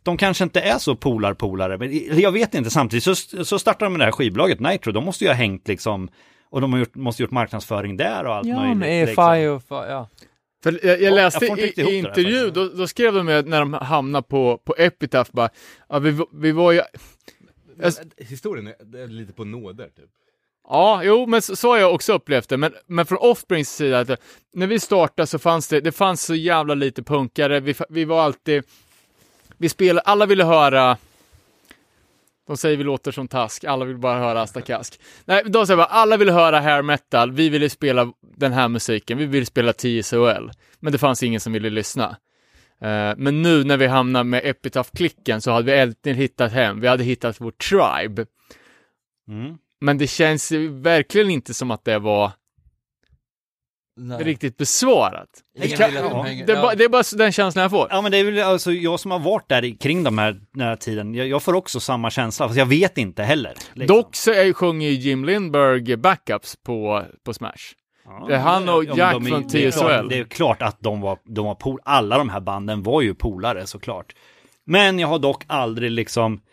de kanske inte är så polar-polare, men jag vet inte. Samtidigt så, så startar de med det här skivbolaget Nitro, de måste ju ha hängt liksom, och de har gjort, måste gjort marknadsföring där och allt Ja, möjligt. med EFI liksom. och, fa- ja. För jag, jag jag läste inte i, i där intervju, faktiskt. då, då skrev de ju när de hamnade på, på Epitaph bara, ja, vi, vi var ju, Men, historien är lite på nåder typ. Ja, jo, men så, så har jag också upplevt det. Men, men från Offsprings sida, att, eh, när vi startade så fanns det, det fanns så jävla lite punkare. Vi, vi var alltid, vi spelade, alla ville höra, de säger vi låter som task, alla vill bara höra Astakask. Nej, de säger bara, alla ville höra hair metal, vi ville spela den här musiken, vi ville spela TSOL. Men det fanns ingen som ville lyssna. Eh, men nu när vi hamnade med Epitaph-klicken så hade vi äntligen hittat hem, vi hade hittat vår tribe. Mm. Men det känns ju verkligen inte som att det var Nej. riktigt besvarat. Det, kan, ja. det, är ja. bara, det är bara den känslan jag får. Ja men det är väl alltså jag som har varit där kring de här, den här tiden, jag, jag får också samma känsla, fast jag vet inte heller. liksom. Dock så är, sjunger ju Jim Lindberg backups på, på Smash. Ja, det är han och Jack de är- från det är klart- Det är klart att de var, de var pol, alla de här banden var ju polare såklart. Men jag har dock aldrig liksom, Ja,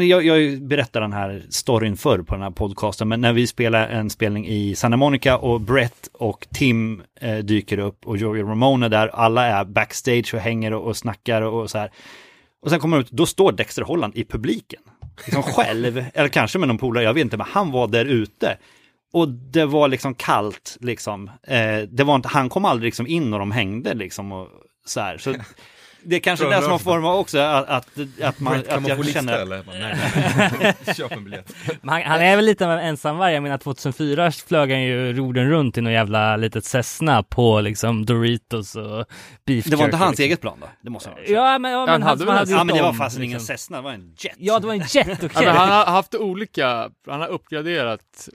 jag, jag berättar den här storyn förr på den här podcasten, men när vi spelar en spelning i Santa Monica och Brett och Tim eh, dyker upp och Joey Ramone är där, alla är backstage och hänger och, och snackar och, och så här. Och sen kommer de ut, då står Dexter Holland i publiken. Liksom själv, eller kanske med någon polare, jag vet inte, men han var där ute. Och det var liksom kallt, liksom. Eh, det var inte, han kom aldrig liksom in och de hängde liksom och så här. Så det är kanske det som har format också, att, att, att, man, Brett, kan att man få känner... eller? Bara, Nej, nej. Köp en biljett. Han, han är väl lite av en ensamvarg. Jag menar 2004 flög han ju jorden runt i någon jävla litet Cessna på liksom Doritos och beef Det var inte hans liksom. eget plan då? Det måste han ha. Ja men, ja, men Han han, hade väl hade Ja men det var fasen ingen liksom. Cessna, det var en jet. Ja det var en jet, okej. Ja, men han har haft olika, han har uppgraderat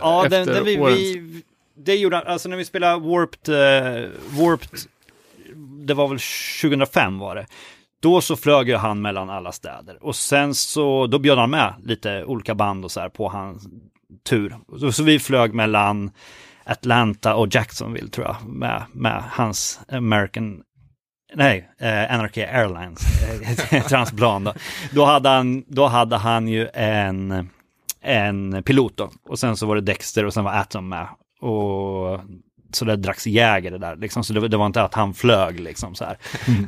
Ja, efter den, den vi, vi, det gjorde han, alltså när vi spelade Warped, eh, Warped, det var väl 2005 var det. Då så flög ju han mellan alla städer och sen så, då bjöd han med lite olika band och så här på hans tur. Så, så vi flög mellan Atlanta och Jacksonville tror jag, med, med hans American Nej, eh, Anarchy Airlines, eh, transplan då. Då hade han, då hade han ju en, en pilot då. Och sen så var det Dexter och sen var Atom med. Och så det dracks Jäger det där, liksom. Så det, var- det var inte att han flög liksom så här.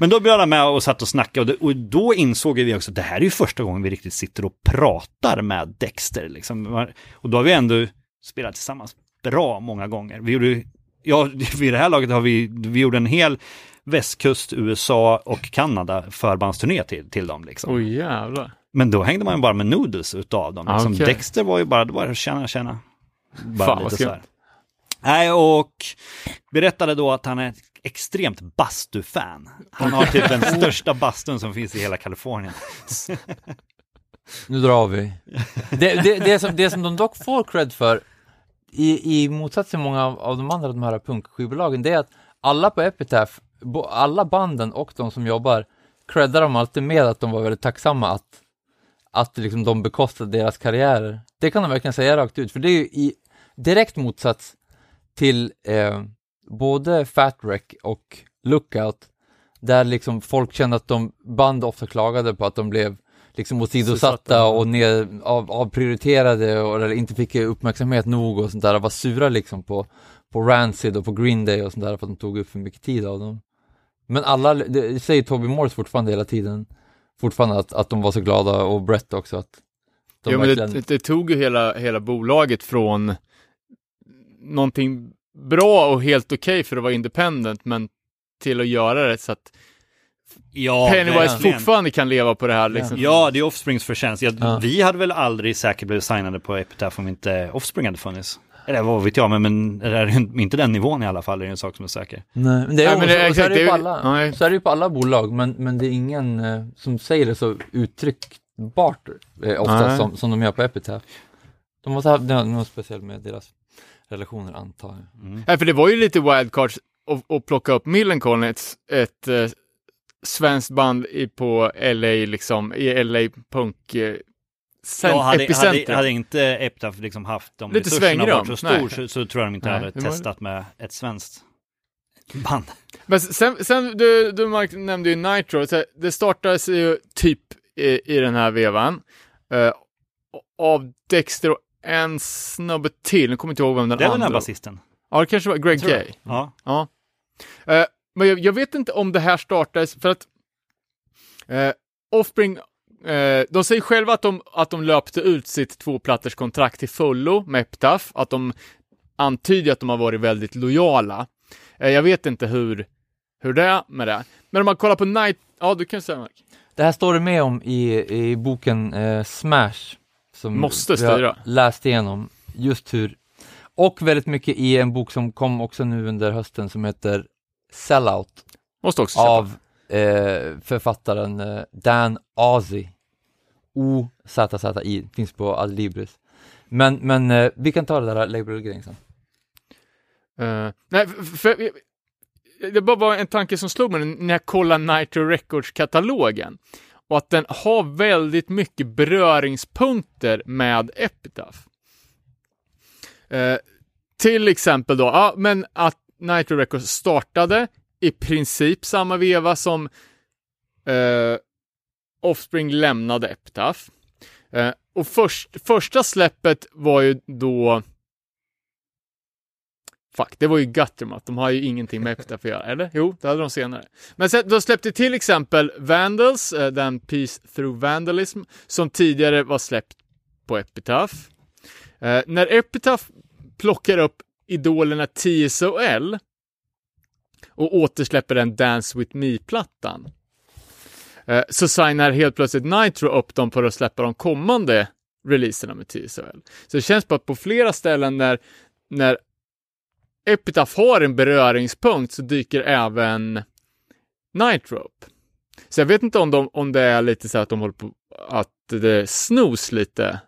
Men då bjöd han med och satt och snackade och, det, och då insåg vi också att det här är ju första gången vi riktigt sitter och pratar med Dexter liksom. Och då har vi ändå spelat tillsammans bra många gånger. Vi gjorde, ja, vid det här laget har vi, vi gjorde en hel västkust, USA och Kanada förbandsturné till, till dem liksom. Oj jävlar. Men då hängde man ju bara med noodles utav dem. Ah, Liksom. okej. Dexter var ju bara, det var känna, känna. Bara Fan, lite så här. Nej, och berättade då att han är extremt bastufan. Han har typ den största bastun som finns i hela Kalifornien. Nu drar vi. Det, det, det, som, det som de dock får cred för, i, i motsats till många av, av de andra de här punkskivbolagen, det är att alla på Epitaph, bo, alla banden och de som jobbar, creddar dem alltid med att de var väldigt tacksamma att, att liksom de bekostade deras karriärer. Det kan de verkligen säga rakt ut, för det är ju i direkt motsats till eh, både Fat Wreck och Lookout, där liksom folk kände att de, band ofta klagade på att de blev liksom åsidosatta och ner, av, avprioriterade och eller inte fick uppmärksamhet nog och sånt där, var sura liksom på, på Rancid och på Green Day och sånt där för att de tog upp för mycket tid av dem. Men alla, det säger Toby Morse fortfarande hela tiden, fortfarande att, att de var så glada och Brett också att de Jo, men verkligen... det, det, det tog ju hela, hela bolaget från någonting bra och helt okej för att vara independent, men till att göra det så att Ja, Pennywise verkligen. fortfarande kan leva på det här liksom. Ja, det är Offsprings förtjänst. Jag, Ja. Vi hade väl aldrig säkert blivit signade på Epitaph om inte Offspring hade funnits. Eller vad vet jag, men, men det är ju inte den nivån i alla fall, det är en sak som är säker. Nej, men det är, Nej, men det är och så, så är det ju på alla, nej. så är det ju på alla bolag, men, men det är ingen eh, som säger det så uttryckbart eh, ofta som, som de gör på Epitaph. De måste ha något speciellt med deras relationer antar jag. Nej, för det var ju lite wildcards att, att plocka upp Millencolin, ett, ett eh, svenskt band i, på LA, liksom, i LA punk eh, cent- Ja, hade, epicenter. hade, hade inte Epitaph liksom haft de Lite resurserna varit så stor så, så tror jag de inte Nej, hade det testat med ett svenskt band. Men sen, sen du, du Mark, nämnde ju Nitro, så det startades ju typ i, i den här vevan eh, av Dexter och en snubbe till, nu kommer jag inte ihåg vem den Det är väl den andra här basisten? Ja, det kanske var Greg. Gay. Ja. Ja. Eh, men jag, jag vet inte om det här startades för att eh, Offspring, eh, de säger själva att de, att de löpte ut sitt tvåplatters kontrakt till fullo med Epitaph, att de antyder att de har varit väldigt lojala. Eh, jag vet inte hur, hur det är med det. Men om man kollar på Night, ja du kan säga Mark. Det här står det med om i, i boken eh, Smash, som Måste styra. läst igenom, just hur, och väldigt mycket i en bok som kom också nu under hösten som heter Sellout Måste också köpa. av eh, författaren eh, Dan Azy. O-Z-Z-I, finns på Adlibris. Men, men eh, vi kan ta det där label-grejen sen. Eh, nej, för, för, det bara var en tanke som slog mig när jag kollade Nitro Records-katalogen. Och att den har väldigt mycket beröringspunkter med Epitaph. Eh, till exempel då, ja, men att Nitro Records startade i princip samma veva som eh, Offspring lämnade Epitaph. Eh, och först, första släppet var ju då Fuck, det var ju Guttermat. De har ju ingenting med Epitaph att göra, eller? Jo, det hade de senare. Men sen, de släppte till exempel Vandals, eh, den Peace Through Vandalism, som tidigare var släppt på Epitaph. Eh, när Epitaph plockar upp idolerna TSOL och återsläpper den Dance With Me-plattan, Eh, så signar helt plötsligt Nitro upp dem för att släppa de kommande releaserna med TSOL. Så det känns bara att på flera ställen när, när Epitaph har en beröringspunkt så dyker även Nitro upp. Så jag vet inte om, de, om det är lite så att de håller på att det snos lite.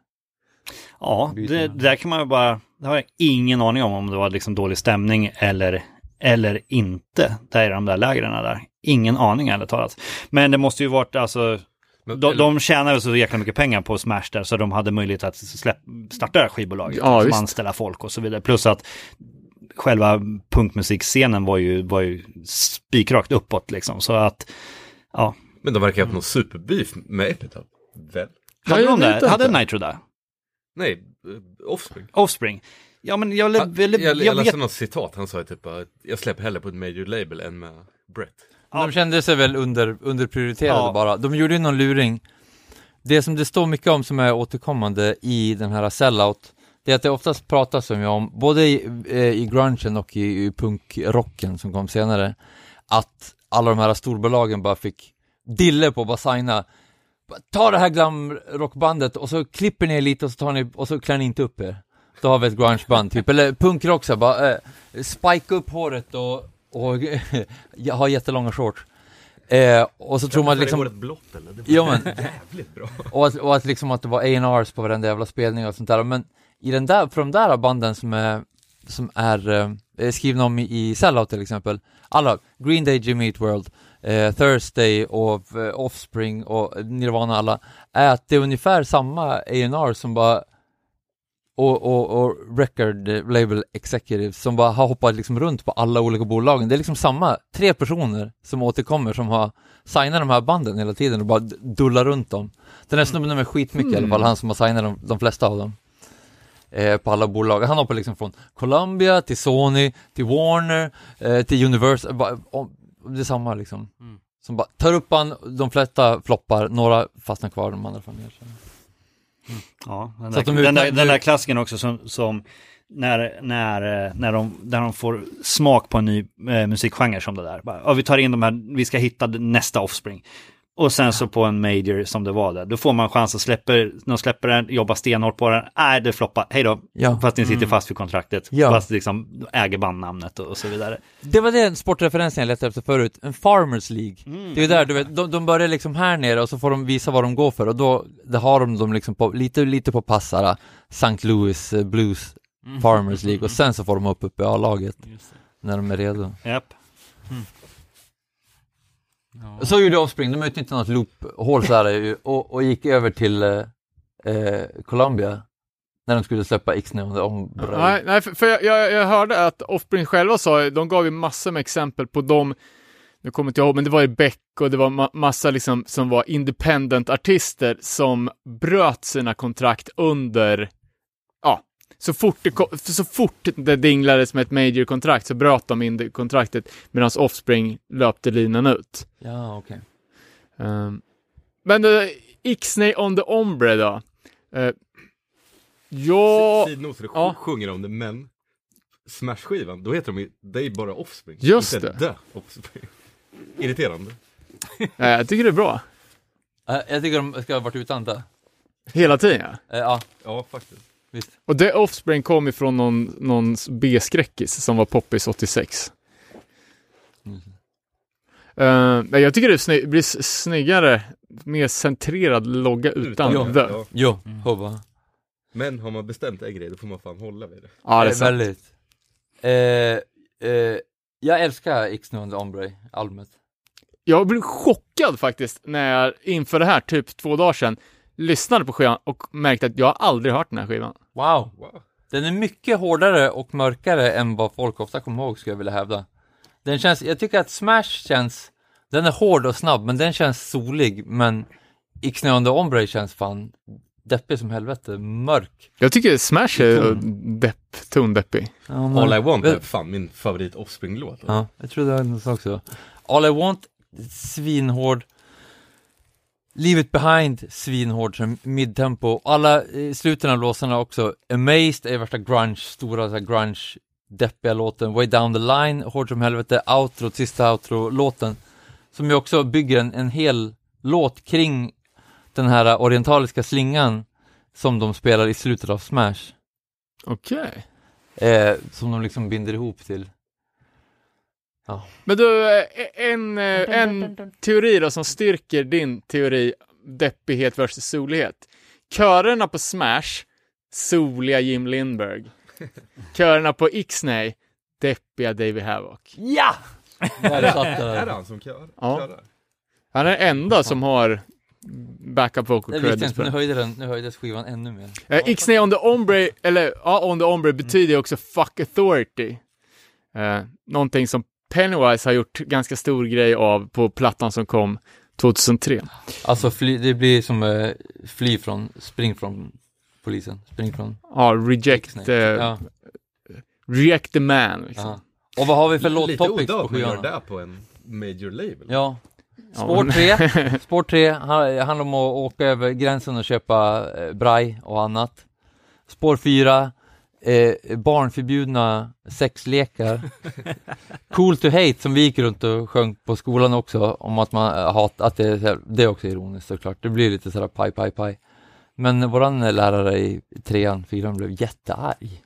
Ja, det, det där kan man ju bara, det har jag ingen aning om om det var liksom dålig stämning eller, eller inte, där i de där lägren där. Ingen aning ärligt talat. Men det måste ju varit alltså, Men- de, de tjänar väl så jäkla mycket pengar på Smash där så de hade möjlighet att släpp, starta det här skivbolaget. Ja, visst. anställa folk och så vidare. Plus att själva punkmusikscenen var ju, var ju spikrakt uppåt liksom. Så att, ja. Men de verkar ha haft någon superbeef med Epitaph. Väl? Hade de det? Hade. Nitro där? Nej, eh, Offspring. Offspring? Ja men jag, Han, jag, jag, jag, jag läste vet något citat, han sa ju typ att jag släpper hellre på ett major label än med Brett. De kände sig väl under, underprioriterade Ja. bara. De gjorde ju någon luring. Det som det står mycket om som är återkommande i den här sellout, det är att det oftast pratas om, om både i, eh, i grungen och i, i punkrocken som kom senare, att alla de här storbolagen bara fick dille på att bara signa Ta det här glamrockbandet och så klipper ni lite och så tar ni, och så klär ni inte upp er. Då har vi ett grungeband typ, eller punkrock så bara eh, spika upp håret och, och ha jättelånga shorts. Eh, och så tror man liksom, det blått eller? Det var Jo, men- jävligt bra. och att, och att liksom att det var A&Rs på varenda jävla spelning och sånt där, men i den där, för de där banden som är, som är eh, skrivna om i, Sellout till exempel, alla, Green Day, Jimmy Eat World, eh, Thursday och eh, Offspring och Nirvana alla, är att det är ungefär samma A&R som bara och, och, och record label executives som bara har hoppat liksom runt på alla olika bolagen. Det är liksom samma, tre personer som återkommer som har signat de här banden hela tiden och bara dullar runt dem. Den här snubben med skitmycket i alla fall, han som har signat de, de flesta av dem. Eh, på alla bolag. Han hoppar liksom från Columbia till Sony, till Warner, eh, till Universal, bara, om, det är samma liksom. Som bara tar upp han, de flesta floppar, några fastnar kvar, de andra får ner sig. Ja, den, där, de den, där, den där klassiken också som, som när, när, eh, när, de, när de får smak på en ny eh, musikgenre som det där. Bara, ja, vi tar in de här, vi ska hitta nästa Offspring. Och sen så på en major som det var där, då får man chans att släppa, de släpper den, jobbar stenhårt på den, nej det floppar, hej då. Ja. Fast ni sitter fast vid kontraktet, Ja. fast liksom äger bandnamnet och, och så vidare. Det var den sportreferensen jag letade efter förut, en Farmers League. Det är ju där, du vet, de, de börjar liksom här nere och så får de visa vad de går för och då, det har de dem liksom på, lite, lite på passara, St. Louis eh, Blues Farmers League och sen så får de upp upp i A-laget när de är redo. Japp. Så gjorde Offspring, de utnyttjade något loophål så här och, och gick över till eh, eh, Columbia när de skulle släppa X-Neon om Nej, nej för, för jag, jag, jag hörde att Offspring själva sa, de gav ju massor med exempel på dem, nu kommer inte jag ihåg, men det var ju Beck och det var ma massa liksom som var independent artister som bröt sina kontrakt under, ja, så fort det, ko- så fort det dinglades med ett major-kontrakt så bröt de in det kontraktet medan Offspring löpte linan ut. Ja, okej. Um, men uh, Ixnay on the Ombre då? Uh, ja, Sidnos Ja. sjunger om det, men Smash-skivan, då heter de ju, det är ju bara Offspring. Just inte det. The Offspring. Irriterande. eh, jag tycker det är bra. Eh, jag tycker de ska ha varit utan det. Hela tiden ja. Eh, ja, Ja, faktiskt. Visst. Och det Offspring kom ifrån någon, någon B-skräckis som var poppis 86. Eh, men jag tycker det sny- blir snyggare, mer centrerad logga utan Utan the. det, ja. Jo, hubba. Men har man bestämt en grej, då får man fan hålla vid det. Ja, det är Eh, väldigt. Eh, eh, jag älskar X-Neon the Ombre, albumet. Jag blev chockad faktiskt när jag inför det här, typ två dagar sedan, lyssnade på skivan och märkte att jag har aldrig hört den här skivan. Wow. Den är mycket hårdare och mörkare än vad folk ofta kommer ihåg, skulle jag vilja hävda. Den känns, jag tycker att Smash känns, den är hård och snabb, men den känns solig, men X-Neon the Ombre känns fan deppig som helvete, mörk. Jag tycker Smash är depp, tondeppig. Ja, men- All I Want är fan min favorit Offspring-låt. Ja, jag tror det var något också. All I Want, svinhård. Leave It Behind, svinhård, som midtempo. Alla eh, sluten av låtarna också. Amazed är värsta grunge, stora så här, grunge, deppiga låten. Way Down the Line, hård som helvete. Outro, sista outro-låten. Som ju också bygger en, en hel låt kring den här orientaliska slingan som de spelar i slutet av Smash. Okej. Eh, som de liksom binder ihop till. Men du, eh, en, eh, en teori då som styrker din teori, deppighet versus solighet. Körerna på Smash, soliga Jim Lindberg. Körerna på Ixnay, deppiga David Havoc. Ja! Där satt Är det det. han som kör? Ja. körar? Han är den enda som har backup vocal credits på nu den. höjde den, nu höjdes skivan ännu mer. Uh, Ixnay on the ombre, eller ja, on the ombre betyder ju också fuck authority. Uh, någonting som Pennywise har gjort ganska stor grej av på plattan som kom 2003. Alltså fly, det blir som eh, fly från, spring från polisen, spring från Ja, reject, uh, ja, reject the man. Liksom. ja. Och vad har vi för Lite låttopics udda på att man gör skivan? det på en major label. Ja. Spår men- 3, spår 3 ha- handlar om att åka över gränsen och köpa eh, braj och annat. Spår 4, eh, barnförbjudna sexlekar. cool to hate som vi gick runt och sjöng på skolan också om att man eh, hat, att det, är här- det är också ironiskt såklart. Det blir lite sådär paj, paj, paj. Men våran eh, lärare i trean, fyran blev jättearg.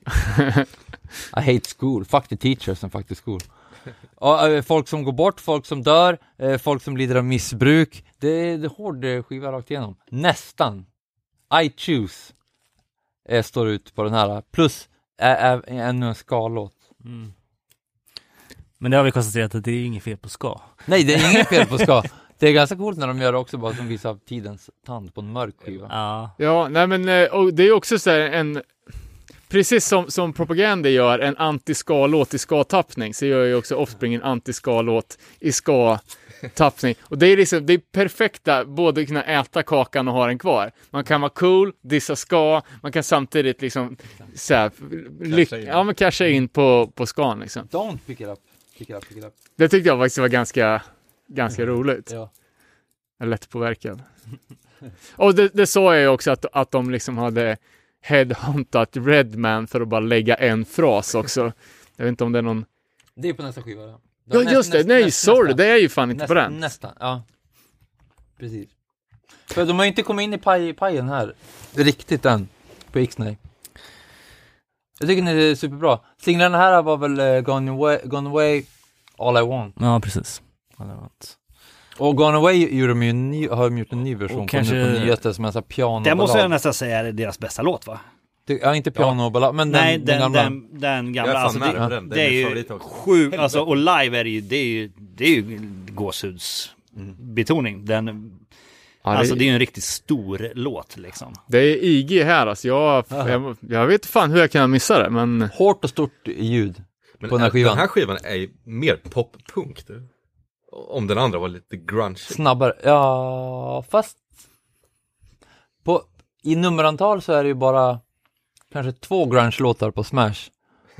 I hate school, fuck the teachers and fuck the school. Och, eh, folk som går bort, folk som dör, folk som lider av missbruk. Det är, det är hård skiva rakt igenom. Nästan. I choose eh, står ut på den här. Plus ännu en ska-låt. Mm. Men det har vi konstaterat att det är inget fel på ska. Nej, det är inget fel på ska. Det är ganska coolt när de gör det också, bara som visar tidens tand på en mörk skiva. Ja. Ja, nej men eh, och det är också så här en Precis som, som Propaganda gör en anti-ska-låt i ska-tappning så gör ju också Offspring en anti-ska-låt i ska-tappning. Och det är liksom, det är perfekta, både kunna äta kakan och ha den kvar. Man kan vara cool, dissa ska, man kan samtidigt liksom så här, lyck, ja men casha in på, på skan liksom. Don't pick it up, pick it up, pick it up. Det tyckte jag faktiskt var ganska, ganska roligt. Ja. Jag är lätt påverkad. Och det, det sa jag ju också att, att de liksom hade headhuntat Redman för att bara lägga en fras också. Jag vet inte om det är någon... Det är på nästa skiva. Ja, Näst- just det, näst- nej näst- sorry, nästa. det är ju fan inte på den. Nästan, ja. Precis. För de har inte kommit in i paj, pajen här, riktigt än, på Ixnay. Jag tycker den är superbra. Singlarna här var väl eh, Gone, away, Gone Away, All I Want. Ja, precis. Det var ett- Och Gone Away gjorde de ju en ny, har de gjort en ny version Och på, kanske- nu på nyheter som är såhär piano Det måste jag nästan säga är deras bästa låt va? Det- Ja, inte piano ballad, men Nej, den, den, gamla. den, den, Jag gamla. är fan Alltså, med det, den. Det är är ju sjukt, alltså och live är det ju, det är ju, det är ju gåshudsbetoning. Den, Ja, alltså det, är ju en riktigt stor låt liksom. det är IG här alltså. Jag, jag, jag vet fan hur jag kan missa det, men Hårt och stort ljud. Men på den här skivan. den här skivan är ju mer poppunk. Om den andra var lite grunge. Snabbare, ja fast på, i nummerantal så är det ju bara kanske två grunge-låtar på Smash.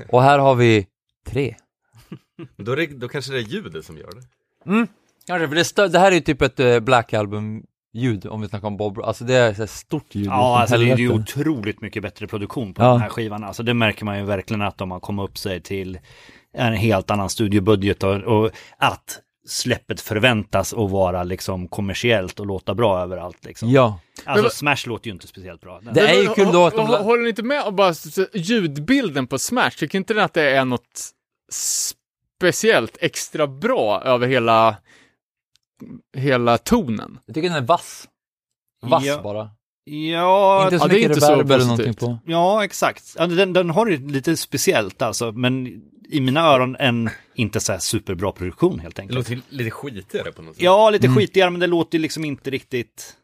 Och här har vi tre. Men då, är det, då kanske det är ljudet som gör det. Mm, kanske, för det, stö- det här är ju typ ett eh, Black Album-ljud om vi snackar om Bob, alltså det är här stort ljud. Ja, alltså det är ju otroligt mycket bättre produktion på Ja. den här skivan. Alltså det märker man ju verkligen att de har kommit upp sig till en helt annan studiobudget och, och att släppet förväntas att vara liksom kommersiellt och låta bra överallt liksom. Ja, Alltså Men- Smash låter ju inte speciellt bra. Det är ju Men, kul då att de- hå- hå- Håller ni inte med om bara ljudbilden på Smash? Tycker inte ni att det är något speciellt extra bra över hela, hela tonen? jag tycker den är vass. Vass Ja. bara. Ja, inte så ja, det är mycket inte så eller någonting på. ja exakt. Den, den har ju lite speciellt alltså, men i mina öron en inte så här superbra produktion helt Det enkelt. låter ju lite skitigare på något sätt. Ja, lite Mm. skitigare, men det låter liksom inte riktigt...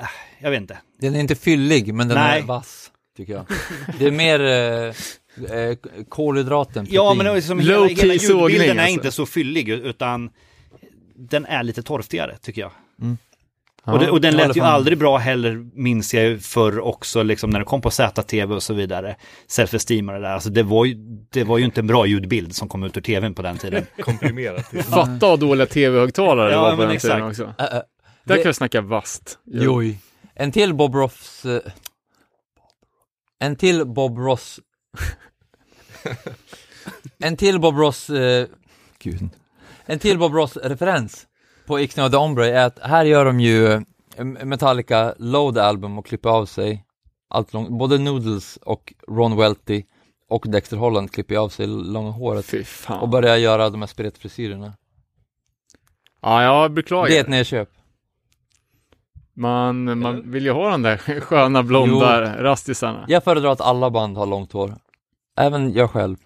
Äh, Jag vet inte. Den är inte fyllig, men den Nej. är vass, tycker jag. Det är mer eh, eh, kolhydraten, Ja, men det är liksom hela, hela sågning, ljudbilden är alltså. inte så fyllig, utan den är lite torftigare, tycker jag. Ja. Och, det, och den lät ju aldrig bra heller, minns jag ju förr också, liksom när det kom på ZTV och så vidare. Self-esteem och det där, alltså det var, ju, det var ju inte en bra ljudbild som kom ut ur tvn på den tiden. Komprimerat. Fatta vad dåliga tv-högtalare det Ja, var på men den tiden exakt. också. Äh, äh, Där det- kan vi snacka vast. Joj. En till Bob Ross... eh, en till Bob Ross... en till Bob Ross... eh, gud. En till Bob Ross-referens. På och The Ombre är att här gör de ju eh, Metallica Load Album och klipper av sig allt långt, både Noodles och Ron Welty och Dexter Holland klipper av sig långa håret Fy fan. och börjar göra de här spirettfrisyrerna. Ja, jag beklagar. Det är ett nedköp. Man, man vill ju ha de där sköna blonda rastisarna. Jag föredrar att alla band har långt hår. Även jag själv.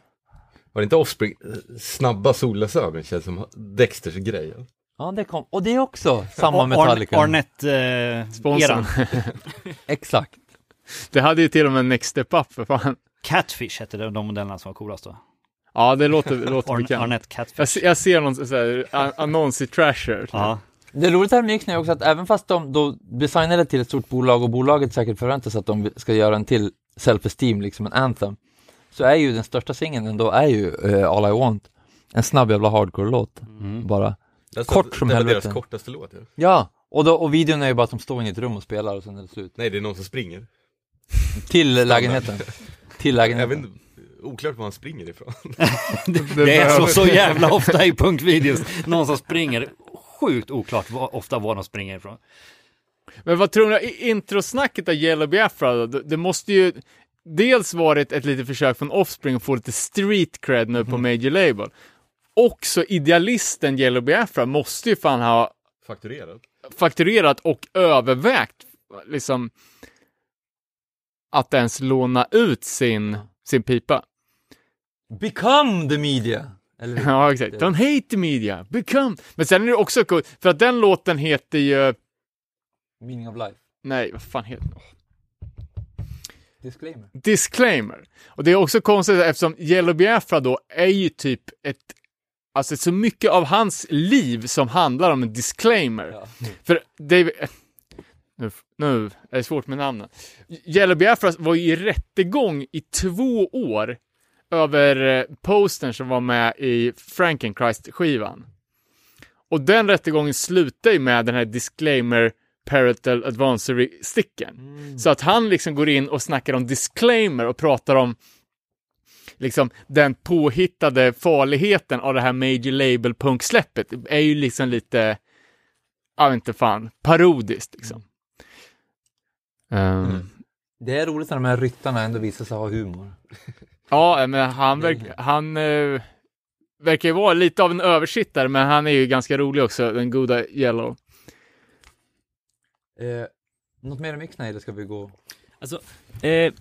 Var det inte Offspring, eh, snabba solglasögon känns som Dexters grej. Ja. Det kom. Och det är också samma Ar- Metallica. Arnett-eran. Sponsorn. Exakt. Det hade ju till och med Next Step Up för fan. Catfish hette det, de modellerna som var coolast då. Ja, det låter, låter bekant. Arnett Jag, Catfish. se- jag ser någon sån här annons i Trasher. Ja. Det roliga här med är också att även fast de då designade till ett stort bolag och bolaget säkert förväntar sig att de ska göra en till Self-Esteem, liksom en Anthem, så är ju den största singeln ändå är ju eh, All I Want. En snabb jävla hardcore-låt, Mm. bara. Alltså, Kort som det var helvete. deras kortaste låt. Ja. Ja, och, då, och videon är ju bara att de står i ett rum och spelar och sen är det slut. Nej, det är någon som springer. Till lägenheten. Till Jag lägenheten. vet inte, oklart var han springer ifrån. Det är så, så jävla ofta i punkvideos. Någon som springer. Sjukt oklart var, ofta var de springer ifrån. Men vad tror ni, introsnacket av Yellow Biafra då, det, det måste ju dels varit ett litet försök från Offspring att få lite street cred nu på Mhm. Major Label. Också idealisten Yellow Biafra måste ju fan ha Fakturerat. fakturerat och övervägt liksom att ens låna ut sin, sin pipa. Become the media! Eller? Ja, exakt. Don't hate the media, become. Men sen är det också coolt, för att den låten heter ju, Meaning of life. nej, vad fan heter den? Disclaimer. Disclaimer. Och det är också konstigt eftersom Yellow Biafra då är ju typ ett, alltså så mycket av hans liv som handlar om en disclaimer. Ja. För David, nu, nu är det svårt med namnen. Yellow Biafra var ju i rättegång i två år över eh, postern som var med i Frankenchrist-skivan. Och den rättegången slutar ju med den här disclaimer parental advisory-sticken. Så att han liksom går in och snackar om disclaimer och pratar om liksom den påhittade farligheten av det här major label punksläppet är ju liksom lite, jag vet inte fan, parodiskt liksom. Ehm, Det är roligt när de här ryttarna ändå visar sig ha humor. Ja, men han, verk, han eh, verkar ju vara lite av en översittare, men han är ju ganska rolig också, den goda Yellow. Eh, något mer om Ixnay eller ska vi gå? Alltså, eh,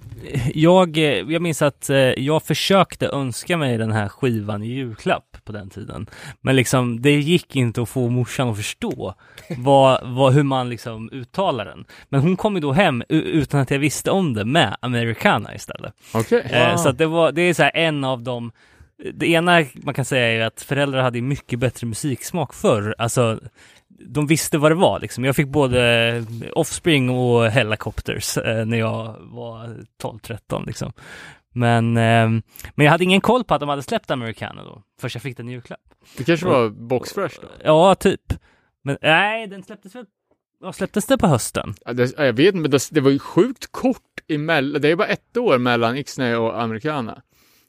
jag, eh, jag minns att eh, jag försökte önska mig den här skivan i julklapp på den tiden. Men liksom, det gick inte att få morsan att förstå vad, vad, hur man liksom uttalar den. Men hon kom ju då hem utan att jag visste om det med Americana istället. Okej. Eh, så att det, var, det är så en av de det ena man kan säga är att föräldrar hade mycket bättre musiksmak förr. Alltså, de visste vad det var liksom. Jag fick både Offspring och Helicopters eh, när jag var 12-13 liksom. Men, eh, men jag hade ingen koll på att de hade släppt Americana då, först jag fick den i julklapp. Det kanske var Boxfresh då? Ja, typ. Men nej, den släpptes väl, ja, släpptes det på hösten? Ja, det, jag vet inte, men det, det var ju sjukt kort emellan. Det är bara ett år mellan Ixnay och Americana.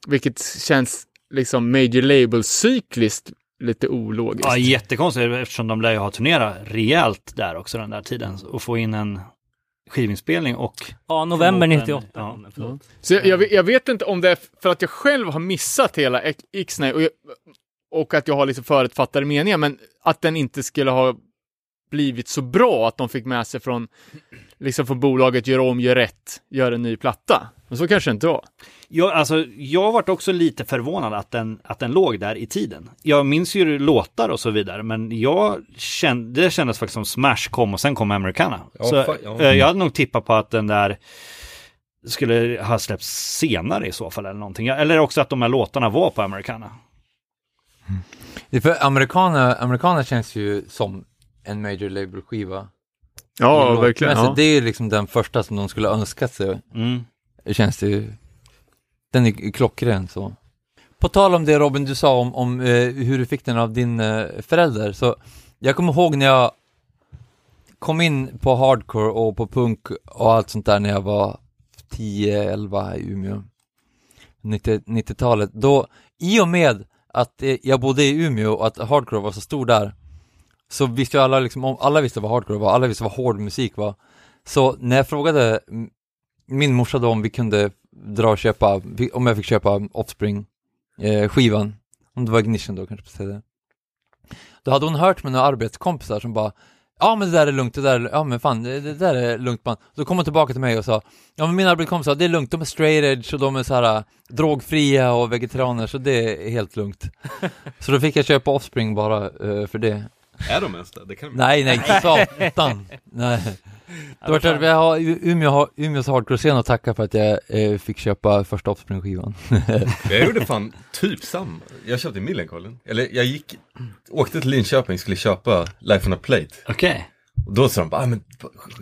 Vilket känns liksom major label-cykliskt lite ologiskt. Ja, jättekonstigt eftersom de lär ju ha turnerat rejält där också den där tiden. Och få in en skivinspelning och Ja, november Förlåt, 98. ja. förlåt. Så jag, jag, vet- jag vet inte om det är för att jag själv har missat hela X- Ixnay och, jag- och att jag har liksom förutfattade meningar, men att den inte skulle ha blivit så bra att de fick med sig från, liksom från bolaget Gör om, gör rätt, gör en ny platta. Men så kanske det inte var. Jag, alltså, jag varit också lite förvånad att den, att den låg där i tiden. Jag minns ju låtar och så vidare, men jag kände, det kändes faktiskt som Smash kom och sen kom Americana. Ja, så, fa- ja. eh, jag hade nog tippat på att den där skulle ha släppts senare i så fall eller någonting. Eller också att de här låtarna var på Americana. Är för amerikaner, amerikaner känns ju som en major label skiva. Ja, Låtmässigt. verkligen. Ja. Det är liksom den första som de skulle önskat sig. Mm. Det känns det ju. Den är klockren så. På tal om det Robin du sa om, om eh, hur du fick den av din eh, förälder, så jag kommer ihåg när jag kom in på hardcore och på punk och allt sånt där när jag var 10-11 i Umeå. 90 90-talet. Då, i och med att eh, jag bodde i Umeå och att hardcore var så stor där, så visste ju alla liksom om, alla visste vad hardcore var, alla visste vad hård musik var. Så när jag frågade min morsa då om vi kunde dra och köpa, om jag fick köpa Offspring eh, skivan, om det var Ignition då kanske på CD. Då hade hon hört med några arbetskompisar som bara Ja men det där är lugnt, det där, ja men fan, det, det där är lugnt man. Så kom hon tillbaka till mig och sa Ja men mina arbetskompisar, det är lugnt, de är straight edge och de är så här äh, drogfria och vegetarianer så det är helt lugnt. så då fick jag köpa Offspring bara eh, för det. Är de ens det? det kan... Nej nej, satan! nej. Det var klart, jag har Umeå, har- Umeås hardcore-scen att tacka för att jag eh, fick köpa första Offspring-skivan. Jag gjorde fan typ samma. Jag köpte Millencolin. Eller jag gick, åkte till Linköping, skulle köpa Life on a Plate. Okej. Och då sa de bara, ah, men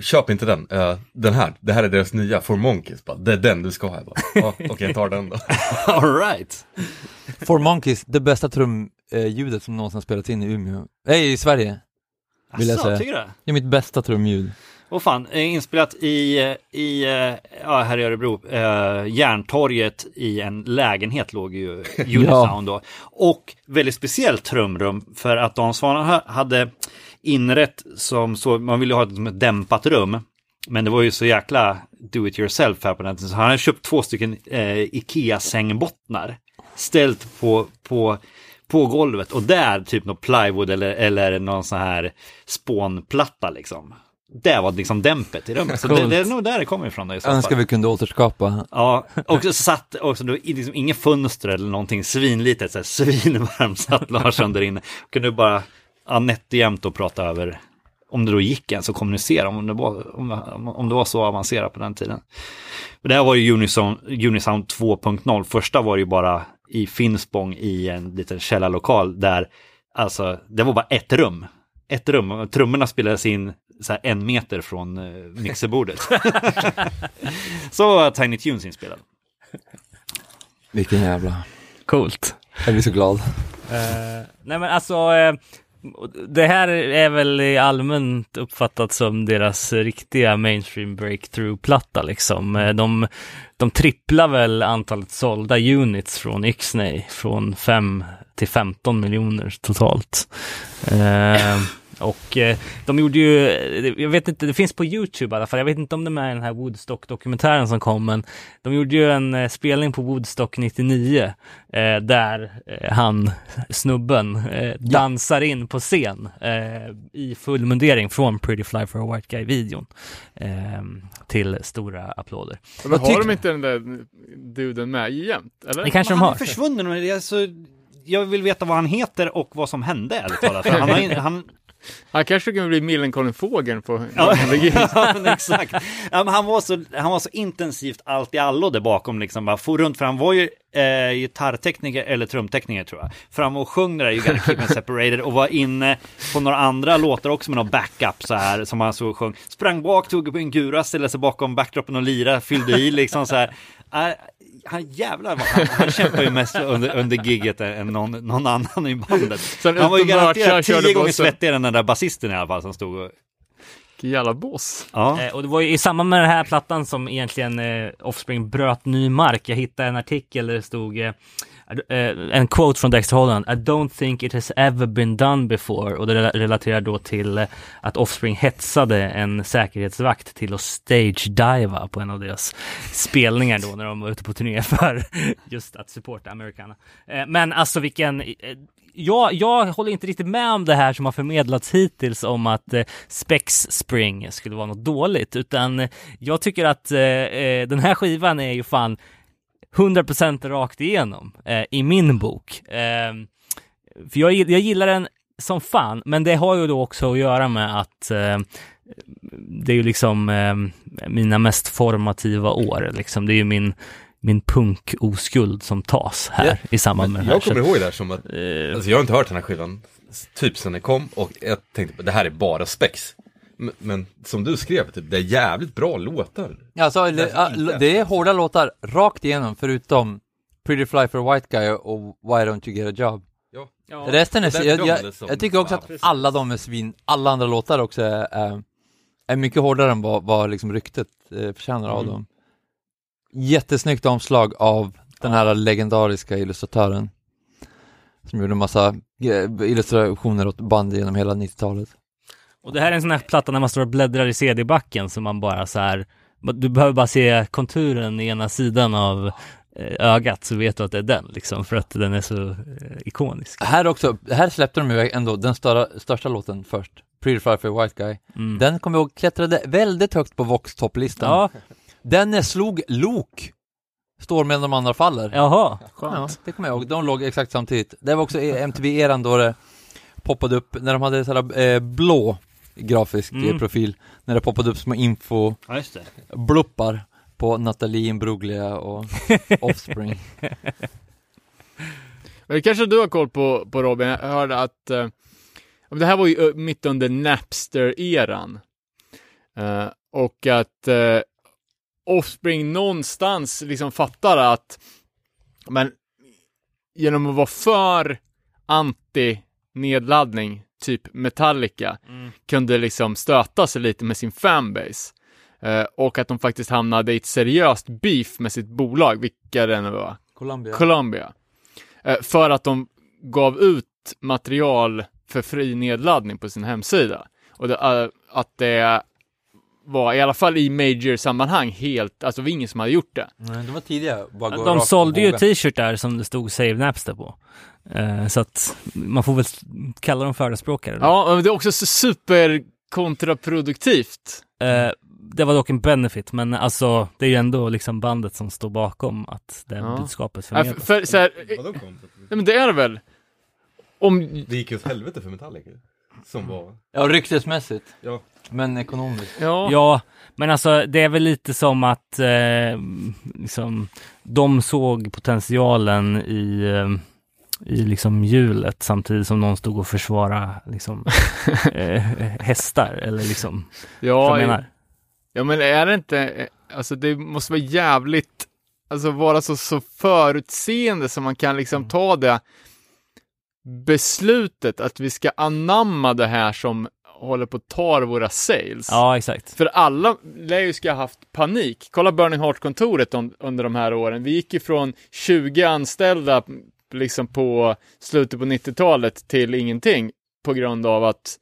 köp inte den. Eh, den här, det här är deras nya, For Monkeys. Bara, det är den du ska ha. Jag bara, ah, Okej, jag tar den då. All right. For Monkeys, det bästa trumljudet som någonsin spelats in i Umeå. Nej, i Sverige. Vill jag Asså, säga. tycker du? Det är mitt bästa trumljud. Och fan, eh, inspelat i, eh, i eh, ja, här i Örebro, eh, Järntorget i en lägenhet låg ju Unisound då. Och väldigt speciellt trumrum för att Dan Svanen ha- hade inrett som så, man ville ha ett, som ett dämpat rum. Men det var ju så jäkla do it yourself här på den tiden. Så han hade köpt två stycken eh, Ikea-sängbottnar. Ställt på, på, på golvet och där typ något plywood eller, eller någon sån här spånplatta liksom. Det var liksom dämpet i rummet. Så det, det är nog där det kommer ifrån. Då, i så Önskar vi kunde återskapa. Ja, och så satt också i liksom inga fönster eller någonting svinlitet, så här, svinvarmt satt Larsson där inne. Kunde bara ja, nätt och prata över, om det då gick ens att kommunicera, om det var, om, om det var så avancerat på den tiden. Men det här var ju Unison, Unisound 2.0, första var ju bara i Finspång i en liten källarlokal där, alltså, det var bara ett rum. Ett rum, trummorna spelades in så här en meter från eh, mixerbordet. så var Tiny Tunes inspelad. Vilken jävla... Coolt. Jag blir så glad. Eh, nej men alltså, eh, det här är väl allmänt uppfattat som deras riktiga mainstream breakthrough-platta liksom. Eh, de, de tripplar väl antalet sålda units från Ixnay från 5 till 15 miljoner totalt. Eh, Eh, och eh, de gjorde ju, jag vet inte, det finns på Youtube i alla fall, jag vet inte om det är med i den här Woodstock-dokumentären som kom, men de gjorde ju en eh, spelning på Woodstock 99 eh, där eh, han, snubben, eh, dansar in på scen eh, i full mundering från Pretty Fly for a White Guy-videon eh, till stora applåder. Men har tyck- de inte den där duden med jämt? Eller? Det kanske Men de han har. är försvunnen. Men det är så... Jag vill veta vad han heter och vad som hände, ärligt talat. För Han, har in, han, Han kanske kan bli Millencolin-fågeln på Ja, ja men exakt. Ja, men han, var så, han var så intensivt allt i allo där bakom, liksom bara for runt, för han var ju eh, gitarrtekniker eller trumtekniker tror jag. Fram och sjöng det där You gotta keep me separated och var inne på några andra låtar också med någon backup så här som han så sjöng. Sprang bak, tog upp en gura, ställde sig bakom backdropen och lira, fyllde i liksom så här. Han jävlar vad han, han kämpar ju mest under, under gigget än någon, någon annan i bandet. Sen Han var ju garanterat tio gånger svettigare än den där basisten i alla fall som stod och... Vilken jävla boss. Ja. Eh, och det var ju i samband med den här plattan som egentligen eh, Offspring bröt ny mark. Jag hittade en artikel där det stod eh, Eh, en quote från Dexter Holland. I don't think it has ever been done before. Och det relaterar då till eh, att Offspring hetsade en säkerhetsvakt till att stage-diva på en av deras spelningar då när de var ute på turné för just att supporta Americana. Eh, men alltså vilken jag, jag håller inte riktigt med om det här som har förmedlats hittills om att eh, Spex Spring skulle vara något dåligt, utan jag tycker att eh, den här skivan är ju fan 100% rakt igenom eh, i min bok. Eh, för jag, jag gillar den som fan, men det har ju då också att göra med att eh, det är ju liksom eh, mina mest formativa år, liksom. Det är ju min, min punk-oskuld som tas här Ja, i samband med Men det här. jag kommer ihåg det här som att, eh, alltså jag har inte hört den här skivan typ sen den kom och jag tänkte det här är bara spex. Men, som du skrev, typ, det är jävligt bra låtar. Alltså, det, ja, inte. det är hårda låtar rakt igenom förutom Pretty Fly for a White Guy och Why Don't You Get a Job. Ja. ja. Resten är, jag, jag, jag tycker också att alla de är svin, alla andra låtar också är, är, är mycket hårdare än vad, vad liksom ryktet eh, förtjänar av Mm. dem. Jättesnyggt omslag av den här legendariska illustratören. som gjorde en massa eh, illustrationer åt band genom hela 90-talet. Och det här är en sån här platta när man står och bläddrar i CD-backen som man bara så här, du behöver bara se konturen i ena sidan av eh, ögat så vet du att det är den liksom, för att den är så eh, ikonisk. Här också, här släppte de ju ändå den största, största låten först, Pretty Fly for a White Guy. Mm. Den kommer jag ihåg klättrade väldigt högt på Vox topplistan. Ja, Den slog Lok, står medan de andra faller. jaha. Ja, det kommer jag ihåg. De låg exakt samtidigt. Det var också MTV-eran då det poppade upp, när de hade sådär eh, blå grafisk eh, Mm. profil, när det poppade upp små info Ja, just det. bluppar på Nathalie Imbruglia och Offspring. Det kanske du har koll på, på Robin. Jag hörde att eh, det här var ju eh, mitt under Napster-eran. Eh, och att eh, Offspring någonstans liksom fattar att men genom att vara för anti-nedladdning, typ Metallica, kunde liksom stöta sig lite med sin fanbase. Eh, och att de faktiskt hamnade i ett seriöst beef med sitt bolag, vilka det nu var. Columbia. Columbia. Eh, för att de gav ut material för fri nedladdning på sin hemsida. Och det, eh, att det var, i alla fall i major-sammanhang, helt, alltså det var ingen som hade gjort det. Nej, de var tidiga. Bara De sålde ju t-shirtar som det stod Save Napster på. Eh, så att man får väl kalla dem förespråkare. Ja, och det är också så super kontraproduktivt. Eh, det var dock en benefit, men alltså det är ju ändå liksom bandet som står bakom att det Ja. budskapet Ja, för, förmedlas. för, så här, Vadå kom? nej, men det är det väl? Om, Det gick ju åt helvete för Metallica. Som var... Ja, ryktesmässigt. Ja. Men ekonomiskt. ja, Ja, men alltså det är väl lite som att eh, liksom, de såg potentialen i, eh, i liksom hjulet samtidigt som någon stod och försvara liksom, eh, hästar eller liksom, ja, jag menar. Ja men är det inte, alltså det måste vara jävligt, alltså vara så, så förutseende som man kan liksom ta det beslutet att vi ska anamma det här som håller på att ta våra sales. Ja, exakt. För alla lär ju ska ha haft panik. Kolla Burning Heart-kontoret on- under de här åren. Vi gick ifrån 20 anställda liksom på slutet på 90-talet till ingenting på grund av att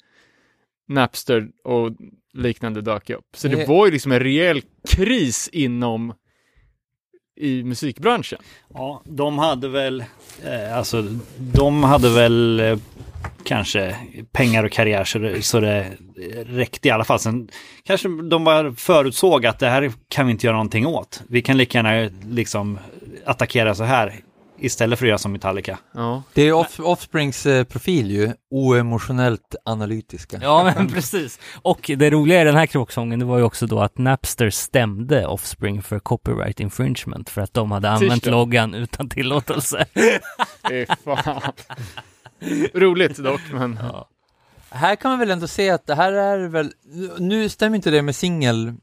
Napster och liknande dök upp. Så det Det- var ju liksom en rejäl kris inom i musikbranschen. Ja, de hade väl, eh, alltså de hade väl eh, kanske pengar och karriär så det, så det räckte i alla fall. Sen kanske de bara förutsåg att det här kan vi inte göra någonting åt. Vi kan lika gärna liksom attackera så här istället för att göra som Metallica. Ja. Det är off Offsprings eh, profil ju, oemotionellt analytiska. Ja, men precis. Och det roliga i den här kråksången, det var ju också då att Napster stämde Offspring för copyright infringement för att de hade använt Tisdag. loggan utan tillåtelse. Fan. Roligt dock, men Här kan man väl ändå se att det här är väl, nu stämmer inte det med singel,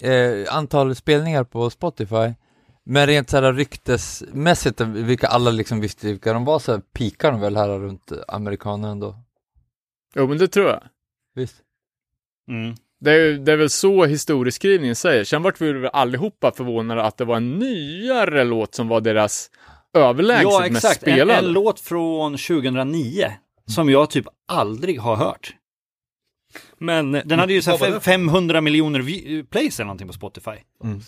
eh, antal spelningar på Spotify, men rent såhär ryktesmässigt, vilka alla liksom visste vilka de var, så här, pikar de väl här runt amerikaner ändå. jo men det tror jag. Visst? Mm. Det är, det är väl så historieskrivningen säger. Sen vart vi väl allihopa förvånade att det var en nyare låt som var deras överlägset Ja, mest exakt. En, spelade. en låt från 2009 som jag typ aldrig har hört. Men Den hade ju så Vad var här det? 500 miljoner plays eller någonting på Spotify. Mm.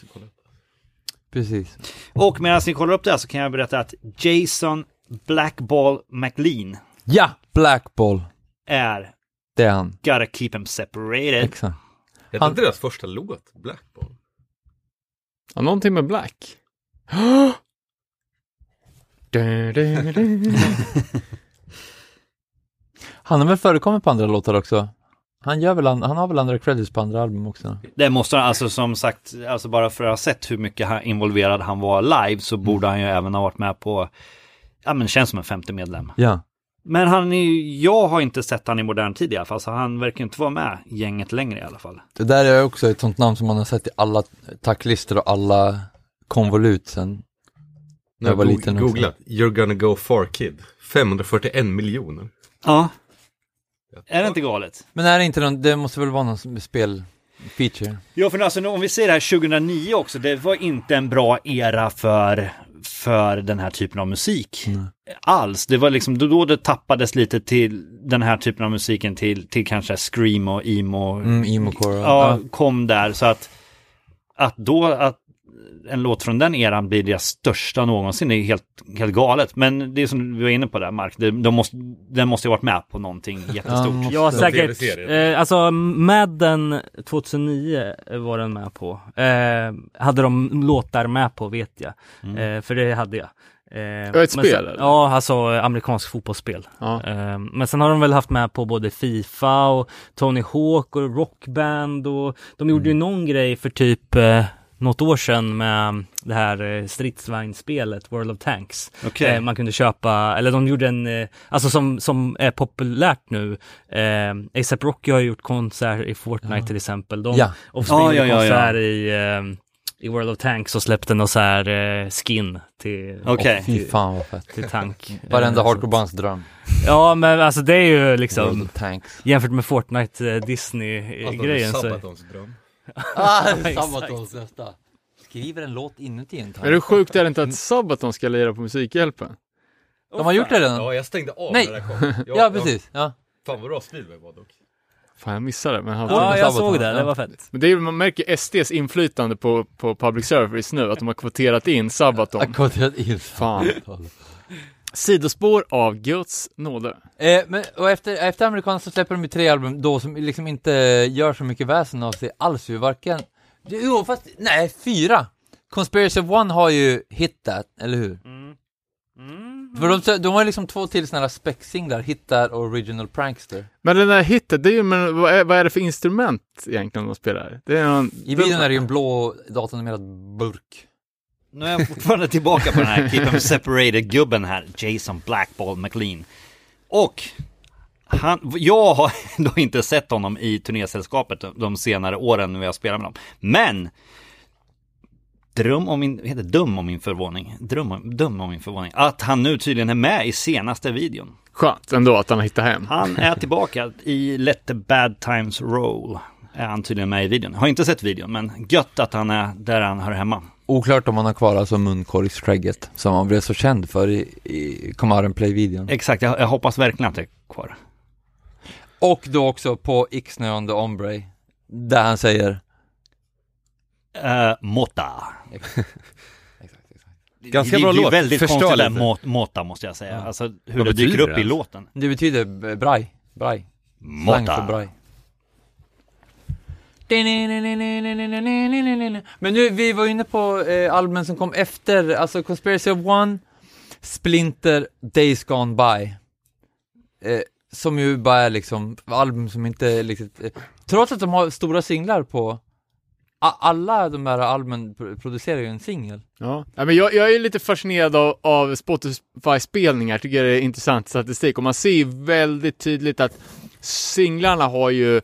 Precis. Och medan ni kollar upp det här så kan jag berätta att Jason Blackball McLean Ja! Blackball, är det är han. Gotta Keep Him Separated. Exakt. Hette inte deras första låt Blackball? Ja, någonting med Black. Han har väl förekommit på andra låtar också? Han gör väl, an- han har väl andra credits på andra album också? Det måste han, alltså som sagt, alltså bara för att ha sett hur mycket han- involverad han var live så borde han ju även ha varit med på, ja men känns som en femte medlem. Ja. Men han är ju, jag har inte sett han i modern tid i alla fall, så han verkar inte vara med i gänget längre i alla fall. Det där är också ett sånt namn som man har sett i alla tacklistor och alla konvolut sen. När Jag var liten också. googlat, You're gonna go far kid. 541 miljoner. Ja. Är det inte galet? Men är det inte någon, det måste väl vara någon spelfeature? Ja, för alltså om vi ser det här 2009 också, det var inte en bra era för, för den här typen av musik alls. Det var liksom då, då det tappades lite till den här typen av musiken till, till kanske scream och emo. Mm, emo-core. ja, kom där så att, att då att en låt från den eran blir deras största någonsin är helt, helt galet. Men det är som vi var inne på där Mark, det, de måste, den måste ju varit med på någonting jättestort. måste- Ja, säkert. Eh, alltså Madden 2009 var den med på. Eh, hade de låtar med på vet jag. Eh, för det hade jag. Eh, ett spel, sen, eller? Ja, alltså amerikansk fotbollsspel. Ja. Eh, men sen har de väl haft med på både Fifa och Tony Hawk och Rockband och de gjorde ju någon grej för typ eh, något år sedan med det här eh, stridsvagnsspelet World of Tanks. Okej. Eh, man kunde köpa, eller de gjorde en, eh, alltså som, som är populärt nu. Eh, ASAP Rocky har gjort konsert i Fortnite till exempel. De, Ja. Offspring Ja, ja, ja, ja. konsert i, eh, i World of Tanks och släppte någon så här eh, skin till, Okej. Fy fan vad fett. till tank. Varenda Eh, hardcorebands dröm. Ja, men alltså det är ju World liksom of Tanks. jämfört med Fortnite eh, Disney-grejen så. Sabatons dröm. Ah. Sabatons nästa. Skriver en låt inuti en tank. Är det sjukt är det inte att Sabaton ska lira på Musikhjälpen? De har gjort det redan? Ja, jag stängde av Nej. när det kom. Jag, Ja, precis. Ja. Fan vad bra Speedway var dock. Fan jag missade det, men han Ja, jag Sabaton, såg det, det var fett. Men det är, man märker SDs inflytande på, på public service nu, att de har kvoterat in Sabaton. Ackorderat in. Fan. Sidospår av Guds nåde. Eh, men, och efter, efter amerikanerna så släpper de ju tre album då som liksom inte gör så mycket väsen av sig alls ju, varken Jo, fast nej, fyra! Conspiracy of One har ju Hit That, eller hur? För de, de har ju liksom två till sådana här spec-singlar, Hit That och Original Prankster. Men den där hitten, det är ju, men vad är, vad är det för instrument egentligen de spelar? Det är någon... I videon är det ju en blå datanimerad burk. Nu är jag fortfarande tillbaka på den här Keep 'em separated-gubben här, Jason Blackball McLean. Och han, jag har då inte sett honom i turnésällskapet de senare åren när vi har spelat med dem. Men Dröm om min, heter dum om min förvåning, Dröm om, dum om min förvåning, att han nu tydligen är med i senaste videon. Skönt ändå att han har hittat hem. Han är tillbaka i Let the bad times roll. Är han tydligen med i videon. Har inte sett videon, men gött att han är där han hör hemma. Oklart om han har kvar alltså munkorgsskägget som han blev så känd för i, i Come Play-videon. Exakt, jag, jag hoppas verkligen att det är kvar. Och då också på Ixnay on the Ombre, där han säger Uh, Mota. Ganska det, bra det är låt. väldigt Förstör konstigt där, lite. Mo- Mota måste jag säga. Ja. Alltså hur Vad det dyker upp det i låten. Det betyder eh, braj, braj, slang för Mota. braj. Men nu, vi var inne på eh, albumen som kom efter, alltså Conspiracy of One, Splinter, Days Gone By. Eh, som ju bara är liksom album som inte är liksom, eh, trots att de har stora singlar på, a- alla de här albumen producerar ju en singel. Ja. ja men jag, jag är lite fascinerad av, av Spotify-spelningar, tycker det är intressant statistik. Och man ser ju väldigt tydligt att singlarna har ju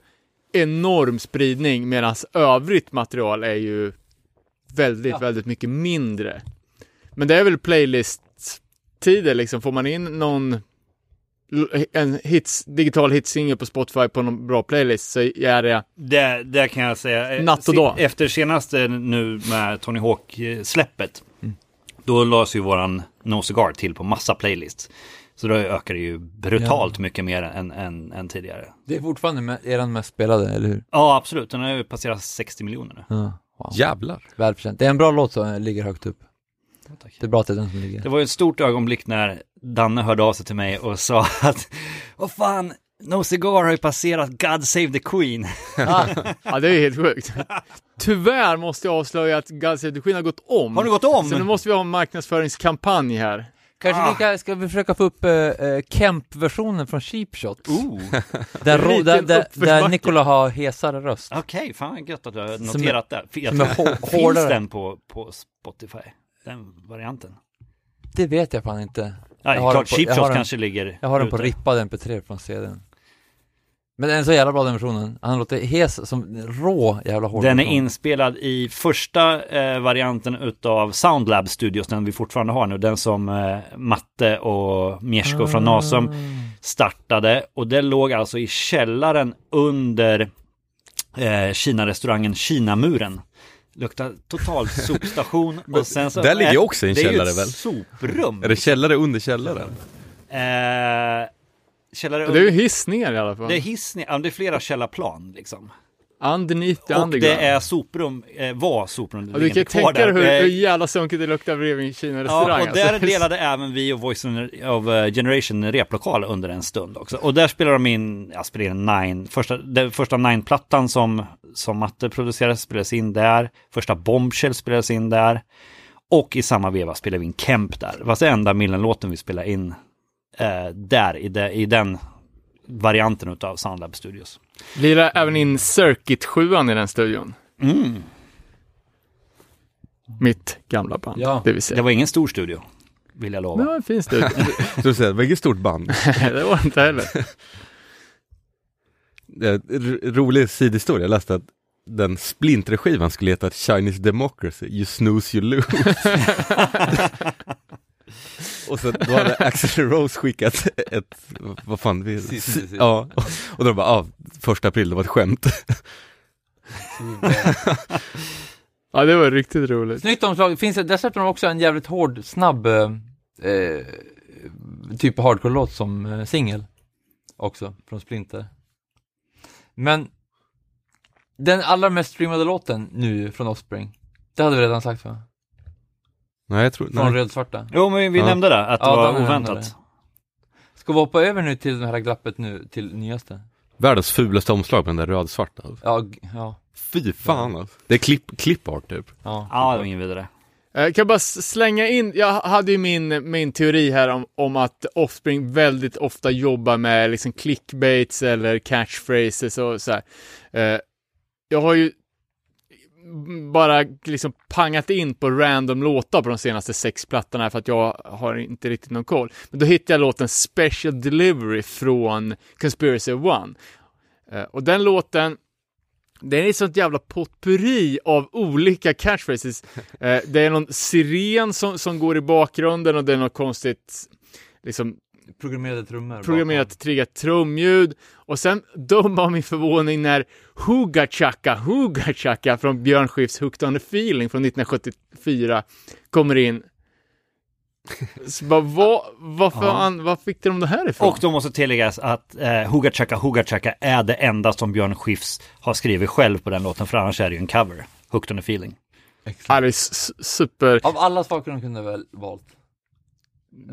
enorm spridning medan övrigt material är ju väldigt, Ja. väldigt mycket mindre. Men det är väl playlist-tider liksom, får man in någon en hits, digital hitsingel på Spotify på någon bra playlist så är det Det, det kan jag säga. Eh, Natt och dag. Efter senaste nu med Tony Hawk-släppet. Då lades ju våran No Cigar till på massa playlists. Så då ökar det ju brutalt mycket mer än, än, än tidigare. Det är fortfarande med, eran mest spelade, eller hur? Ja, absolut. Den har ju passerat 60 miljoner nu. Ja. Wow. Jävlar. Välförtjänt. Det är en bra låt som ligger högt upp. tack. Det är bra att det är den som ligger. Det var ju ett stort ögonblick när Danne hörde av sig till mig och sa att Vad fan, No Cigar har ju passerat God Save the Queen. Ja, det är helt sjukt. Tyvärr måste jag avslöja att God Save the Queen har gått om. Har du gått om? Så nu måste vi ha en marknadsföringskampanj här. Kanske Ah. vi kan, ska vi försöka få upp uh, Kemp-versionen från Cheap Shots? Oh, Där, ro, där, där, där. Nikola har hesare röst. okej, fan vad gött att du har noterat det. Finns hårdare. den på, på Spotify? Den varianten? Det vet jag fan inte. Ja, Jag har klart, på- Cheap Shots kanske ligger Jag har den på rippad MP3 från CDn. Men den är så jävla bra den versionen. Han låter hes som rå jävla hård Den är inspelad i första eh, varianten utav Soundlab Studios, den vi fortfarande har nu, den som eh, Matte och Miesko från Nasum startade. Och det låg alltså i källaren under eh, Kina-restaurangen Kinamuren. Luktar total sopstation och sen så där ligger också en källare, Det är ju väl? ett soprum. Är det källare under källaren? Eh, källare Det är hiss ner i alla fall. det är hiss ner, det är flera källarplan liksom. Underneath the Och det är soprum, eh, var soprum. Ja, du kan ju tänka dig där. hur, Eh, hur jävla sunkigt det luktar bredvid en Kina-restaurang. Ja, och där alltså. delade även vi och Voice of eh, Generation en replokal under en stund också. Och där spelade de in, ja, spelade in Nine, första, den första Nine-plattan som, som Matte producerade spelades in där. Första Bombshell spelades in där. Och i samma veva spelade vi in Kemp där. Det var den enda Millen-låten vi spelade in eh, där, i, de, i den varianten utav Soundlab Studios. Lirade även in Circuit 7 i den studion. Mm. Mitt gamla band, Ja. det vill säga. Det var ingen stor studio, vill jag lova. Det var en fin studio. Så du säger, vilket stort band? det var det inte heller. Rolig sidhistoria, jag läste att den Splinter-skivan skulle heta Chinese Democracy, You Snooze You Lose. och så då hade Axel Rose skickat ett, vad fan, vi, Sist, sist. ja, och då bara, ah, första april, det var ett skämt. Ja, det var riktigt roligt. Snyggt omslag. Finns det dessutom också en jävligt hård, snabb eh, eh, typ hardcore-låt som eh, singel. Också, från Splinter. Men den allra mest streamade låten nu från Offspring, det hade vi redan sagt va? Nej, jag tror, Från nej. Rödsvarta. Jo, men vi Ja. nämnde det, att det Ja, var oväntat. det. Ska vi hoppa över nu till det här glappet nu, till nyaste? Världens fulaste omslag på den där rödsvarta. Ja, ja, Fy fan alltså. Det är klipp, clipart typ. ja. Ja, det var ingen vidare. Eh, Kan jag bara s- slänga in, jag hade ju min, min teori här om, om att Offspring väldigt ofta jobbar med liksom clickbaits eller catchphrases och så här. Eh, Jag har ju bara liksom pangat in på random låtar på de senaste sex plattorna för att jag har inte riktigt någon koll. Men då hittade jag låten Special Delivery från Conspiracy One. Eh, och den låten, den är ett sånt jävla potpurri av olika catchphrases. Eh, det är någon siren som, som går i bakgrunden och det är något konstigt, liksom Programmerade trummor. programmerat triggat trumljud. Och sen döm av min förvåning när Huga Chaka, Huga Chaka från Björn Skifs Hooked on a feeling från 1974 kommer in. Så bara, vad, vad fan, vad fick de det här ifrån? Och då måste tilläggas att eh, Huga Chaka Huga Chaka är det enda som Björn Skifs har skrivit själv på den låten, för annars är det ju en cover. Hooked on a feeling. Ja, det är super, Av alla saker de kunde väl valt.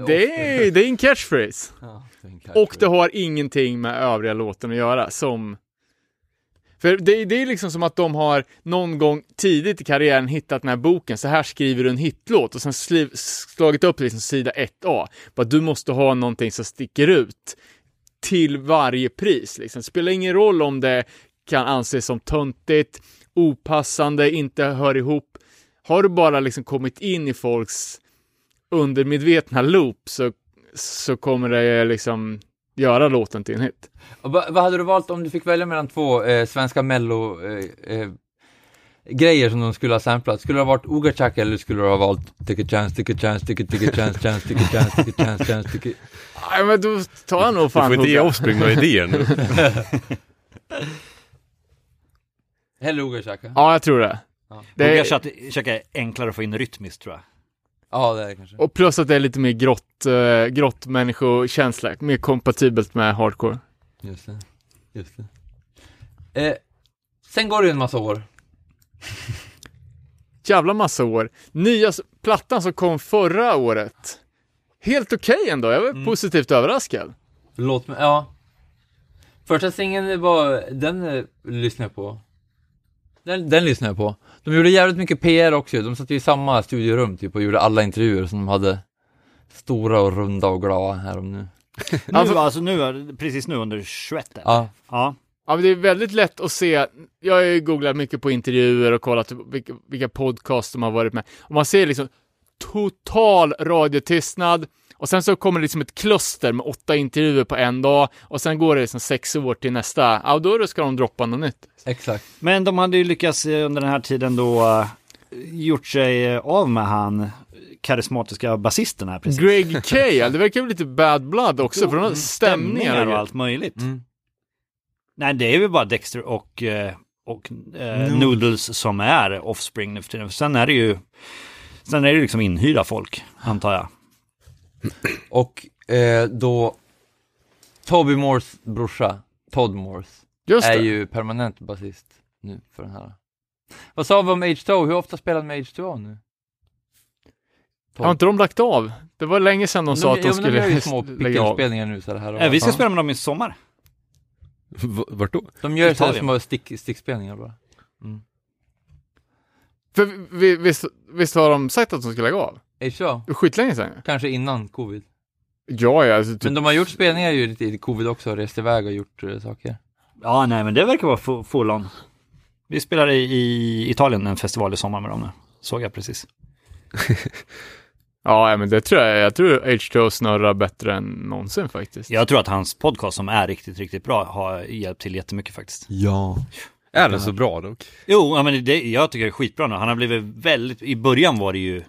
Det är, det är en catchphrase. Ja, det är en Och det har ingenting med övriga låten att göra, som... För det, det är liksom som att de har någon gång tidigt i karriären hittat den här boken, så här skriver du en hitlåt, och sen sliv, slagit upp liksom sida 1A. Bara, du måste ha någonting som sticker ut till varje pris. Liksom. Det spelar ingen roll om det kan anses som töntigt, opassande, inte hör ihop. Har du bara liksom kommit in i folks undermedvetna loop så, så kommer det liksom göra låten till en hit. Och vad, vad hade du valt om du fick välja mellan två eh, svenska mello eh, eh, grejer som de skulle ha samplat? Skulle det ha varit Uga Chaka eller skulle du ha valt Take a chance, take a chance, take a, take a chance, chance, take a chance, take a chance, chance, take a... Nej, men då tar jag nog Du fan får inte ge. Offspring några idéer nu. Hellre Uga Chaka? Ja, jag tror det. Ja. det Chaka är enklare att få in rytmiskt tror jag. Ja, det är det kanske. och plus att det är lite mer grott, uh, grottmänniskokänsla, mer kompatibelt med hardcore. Just det. Just det. Eh, sen går det ju en massa år. Jävla massa år. Nya plattan som kom förra året. Helt okej ändå, jag var Mm. positivt överraskad. Låt mig, ja. Första singeln var, den eh, lyssnade jag på. Den, den lyssnade jag på. De gjorde jävligt mycket PR också De satt ju i samma studiorum typ och gjorde alla intervjuer som de hade stora och runda och glada här om nu. Nu, Alltså- alltså nu, precis nu under 21 Ja, Ja. Ja, men det är väldigt lätt att se. Jag har ju googlat mycket på intervjuer och kollat vilka, vilka podcast de har varit med. Och man ser liksom total radiotystnad och sen så kommer det liksom ett kluster med åtta intervjuer på en dag och sen går det liksom sex år till nästa. Ja, då ska de droppa något nytt. exakt. Men de hade ju lyckats eh, under den här tiden då eh, gjort sig eh, av med han karismatiska basisten här precis. Greg Cale, det verkar ju lite bad blood också, för de har stämningar och allt möjligt. Mm. Nej, det är väl bara Dexter och, och eh, Noodles som är Offspring nu för tiden. Sen är det ju, sen är det liksom inhyrda folk, antar jag. Och eh, då Toby Moores brorsa, Todd Moores, Just är det. ju permanent basist nu för den här. Vad sa vi om H2O? Hur ofta spelar de med H2O nu? Har inte de lagt av? Det var länge sedan de, sa att de ja, skulle små lägga av. pickelspelningar nu så här. Eh, vi ska spela med dem i sommar. V- Vart då? De gör så här små stick, stickspelningar bara. För vi, visst, visst har de sagt att de ska lägga av? H2O? Det är skitlänge sedan. Kanske innan covid. Ja, ja, alltså, typ, Men de har gjort spelningar ju lite i covid också, rest iväg och gjort eh, saker. Ja, nej, men det verkar vara fu- full on. Vi spelar i, Italien en festival i sommar med dem nu. Såg jag precis. ja, ja, men det tror jag. Jag tror H2O snurrar bättre än någonsin faktiskt. Jag tror att hans podcast som är riktigt, riktigt bra har hjälpt till jättemycket faktiskt. Ja. Är den så bra dock? Jo, ja, men det, jag tycker det är skitbra nu. Han har blivit väldigt, i början var det ju,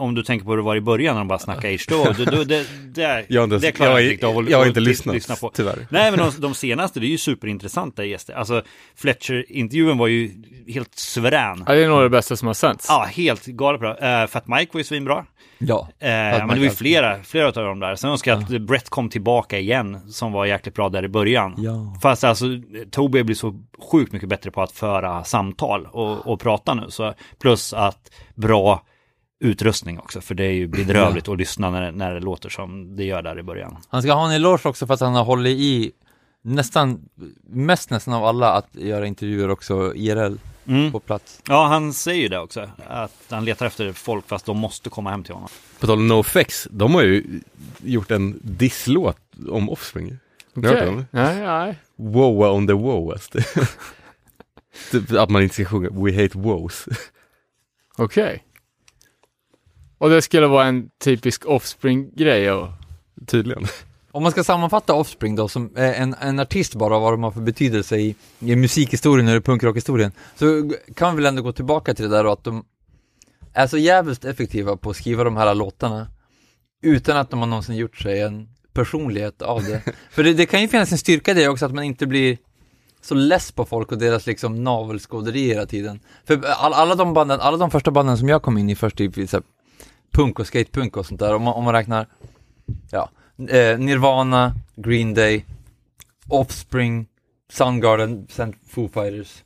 om du tänker på hur det var i början när de bara snackade H2O, då, då, det, det, Jag inte, det klarar jag, jag inte av att- jag har inte ly- lyssnat, lyssna på. tyvärr. Nej, men de, de senaste, det är ju superintressanta gäster. Alltså, Fletcher-intervjun var ju helt suverän. Ja, det är nog det bästa som har sänts. Ja, helt galet bra. Uh, Fat Mike var ju svinbra. Ja. Eh, men det var ju flera, flera av dem där. Sen önskar jag att Brett kom tillbaka igen, som var jäkligt bra där i början. Ja. Fast alltså, Toby blir så sjukt mycket bättre på att föra samtal och, och prata nu. Så, plus att bra utrustning också, för det är ju bedrövligt att lyssna när, det- när det låter som det gör där i början. Han ska ha en eloge också för att han har hållit i nästan, mest nästan av alla att göra intervjuer också IRL Mm. på plats. Ja, han säger ju det också, att han letar efter folk fast de måste komma hem till honom. På tal om NoFX, de har ju gjort en disslåt om Offspring. Har ni hört Okej. den? Nej, nej. Wowa on the wowest. typ att man inte ska sjunga We hate wows. Okej. Och det skulle vara en typisk Offspring-grej och... Tydligen. Om man ska sammanfatta Offspring då, som eh, en, en artist bara, vad de har för betydelse i, i musikhistorien eller punkrockhistorien, så kan man väl ändå gå tillbaka till det där då, att de är så jävligt effektiva på att skriva de här låtarna utan att de har någonsin gjort sig en personlighet av det. för det, det kan ju finnas en styrka i det också, att man inte blir så less på folk och deras liksom navelskåderi hela tiden. För all, alla de banden, alla de första banden som jag kom in i först, typ så här, punk och skatepunk och sånt där, om man, om man räknar, ja, eh, Nirvana, Green Day, Offspring, Soundgarden, sen Foo Fighters.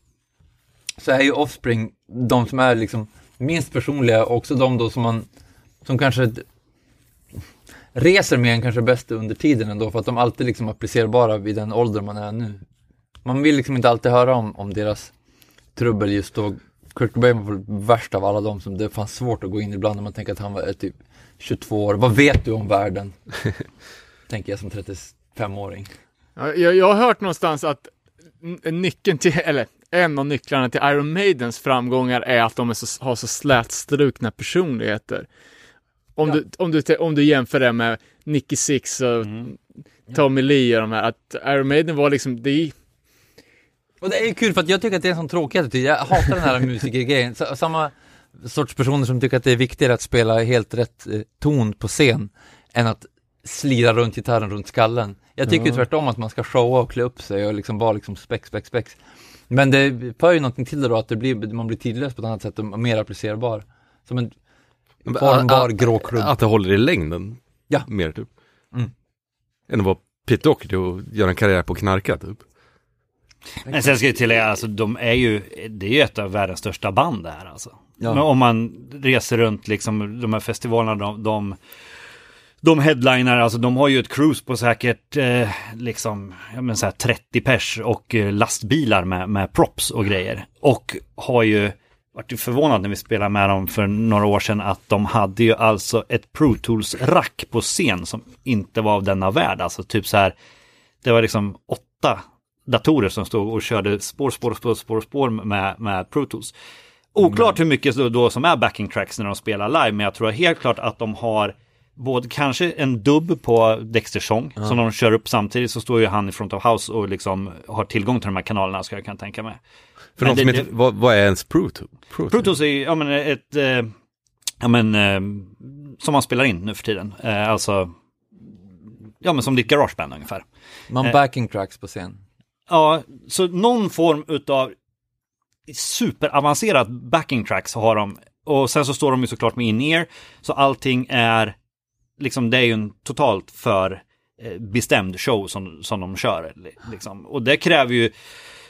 Så är ju Offspring de som är liksom minst personliga och också de då som man, som kanske reser med en kanske bäst under tiden ändå för att de alltid liksom applicerbara vid den ålder man är nu. Man vill liksom inte alltid höra om, om deras trubbel just då. Kurt Cobain var väl värst av alla dem som det fanns svårt att gå in ibland när man tänker att han var eh, typ 22 år. Vad vet du om världen? tänker jag som 35-åring. Ja, Jag, jag har hört någonstans att nyckeln till, eller en av nycklarna till Iron Maidens framgångar är att de är så, har så slätstrukna personligheter. Om, du, om, du, om du jämför det med Nicky Six och Tommy Lee och de här, att Iron Maiden var liksom, det är, Och det är kul för att jag tycker att det är en sån tråkig attityd. Jag hatar den här musikergrejen. Samma sorts personer som tycker att det är viktigare att spela helt rätt eh, ton på scen än att slira runt gitarren runt skallen. Jag tycker ju tvärtom att man ska showa och klä upp sig och liksom vara liksom spex, spex, spex. Men det för ju någonting till det då att det blir, man blir tidlös på ett annat sätt och mer applicerbar. Som en formbar grå klubb. Att det håller i längden. Ja. Mer typ. Mm. Än att vara Pete Doherty och göra en karriär på knarka typ. Men sen ska jag tillägga, alltså de är ju, det är ju ett av världens största band det här alltså. Ja. Men om man reser runt liksom de här festivalerna, de, de, de headliner, alltså de har ju ett cruise på säkert eh, liksom, men så här 30 pers och eh, lastbilar med, med props och grejer. Och har ju varit ju förvånad när vi spelade med dem för några år sedan att de hade ju alltså ett Pro Tools-rack på scen som inte var av denna värld. Alltså typ så här, det var liksom åtta datorer som stod och körde spår, spår, spår, spår, spår med, med Pro Tools. Oklart hur mycket då, då som är backing tracks när de spelar live, men jag tror helt klart att de har både kanske en dubb på Dexters sång som de kör upp samtidigt så står ju han i front of house och liksom har tillgång till de här kanalerna ska jag kan tänka mig. För Men de som det- inte, vad, vad är ens Pro Tool? Pro Pro Tools är ju, ja men ett, eh, ja men, eh, som man spelar in nu för tiden. Eh, alltså, ja men som ditt garageband ungefär. Man backing tracks på scen. Ja, så någon form utav superavancerat backing tracks har de. Och sen så står de ju såklart med in-ear. Så allting är, liksom det är ju en totalt för eh, bestämd show som, som de kör. Liksom. Och det kräver ju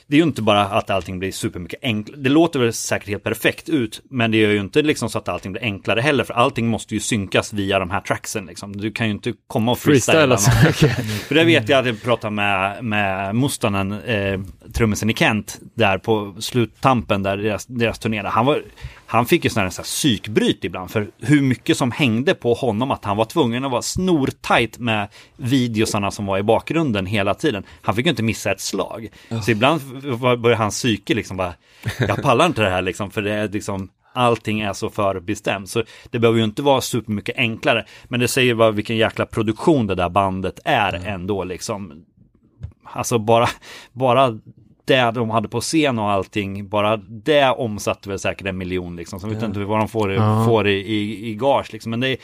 det är ju inte bara att allting blir supermycket enklare. Det låter väl säkert helt perfekt ut, men det är ju inte liksom så att allting blir enklare heller, för allting måste ju synkas via de här tracksen. Liksom. Du kan ju inte komma och freestyla. Freestyle alltså. någon. För det vet jag att jag pratade med, med Mustanen, eh, trummisen i Kent, där på sluttampen, där deras, deras turné. Han, var, han fick ju sådana här här psykbryt ibland, för hur mycket som hängde på honom, att han var tvungen att vara snortajt med videosarna som var i bakgrunden hela tiden. Han fick ju inte missa ett slag. Så ibland började hans psyke liksom bara, jag pallar inte det här liksom, för det är liksom Allting är så förbestämt, så det behöver ju inte vara supermycket enklare. Men det säger bara vilken jäkla produktion det där bandet är ändå liksom. Alltså bara, bara det de hade på scen och allting, bara det omsatte väl säkert en miljon liksom. Så jag vet inte vad de får, Ja. får i, i, i gage liksom. Men det,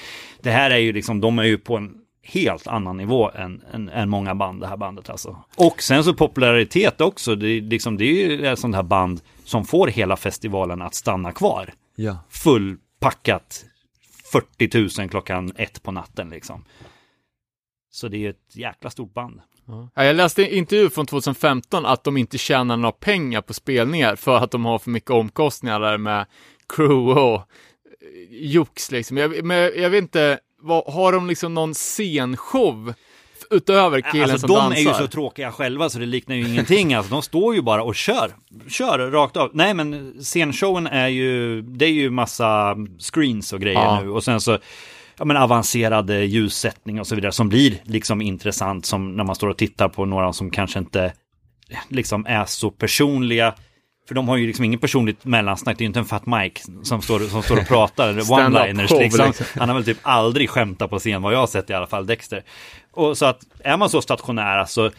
det här är ju liksom, de är ju på en helt annan nivå än, än, än många band, det här bandet alltså. Och sen så popularitet också, det, är liksom, det är ju ett sånt här band som får hela festivalen att stanna kvar. Ja. Fullpackat 40 000 klockan ett på natten liksom. Så det är ett jäkla stort band. Ja, jag läste en intervju från 2015 att de inte tjänar några pengar på spelningar för att de har för mycket omkostnader med crew och eh, jox liksom. Jag, men jag, jag vet inte, vad, har de liksom någon scenshow utöver killen Alltså som de dansar? är ju så tråkiga själva så det liknar ju ingenting. Alltså de står ju bara och kör. Kör rakt av. Nej men scenshowen är ju, det är ju massa screens och grejer Ja. nu. Och sen så, ja men avancerad eh, ljussättning och så vidare som blir liksom intressant som när man står och tittar på några som kanske inte liksom är så personliga. För de har ju liksom ingen personligt mellansnack, det är ju inte en Fat Mike som står, som står och pratar, one-liners liksom. liksom. Han har väl typ aldrig skämtat på scen, vad jag har sett i alla fall, Dexter. Och så att är man så stationära så,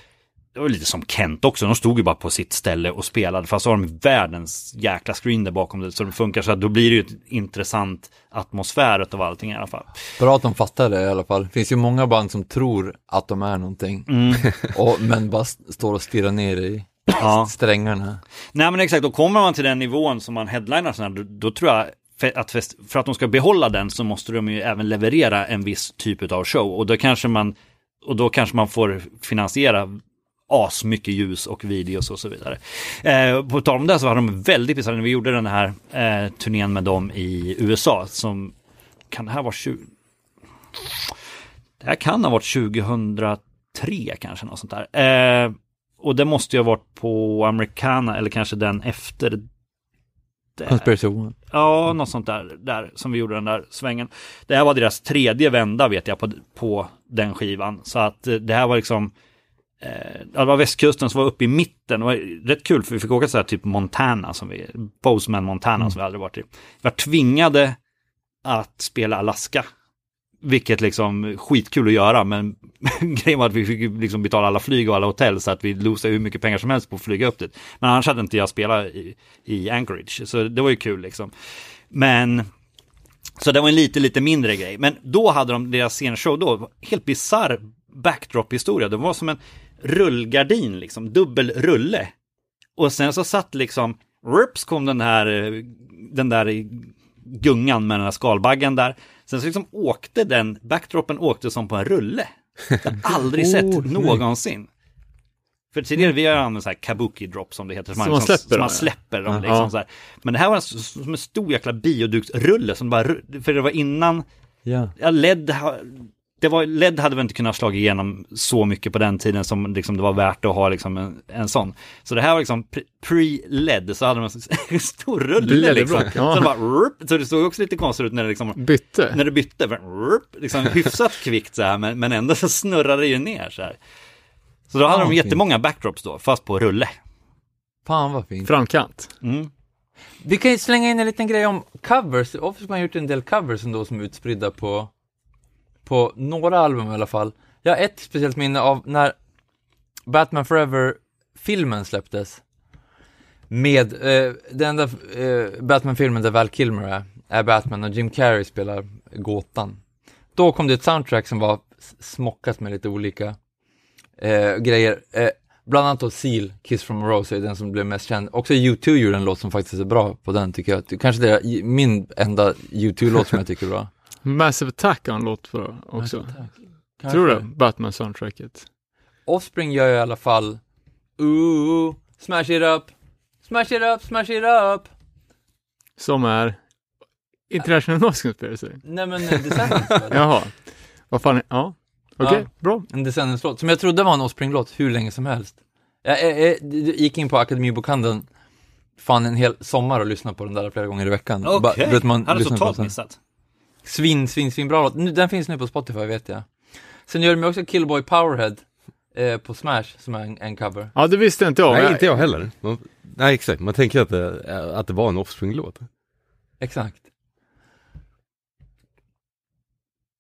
det var lite som Kent också, de stod ju bara på sitt ställe och spelade, fast så har de världens jäkla screen där bakom det, så det funkar så att då blir det ju ett intressant atmosfär av allting i alla fall. Bra att de fattar det i alla fall. Det finns ju många band som tror att de är någonting, Mm. och, men bara st- står och stirrar ner i Ja. strängarna. Nej men exakt, då kommer man till den nivån som man headlinar sådana, då, då tror jag att för att de ska behålla den så måste de ju även leverera en viss typ av show och då kanske man och då kanske man får finansiera as mycket ljus och videos och så vidare. Eh, på tal om det så var de väldigt vissa när vi gjorde den här eh, turnén med dem i USA som kan det här vara 20 det här kan ha varit 2003 kanske något sånt där. Eh, och det måste ju ha varit på Americana eller kanske den efter det. Conspiracy One. Ja, något sånt där, där som vi gjorde den där svängen. Det här var deras tredje vända vet jag på, på den skivan. Så att eh, det här var liksom det var västkusten som var uppe i mitten. Det var rätt kul för vi fick åka så här typ Montana, som vi, Bozeman, Montana som vi aldrig varit i. Vi var tvingade att spela Alaska. Vilket liksom skitkul att göra, men grejen var att vi fick liksom betala alla flyg och alla hotell så att vi losade hur mycket pengar som helst på att flyga upp dit. Men annars hade inte jag spelat i, i Anchorage, så det var ju kul liksom. Men så det var en lite, lite mindre grej. Men då hade de deras scenshow då, helt bisarr backdrop-historia. Det var som en rullgardin, liksom, dubbel rulle. Och sen så satt liksom, rips kom den här, den där gungan med den här skalbaggen där. Sen så liksom åkte den, backdropen åkte som på en rulle. Jag har aldrig sett Oh, nej. någonsin. För tidigare vi har använt så här kabuki drop som det heter. Som man släpper som dem, man släpper dem liksom så här. Men det här var en, som en stor jäkla bioduksrulle som bara, för det var innan Ja. Ja, LED, ha- det var, LED hade väl inte kunnat slå igenom så mycket på den tiden som liksom det var värt att ha liksom en, en sån. Så det här var liksom pre- pre-LED, så hade de en stor rulle liksom. Ja. Så, det bara, rup, så det såg också lite konstigt ut när det liksom, Bytte? när det bytte. rup, Liksom hyfsat kvickt så här, men, men ändå så snurrade det ju ner så här. Så då hade Ja, de fint. jättemånga backdrops då, fast på rulle. Fan vad fint. Framkant? Mm. Vi kan ju slänga in en liten grej om covers. Ofta har man gjort en del covers ändå som är utspridda på, på några album i alla fall. Jag har ett speciellt minne av när Batman Forever-filmen släpptes. Med, eh, den enda eh, Batman-filmen där Val Kilmer är, är Batman och Jim Carrey spelar gåtan. Då kom det ett soundtrack som var smockat med lite olika eh, grejer. Eh, Bland annat då Seal, Kiss from a Rose är den som blev mest känd. Också U2 gjorde en låt som faktiskt är bra på den tycker jag. Kanske det är min enda U2-låt som jag tycker är bra. Massive Attack har en låt på också. Tror du? Batman-soundtracket. Offspring gör ju i alla fall Ooh, smash it up, smash it up, smash it up. Som är International Noise Conspiracy. Nej men Descendants? Jaha. Vad fan är... Ja. Okej, Ja. bra. En Descendants-låt, som jag trodde var en Offspring-låt hur länge som helst. Jag, jag, jag gick in på Akademibokhandeln, fan en hel sommar och lyssnade på den där flera gånger i veckan. Okej, man hade totalt missat. Svin, svin, svin bra låt. Nu, den finns nu på Spotify vet jag. Sen gör de också Killboy Powerhead eh, på Smash som är en, en cover. Ja, det visste inte jag. Nej, Jag- inte jag heller. Man, nej, exakt. Man tänker att det, att det var en Offspring-låt. Exakt.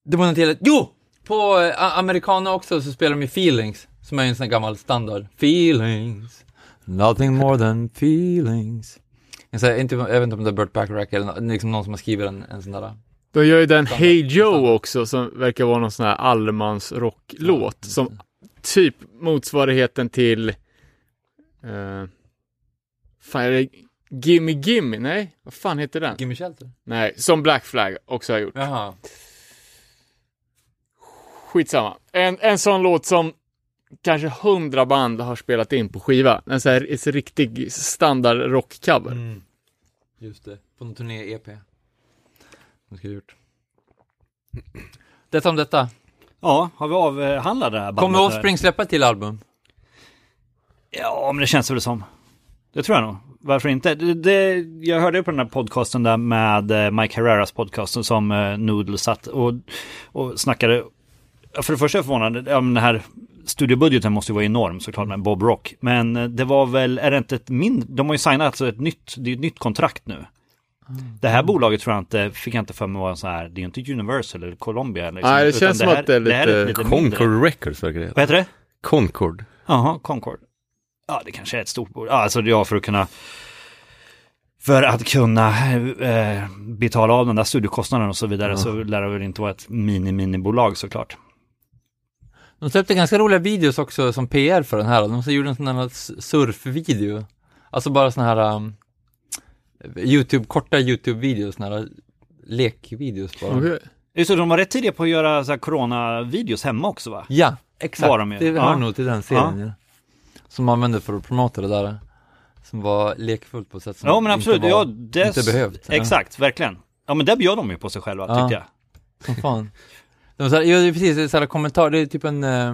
Det var något helt... Jo! På eh, Americana också så spelar de ju Feelings, som är en sån här gammal standard. Feelings, nothing more than feelings. Sån här, inte, jag vet inte om det är Burt Bacharach eller liksom någon som har skrivit en, en sån där. De gör ju den. Hey Joe också som verkar vara någon sån här allemansrocklåt som typ motsvarigheten till uh, är det Gimme Gimme? Nej, vad fan heter den? Gimme Shelter? Nej, som Black Flag också har gjort. Jaha. Skitsamma. En, en sån låt som kanske hundra band har spelat in på skiva. En sån här riktig standard rockcover. Mm. Just det, på någon turné-EP. Som ska ha gjort. Detta om detta. Ja, har vi avhandlat det här bandet? Kommer? Offspring släppa ett till album? Ja, men det känns väl som. Det tror jag nog. Varför inte? Det, det, jag hörde ju på den här podcasten där med eh, Mike Herreras podcast som eh, Noodle satt och, och snackade. För det första är jag förvånad, ja, men den här studiobudgeten måste ju vara enorm såklart med Bob Rock. Men eh, det var väl, är det inte ett mindre, de har ju signat alltså ett nytt, det är ett nytt kontrakt nu. Det här bolaget tror jag inte, fick jag inte för mig var så här, det är inte Universal eller Columbia. Liksom, Nej, det känns som här- att det är här lite lite mindre. Concord Records verkar det heta. Vad heter det? Concord. Jaha, Concord. Ja, det kanske är ett stort bolag. Ja, alltså ja, för att kunna för att kunna eh, betala av den där studiekostnaden och så vidare så lär det väl inte vara ett mini-mini-bolag såklart. De släppte ganska roliga videos också som PR för den här. De gjorde en sån här surfvideo. Alltså bara såna här um, YouTube, korta YouTube-videos, här lekvideos bara. Okej. Just det, de var rätt tidiga på att göra så här corona-videos hemma också va? Ja, exakt. Var de ju. Det hör Ja. nog till den serien ja. Som man använde för att promota det där. Som var lekfullt på ett sätt som Ja men absolut, inte, var, ja, det... inte behövt. Ja. Exakt, verkligen. Ja men där bjöd de ju på sig själva Ja. tyckte jag. Som fan. De så här, ja, precis, så här kommentar, det är typ en eh,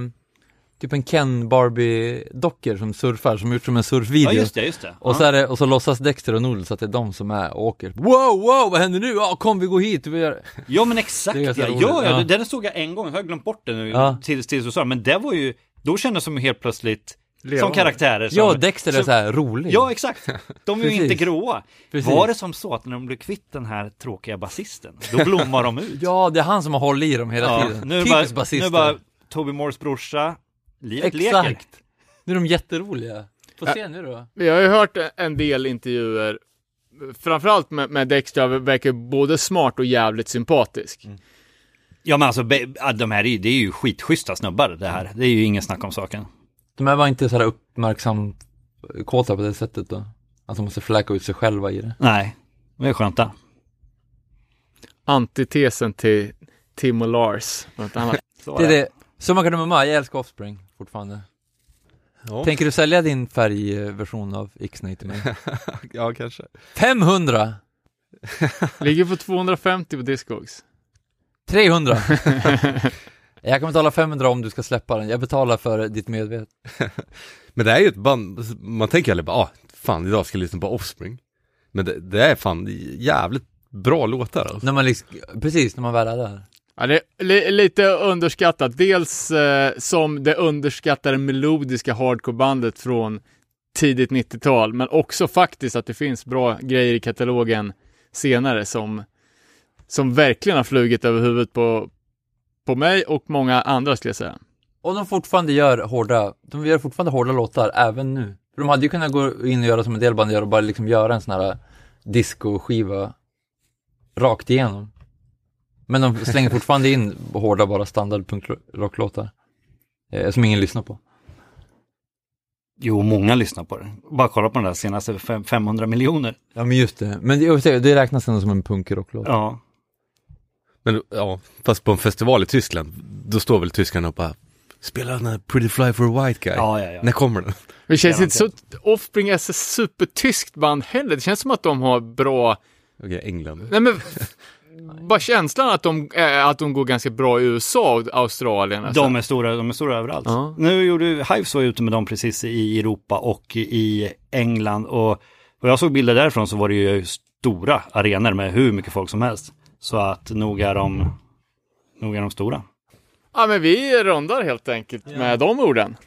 Typ en Ken Barbie-dockor som surfar, som gjort som en surfvideo. Ja just det, just det. Och, ja. så är det, och så låtsas Dexter och Noodles att det är de som är och åker. Wow, wow, vad händer nu? Ja, kom vi går hit. Vi gör... Ja men exakt, ja, ja, ja, den såg jag en gång, jag har glömt bort den nu Ja. tills, tills du sa men det var ju, då kändes som helt plötsligt som Levande. karaktärer som, Ja, Dexter är som- så här rolig. Ja, exakt. De är ju inte gråa. Precis. Var det som så att när de blev kvitt den här tråkiga basisten, då blommar de ut? Ja, det är han som har hållit i dem hela Ja, tiden. nu Typiskt nu basister. är bara Toby Moores brorsa, livet leker. Exakt. Nu är de jätteroliga. Få se nu då. Vi har ju hört en del intervjuer, framförallt med, med Dexter, verkar både smart och jävligt sympatisk. Ja men alltså, de här är, ju- det är ju skitschyssta snubbar det här. Det är ju ingen snack om saken. De här var inte så här uppmärksam kåta på det sättet då. Att de måste fläka ut sig själva i det. Nej, det är skönt det. Antitesen till Tim och Lars. Det är det. Summa kardemumma, jag älskar Offspring fortfarande. Ja, Tänker du sälja din färgversion av Ixnay till mig? ja kanske. 500! Ligger på 250 på Discogs. 300! jag kan betala 500 om du ska släppa den. Jag betalar för ditt medvetande. Men det är ju ett band, man tänker aldrig bara, ah, fan idag ska jag lyssna på Offspring. Men det, det är fan jävligt bra låtar alltså. När man liksom, precis, när man väl är där. Ja, det är li- lite underskattat. Dels eh, som det underskattade melodiska hardcorebandet från tidigt 90-tal, men också faktiskt att det finns bra grejer i katalogen senare som, som verkligen har flugit över huvudet på, på mig och många andra skulle jag säga. Och de fortfarande gör hårda, de gör fortfarande hårda låtar även nu. För de hade ju kunnat gå in och göra som en del band gör och bara liksom göra en sån här disco-skiva rakt igenom. Men de slänger fortfarande in hårda bara standard punkrocklåtar. Eh, som ingen lyssnar på. Jo, många lyssnar på det. Bara kolla på den där senaste fem- 500 miljoner. Ja men just det, men säga, det räknas ändå som en punkrocklåt. Ja. Men ja, fast på en festival i Tyskland, då står väl tyskarna och bara Spela den här Pretty Fly for a White Guy. Ja, ja, ja. När kommer den? Det känns inte så, Offspring är så supertyskt band heller. Det känns som att de har bra, Okej, England. nej men, bara känslan att de, äh, att de går ganska bra i USA och Australien. Alltså. De är stora, de är stora överallt. Ja. Nu gjorde Hives var ute med dem precis i Europa och i England och vad jag såg bilder därifrån så var det ju stora arenor med hur mycket folk som helst. Så att nog är de, nog är de stora. Ja men vi rundar helt enkelt med de orden.